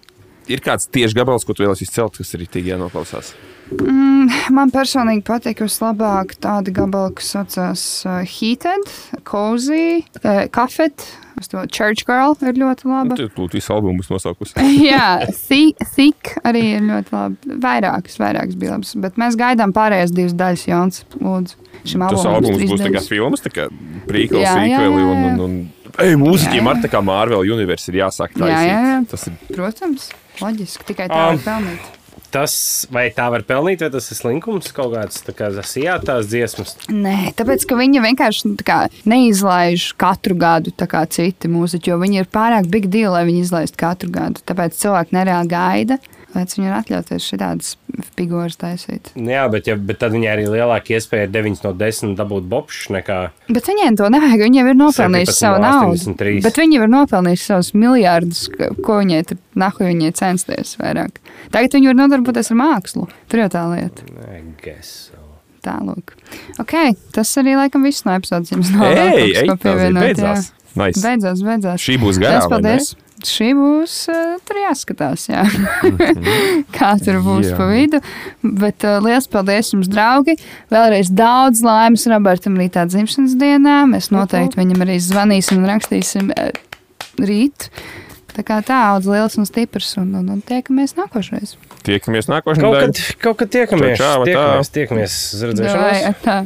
Ir kāds tieši gabals, ko tu vēlēsies izcelt, kas ir tik jānoklausās. Mm, man personīgi patīk vislabāk tādi gabali, kas saucās uh, Heated, Cozy, uh, Cafet. Church Girl ir ļoti laba. Tu lūdzu visu albumu nosaukusi. Jā, thi- Thick arī ir ļoti labi. Vairākas, vairākas bija labas. Bet mēs gaidām pārējās divas daļas, Jons. Lūdzu, šim Tas albumam albums trīs būs tā kā filmas, tā kā prīkals, jā, un, un, un Ej, mūziķiem ar tā kā Marvel Universe ir jāsāk taisīt. Jā, jā, jā. Tas ir Protams, loģiski. Tikai tā Um, var pelnīt. Tas, vai tā var pelnīt, vai tas ir slinkums kaut kāds, tā kā zasijātās dziesmas? Nē, tāpēc, ka viņi vienkārši kā, neizlaiž katru gadu kā citi mūziķi, jo viņi ir pārāk big deal, lai viņi izlaistu katru gadu. Tāpēc cilvēki nereāli gaida, lai viņi var atļauties šādas figūras taisīt. Jā, bet, ja, bet tad viņai arī lielāka iespēja ir 9 no 10 dabūt bopšs nekā. Bet viņiem to nevajag. Viņi jau ir nopelnījuši 17 savu no naudu. 83. Bet viņi jau ir nopelnījuši savus miljardus, ko viņai tur nahu viņai censties vairāk. Tagad viņi var nodarboties ar mākslu. Tur jau tā lieta. I guess so. Tālāk. Okay, tas arī laikam viss no epizodes. Jums nav vēl Ej, kaut kas, ej, ko tā pievienot, beidzās. Nice. Beidzās, beidzās. Šī būs Liels garā. vai ne? Šī būs, uh, tur jāskatās, jā. kā tur būs Jā. pa vidu. Bet uh, liels paldies jums, draugi. Vēlreiz daudz laimes Robertam rītā dzimšanas dienā. Mēs noteikti viņam arī zvanīsim un rakstīsim uh, rīt. Tā kā tā, daudz liels un stiprs. Un, un, un tiekamies nākošais. Tiekamies nākošajā Kaut kad, kaut kad tiekamies. Čau, čau, tiekamies, tiekamies. Davai, tā.